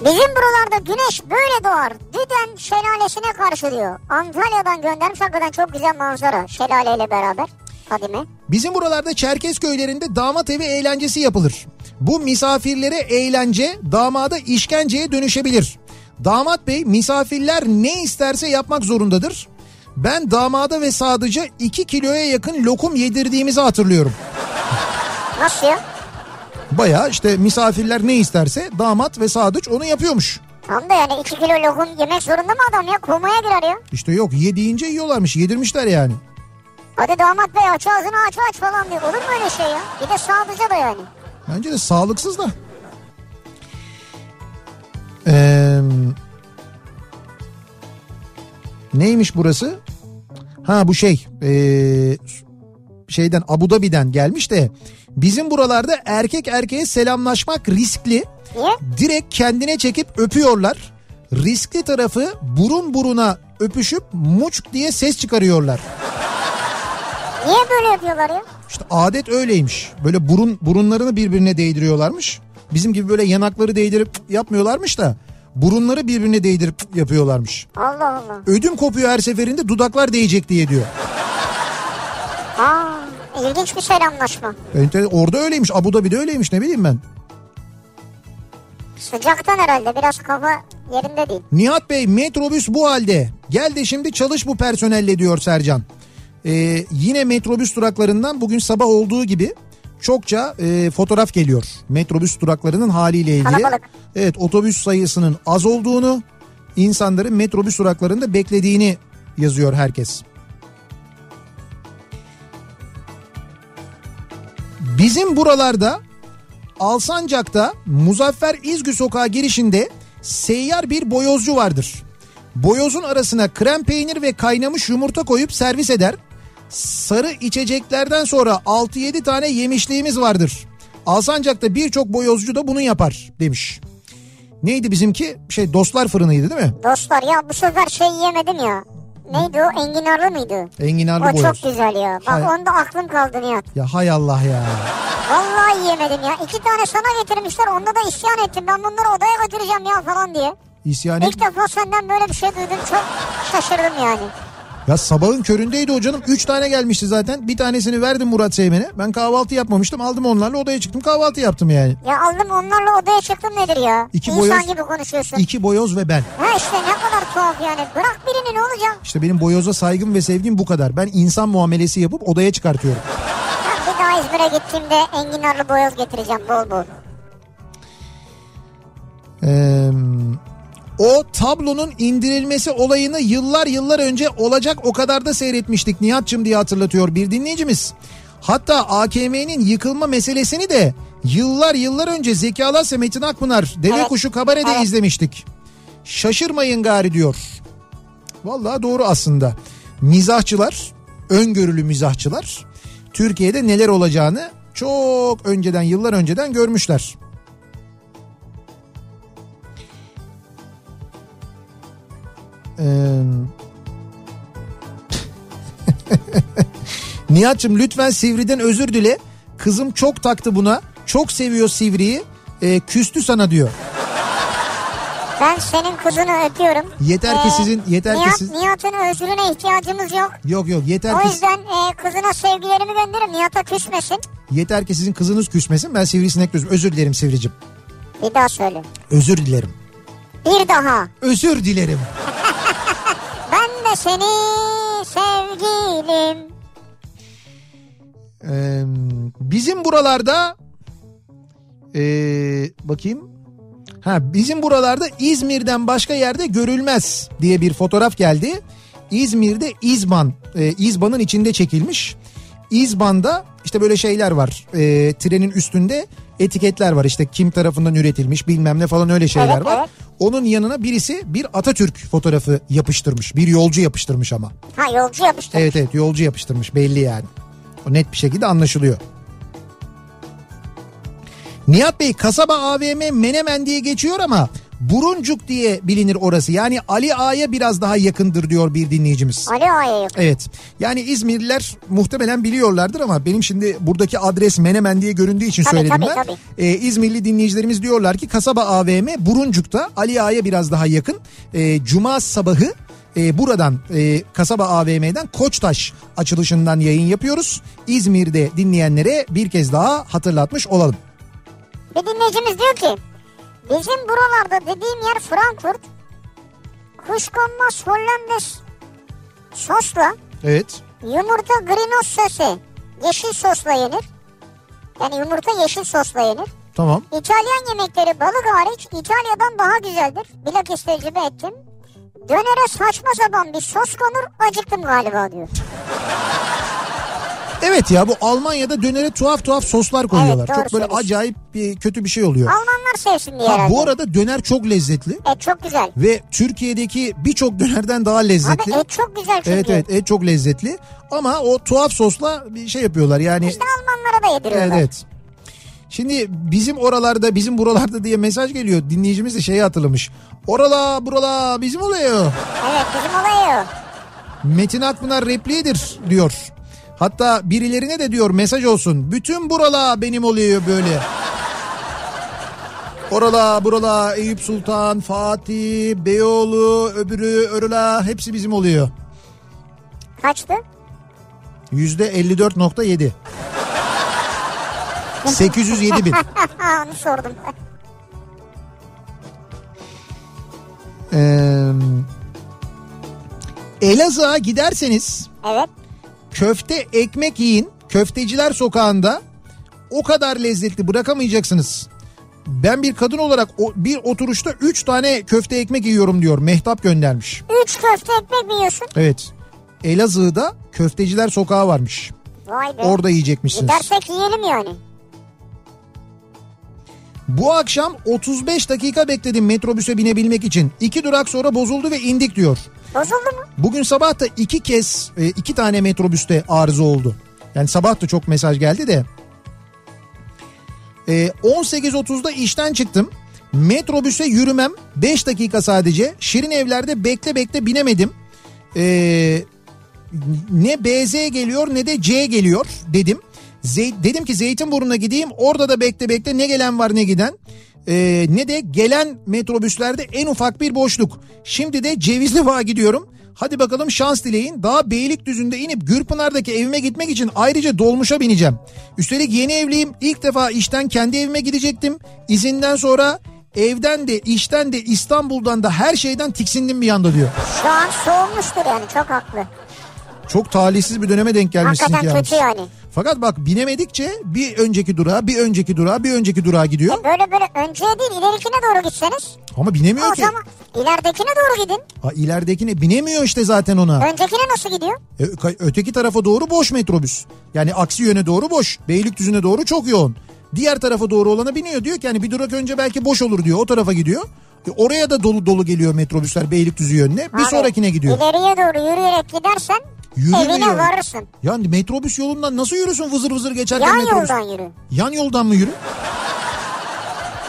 Bizim buralarda güneş böyle doğar. Düden şelalesine karşı diyor. Antalya'dan göndermiş hakikaten çok güzel manzara. Şelaleyle beraber. Fadime. Bizim buralarda Çerkez köylerinde damat evi eğlencesi yapılır. Bu misafirlere eğlence damada işkenceye dönüşebilir. Damat bey misafirler ne isterse yapmak zorundadır. Ben damada ve sadıca 2 kiloya yakın lokum yedirdiğimizi hatırlıyorum. Nasıl ya? Baya işte misafirler ne isterse damat ve sadıç onu yapıyormuş. Tam da yani 2 kilo lokum yemek zorunda mı adam ya? Komaya girer ya. İşte yok yediğince yiyorlarmış yedirmişler yani. Hadi damat bey aç ağzını aç aç falan diyor. Olur mu öyle şey ya? Bir de sadıca da yani. Bence de sağlıksız da. Ee, neymiş burası? Ha bu şey ee, şeyden Abu Dhabi'den gelmiş de bizim buralarda erkek erkeğe selamlaşmak riskli. Niye? Direkt kendine çekip öpüyorlar. Riskli tarafı burun buruna öpüşüp muçk diye ses çıkarıyorlar. Niye böyle yapıyorlar ya? İşte adet öyleymiş. Böyle burun burunlarını birbirine değdiriyorlarmış. Bizim gibi böyle yanakları değdirip yapmıyorlarmış da burunları birbirine değdirip yapıyorlarmış. Allah Allah. Ödüm kopuyor her seferinde dudaklar değecek diye diyor. Aa, ilginç bir selamlaşma. Ente- Orada öyleymiş Abu Dhabi'de öyleymiş ne bileyim ben. Sıcaktan herhalde biraz kafa yerinde değil. Nihat Bey metrobüs bu halde. Gel de şimdi çalış bu personelle diyor Sercan. Ee, yine metrobüs duraklarından bugün sabah olduğu gibi çokça e, fotoğraf geliyor. Metrobüs duraklarının haliyle ilgili. Kalabalık. Evet otobüs sayısının az olduğunu, insanların metrobüs duraklarında beklediğini yazıyor herkes. Bizim buralarda Alsancak'ta Muzaffer İzgü Sokağı girişinde seyyar bir boyozcu vardır. Boyozun arasına krem peynir ve kaynamış yumurta koyup servis eder. Sarı içeceklerden sonra 6-7 tane yemişliğimiz vardır. Alsancak'ta birçok boyozcu da bunu yapar demiş. Neydi bizimki? Şey dostlar fırınıydı değil mi? Dostlar ya bu sefer şey yemedim ya. Neydi o? Enginarlı mıydı? Enginarlı o boyoz. çok güzel ya. Bak Hay- onda aklım kaldı Nihat. Ya hay Allah ya. Vallahi yemedim ya. İki tane sana getirmişler. Onda da isyan ettim. Ben bunları odaya götüreceğim ya falan diye. İsyan et. İlk defa senden böyle bir şey duydum. Çok şaşırdım yani. Ya sabahın köründeydi o canım. Üç tane gelmişti zaten. Bir tanesini verdim Murat Seymen'e. Ben kahvaltı yapmamıştım. Aldım onlarla odaya çıktım. Kahvaltı yaptım yani. Ya aldım onlarla odaya çıktım nedir ya? İki İnsan boyoz- gibi konuşuyorsun. İki boyoz ve ben. Ha işte ne kadar tuhaf yani. Bırak birini ne olacak? İşte benim boyoza saygım ve sevgim bu kadar. Ben insan muamelesi yapıp odaya çıkartıyorum. Ben bir daha İzmir'e gittiğimde enginarlı boyoz getireceğim bol bol. Ee, o tablonun indirilmesi olayını yıllar yıllar önce olacak o kadar da seyretmiştik Nihat'cığım diye hatırlatıyor bir dinleyicimiz. Hatta AKM'nin yıkılma meselesini de yıllar yıllar önce Zeki Alasya Metin Akpınar Deve Evet. Kuşu Kabare'de Evet. izlemiştik. Şaşırmayın gari diyor. Vallahi doğru aslında. Mizahçılar, öngörülü mizahçılar Türkiye'de neler olacağını çok önceden yıllar önceden görmüşler. Ee... Nihat'cığım lütfen Sivri'den özür dile. Kızım çok taktı buna. Çok seviyor Sivri'yi. Ee, küstü sana diyor. Ben senin kızını öpüyorum. Yeter ki Ee, sizin yeter ki Nihat, siz Nihat'ın özrüne ihtiyacımız yok. yok yok yeter O ki yüzden e, kızına sevgilerimi gönderirim. Nihat'a küsmesin. yeter ki sizin kızınız küsmesin. Ben Sivrisinek gözüm. Özür dilerim Sivricim. Bir daha söyle. Özür dilerim. Bir daha. Özür dilerim. De seni sevgilim. Ee, bizim buralarda ee, bakayım. Ha bizim buralarda İzmir'den başka yerde görülmez diye bir fotoğraf geldi. İzmir'de İzban, e, İzban'ın içinde çekilmiş. İzban'da işte böyle şeyler var. E, trenin üstünde etiketler var. İşte kim tarafından üretilmiş bilmem ne falan öyle şeyler Evet, var. evet. Onun yanına birisi bir Atatürk fotoğrafı yapıştırmış. Bir yolcu yapıştırmış ama. Ha yolcu yapıştır. Evet evet yolcu yapıştırmış belli yani. O net bir şekilde anlaşılıyor. Nihat Bey kasaba AVM Menemen diye geçiyor ama Buruncuk diye bilinir orası. Yani Ali Ağa'ya biraz daha yakındır diyor bir dinleyicimiz. Ali Ağa'ya yok. Evet yani İzmirliler muhtemelen biliyorlardır ama benim şimdi buradaki adres Menemen diye göründüğü için Tabii, söyledim tabii, ben. tabii. Ee, İzmirli dinleyicilerimiz diyorlar ki kasaba AVM Buruncuk'ta Ali Ağa'ya biraz daha yakın. Ee, Cuma sabahı e, buradan e, kasaba AVM'den Koçtaş açılışından yayın yapıyoruz. İzmir'de dinleyenlere bir kez daha hatırlatmış olalım. Bir dinleyicimiz diyor ki bizim buralarda dediğim yer Frankfurt kuşkonmaz Hollandaise sosla Evet. yumurta grinos sosu yeşil sosla yenir. Yani yumurta yeşil sosla yenir. Tamam. İtalyan yemekleri balık hariç İtalya'dan daha güzeldir. Bilakis tecrübe ettim. Dönere saçma sapan bir sos konur acıktım galiba diyor. Evet ya bu Almanya'da dönere tuhaf tuhaf soslar koyuyorlar. doğru çok böyle acayip bir kötü bir şey oluyor. Almanlar sevsin diye Ha, herhalde. bu arada döner çok lezzetli. Et çok güzel. Ve Türkiye'deki birçok dönerden daha lezzetli. Abi et çok güzel çünkü. Evet evet et çok lezzetli. Ama o tuhaf sosla bir şey yapıyorlar yani. İşte Almanlara da yediriyorlar. Evet evet. Şimdi bizim oralarda bizim buralarda diye mesaj geliyor. Dinleyicimiz de şeyi hatırlamış. Orala burala bizim oluyor. Evet bizim olayı o. Metin Akpınar repliğidir diyor. Hatta birilerine de diyor mesaj olsun. Bütün burala benim oluyor böyle. Orala, burala, Eyüp Sultan, Fatih, Beyoğlu, öbürü, Örüla hepsi bizim oluyor. Kaçtı? Yüzde 54.7. 807 bin. Onu sordum. Ee, Elazığ'a giderseniz Evet. Köfte ekmek yiyin. Köfteciler sokağında o kadar lezzetli bırakamayacaksınız. Ben bir kadın olarak o, bir oturuşta 3 tane köfte ekmek yiyorum diyor. Mehtap göndermiş. Üç köfte ekmek mi yiyorsun? Evet. Elazığ'da köfteciler sokağı varmış. Vay be. Orada yiyecekmişsiniz. Gidersek yiyelim yani. Bu akşam 35 dakika bekledim metrobüse binebilmek için. İki durak sonra bozuldu ve indik diyor. Bozuldu mu? Bugün sabah da iki kez e, iki tane metrobüste arıza oldu. Yani sabah da çok mesaj geldi de. E, 18.30'da işten çıktım. Metrobüse yürümem 5 dakika sadece. Şirin evlerde bekle bekle binemedim. E, ne BZ geliyor ne de C geliyor dedim. Zey- dedim ki Zeytinburnu'na gideyim orada da bekle bekle ne gelen var ne giden. Ee, ne de gelen metrobüslerde en ufak bir boşluk. Şimdi de Cevizli Bağ'a gidiyorum. Hadi bakalım şans dileyin. Daha Beylikdüzü'nde inip Gürpınar'daki evime gitmek için ayrıca dolmuşa bineceğim. Üstelik yeni evliyim. İlk defa işten kendi evime gidecektim. İzinden sonra evden de işten de İstanbul'dan da her şeyden tiksindim bir anda diyor. Şu an soğumuştur yani çok haklı. Çok talihsiz bir döneme denk gelmişsin Hakikaten ki kötü yani. Fakat bak binemedikçe bir önceki durağa, bir önceki durağa, bir önceki durağa gidiyor. Böyle böyle önceye değil ilerikine doğru gitseniz. Ama binemiyor O ki. zaman ileridekine doğru gidin. Ha, ileridekine binemiyor işte zaten ona. Öncekine nasıl gidiyor? E, öteki tarafa doğru boş metrobüs. Yani aksi yöne doğru boş. Beylikdüzü'ne doğru çok yoğun. Diğer tarafa doğru olana biniyor diyor ki hani bir durak önce belki boş olur diyor. O tarafa gidiyor. E, oraya da dolu dolu geliyor metrobüsler Beylikdüzü yönüne. Bir Abi, sonrakine gidiyor. İleriye doğru yürüyerek gidersen Yürümüyor. evine varırsın. Yani metrobüs yolundan nasıl yürüsün vızır vızır geçerken Yan metrobüs? yoldan yürü. Yan yoldan mı yürü?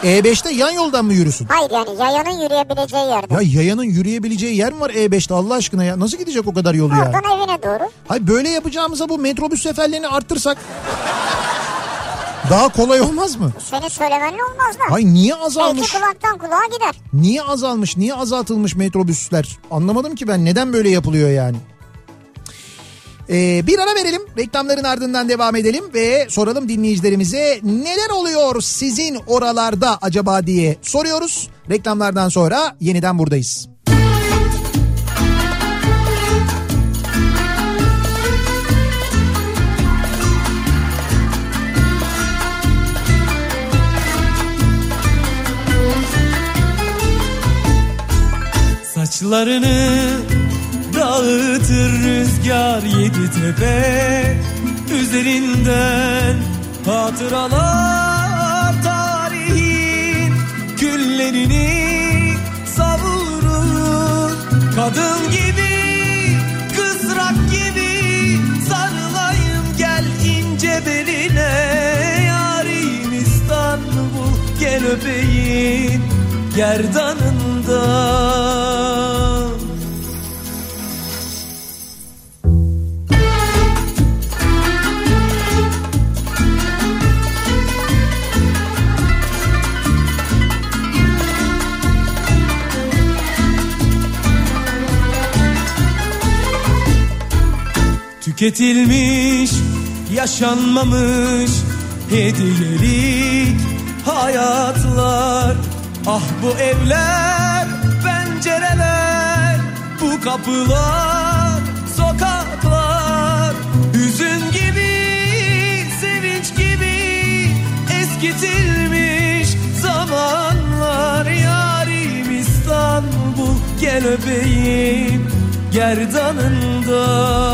E5'te yan yoldan mı yürüsün? Hayır yani yayanın yürüyebileceği yerde. Ya yayanın yürüyebileceği yer mi var E5'te Allah aşkına ya? Nasıl gidecek o kadar yolu ya? Oradan evine doğru. Hayır böyle yapacağımıza bu metrobüs seferlerini arttırsak daha kolay olmaz mı? Senin söylemenle olmaz da. Hayır niye Belki azalmış? kulaktan kulağa gider. Niye azalmış? Niye azaltılmış metrobüsler? Anlamadım ki ben neden böyle yapılıyor yani? Ee, bir ara verelim. Reklamların ardından devam edelim ve soralım dinleyicilerimize neler oluyor sizin oralarda acaba diye soruyoruz. Reklamlardan sonra yeniden buradayız. Saçlarını dağıtır rüzgar yedi tepe Üzerinden hatıralar tarihin Küllerini savurur. Kadın gibi kızrak gibi sarılayım Gel ince beline. Yarim İstanbul Gel öpeyim gerdanından Tüketilmiş, yaşanmamış hediyelik hayatlar. Ah bu evler, pencereler, bu kapılar, sokaklar. Hüzün gibi, sevinç gibi eskitilmiş zamanlar. Yarim İstanbul gel öpeyim gerdanından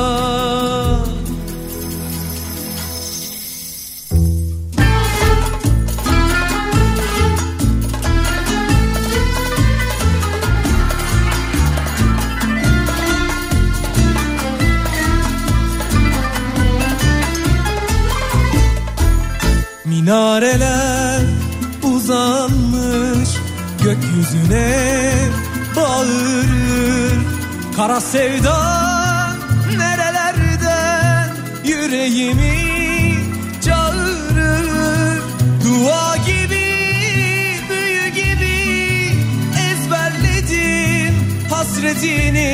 Minareler uzanmış gökyüzüne bağırır Kara sevda nerelerden yüreğimi çağırır? Dua gibi büyü gibi ezberledim hasretini.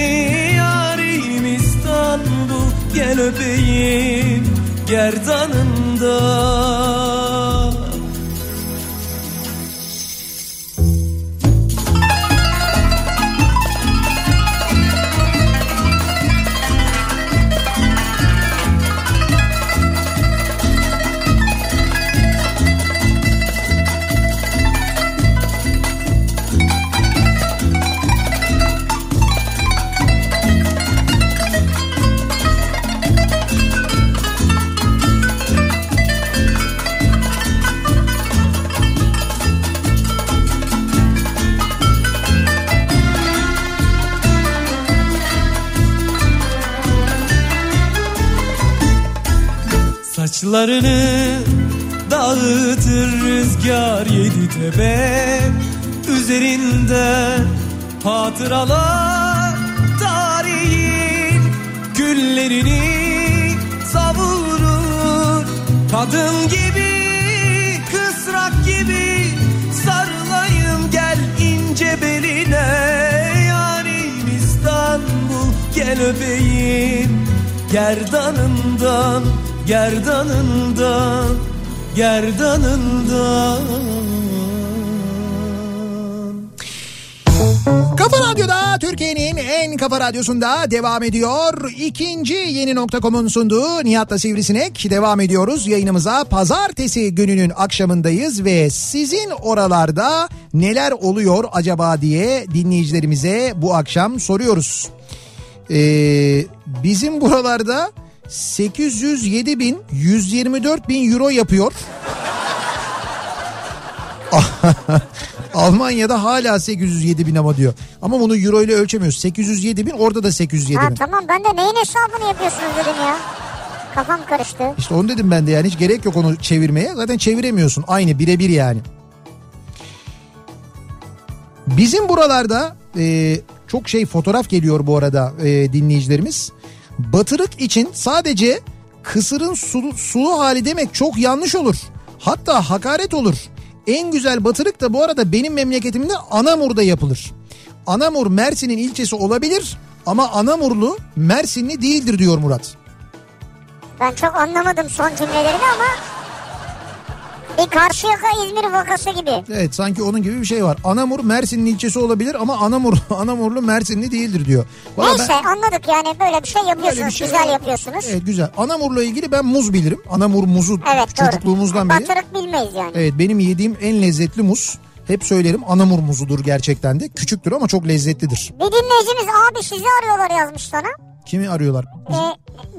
Yarim İstanbul gel öpeyim gerdanından Saçlarını dağıtır rüzgar yedi tepe Üzerinde hatıralar tarihin Güllerini savurur. Kadın gibi kısrak gibi sarılayım gel ince beline. Yarim İstanbul gel öpeyim Gerdanından, gerdanından, gerdanından Kafa Radyo'da Türkiye'nin en kafa radyosunda devam ediyor. İkinci yeni nokta.com'un sunduğu Nihat'la Sivrisinek devam ediyoruz. Yayınımıza pazartesi gününün akşamındayız ve sizin oralarda neler oluyor acaba diye dinleyicilerimize bu akşam soruyoruz. Ee, bizim buralarda 807 bin 124 bin euro yapıyor. Almanya'da hala 807 bin ama diyor. Ama bunu euro ile ölçemiyoruz. 807 bin orada da 807 Ha bin. tamam ben de neyin hesabını yapıyorsunuz dedim ya. Kafam karıştı. İşte onu dedim ben de yani hiç gerek yok onu çevirmeye. Zaten çeviremiyorsun. Aynı birebir yani. Bizim buralarda e, çok şey fotoğraf geliyor bu arada e, dinleyicilerimiz. Batırık için sadece kısırın sulu, sulu hali demek çok yanlış olur. Hatta hakaret olur. En güzel batırık da bu arada benim memleketimde Anamur'da yapılır. Anamur Mersin'in ilçesi olabilir ama Anamurlu Mersinli değildir diyor Murat. Ben çok anlamadım son cümlelerini ama bir Karşıyaka İzmir vakası gibi. Evet sanki onun gibi bir şey var. Anamur Mersin'in ilçesi olabilir ama Anamur Anamurlu Mersinli değildir diyor. Vallahi Neyse anladık yani böyle bir şey ben- yapıyorsunuz. böyle bir şey- güzel yapıyorsunuz. Evet güzel. Anamur'la ilgili ben muz bilirim. Anamur muzu Evet doğru. çocukluğumuzdan beri. Batırık bilmeyiz yani. Evet benim yediğim en lezzetli muz. Hep söylerim Anamur muzudur gerçekten de. Küçüktür ama çok lezzetlidir. Bir dinleyicimiz abi sizi arıyorlar yazmış sana. Kimi arıyorlar? Ee,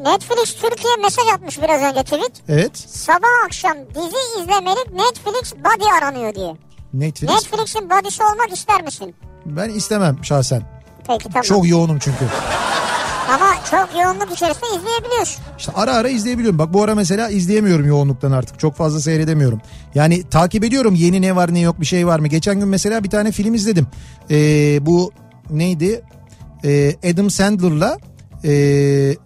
Netflix Türkiye mesaj atmış biraz önce tweet. Evet. Sabah akşam dizi izlemelik Netflix body aranıyor diye. Netflix. Netflix'in body'si olmak ister misin? Ben istemem şahsen. Peki tamam. Çok yoğunum çünkü. Ama çok yoğunluk içerisinde izleyebiliyorsun. İşte ara ara izleyebiliyorum. Bak bu ara mesela izleyemiyorum yoğunluktan artık. Çok fazla seyredemiyorum. Yani takip ediyorum yeni ne var ne yok bir şey var mı. Geçen gün mesela bir tane film izledim. Ee, bu neydi? Ee, Adam Sandler'la ee,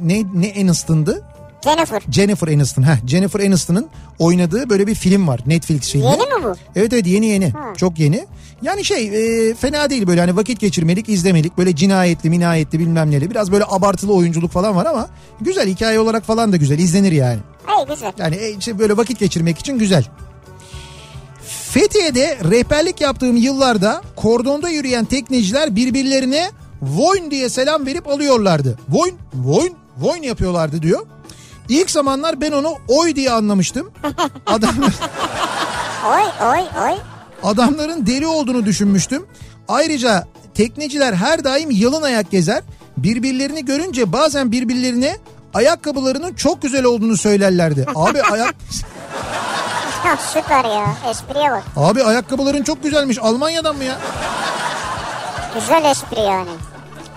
ne, ne Aniston'dı? Jennifer. Jennifer Aniston. Heh, Jennifer Aniston'ın oynadığı böyle bir film var. Netflix filmi. Yeni mi bu? Evet evet yeni yeni. Çok yeni. Yani şey e, fena değil böyle hani vakit geçirmelik, izlemelik. Böyle cinayetli, minayetli bilmem neli. Biraz böyle abartılı oyunculuk falan var ama güzel hikaye olarak falan da güzel. izlenir yani. Hey güzel. Yani e, işte böyle vakit geçirmek için güzel. Fethiye'de rehberlik yaptığım yıllarda kordonda yürüyen tekneciler birbirlerine Voyn diye selam verip alıyorlardı. Voyn, Voyn, Voyn yapıyorlardı diyor. İlk zamanlar ben onu oy diye anlamıştım. Adamlar, Oy oy oy. adamların deli olduğunu düşünmüştüm. Ayrıca tekneciler her daim yalın ayak gezer. Birbirlerini görünce bazen birbirlerine ayakkabılarının çok güzel olduğunu söylerlerdi. Abi ayak Ya süper ya. Espriye bak. Abi ayakkabıların çok güzelmiş. Almanya'dan mı ya? Güzel espri yani.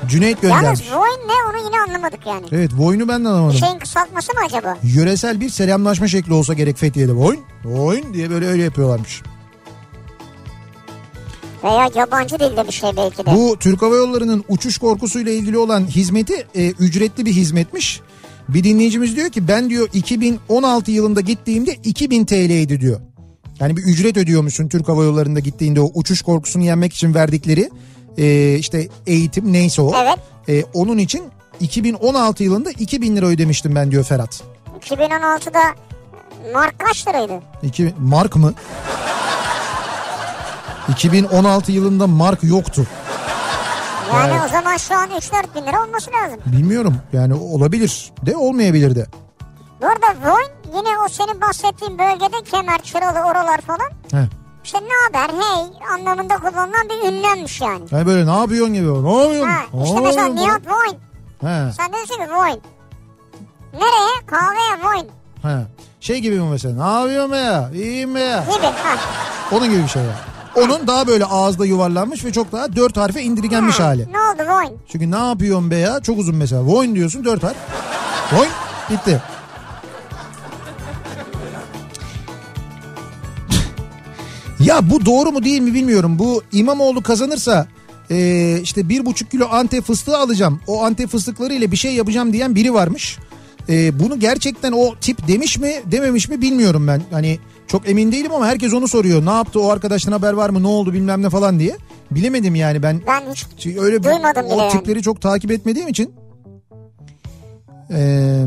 Cüneyt Yalnız göndermiş. Voin ne onu yine anlamadık yani. Evet Voyn'u ben de Bir anlamadım. şeyin kısaltması mı acaba? Yöresel bir selamlaşma şekli olsa gerek Fethiye'de. Voyn, Voyn diye böyle öyle yapıyorlarmış. Veya yabancı dilde bir şey belki de. Bu Türk Hava Yolları'nın uçuş korkusuyla ilgili olan hizmeti e, ücretli bir hizmetmiş. Bir dinleyicimiz diyor ki ben diyor 2016 yılında gittiğimde 2000 TL'ydi diyor. Yani bir ücret ödüyormuşsun Türk Hava Yolları'nda gittiğinde o uçuş korkusunu yenmek için verdikleri e, işte eğitim neyse o. Evet. E, onun için 2016 yılında 2000 lira ödemiştim ben diyor Ferhat. 2016'da mark kaç liraydı? 2 mark mı? 2016 yılında mark yoktu. Yani Evet. o zaman şu an 3-4 bin lira olması lazım. Bilmiyorum yani olabilir de olmayabilir de. Bu arada Voin yine o senin bahsettiğin bölgede kemer, çıralı, oralar falan. He. İşte ne haber hey anlamında kullanılan bir ünlemmiş yani. Yani böyle ne yapıyorsun gibi. Ne yapıyorsun? Ha, işte mesela Nihat falan? He, Sen de ki Voin. Nereye? Kahveye Voin he. Şey gibi mi mesela? Ne yapıyorsun be ya? İyiyim be ya. gibi. Ha. Onun gibi bir şey ya. Onun daha böyle ağızda yuvarlanmış ve çok daha dört harfe indirgenmiş Ha, hali. Ne oldu Voin? Çünkü ne yapıyorsun be ya? Çok uzun mesela. Voin diyorsun dört harf. Voin bitti. Ya bu doğru mu değil mi bilmiyorum. Bu İmamoğlu kazanırsa e, işte bir buçuk kilo antep fıstığı alacağım. O antep fıstıkları ile bir şey yapacağım diyen biri varmış. E, bunu gerçekten o tip demiş mi dememiş mi bilmiyorum ben. Hani çok emin değilim ama herkes onu soruyor. Ne yaptı o arkadaştan haber var mı ne oldu bilmem ne falan diye. Bilemedim yani ben Ben hiç çünkü öyle Duymadım bile o yani. tipleri çok takip etmediğim için. Ee,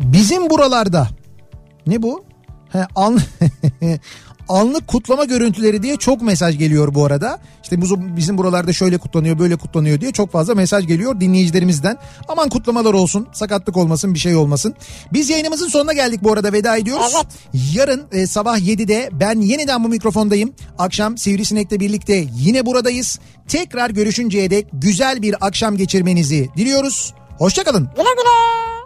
bizim buralarda ne bu? He, an, anlık kutlama görüntüleri diye çok mesaj geliyor bu arada. İşte bizim buralarda şöyle kutlanıyor böyle kutlanıyor diye çok fazla mesaj geliyor dinleyicilerimizden. Aman kutlamalar olsun sakatlık olmasın bir şey olmasın. Biz yayınımızın sonuna geldik bu arada veda ediyoruz. Evet. Yarın e, sabah 7'de ben yeniden bu mikrofondayım. Akşam Sivrisinek'le birlikte yine buradayız. Tekrar görüşünceye dek güzel bir akşam geçirmenizi diliyoruz. Hoşçakalın. güle güle.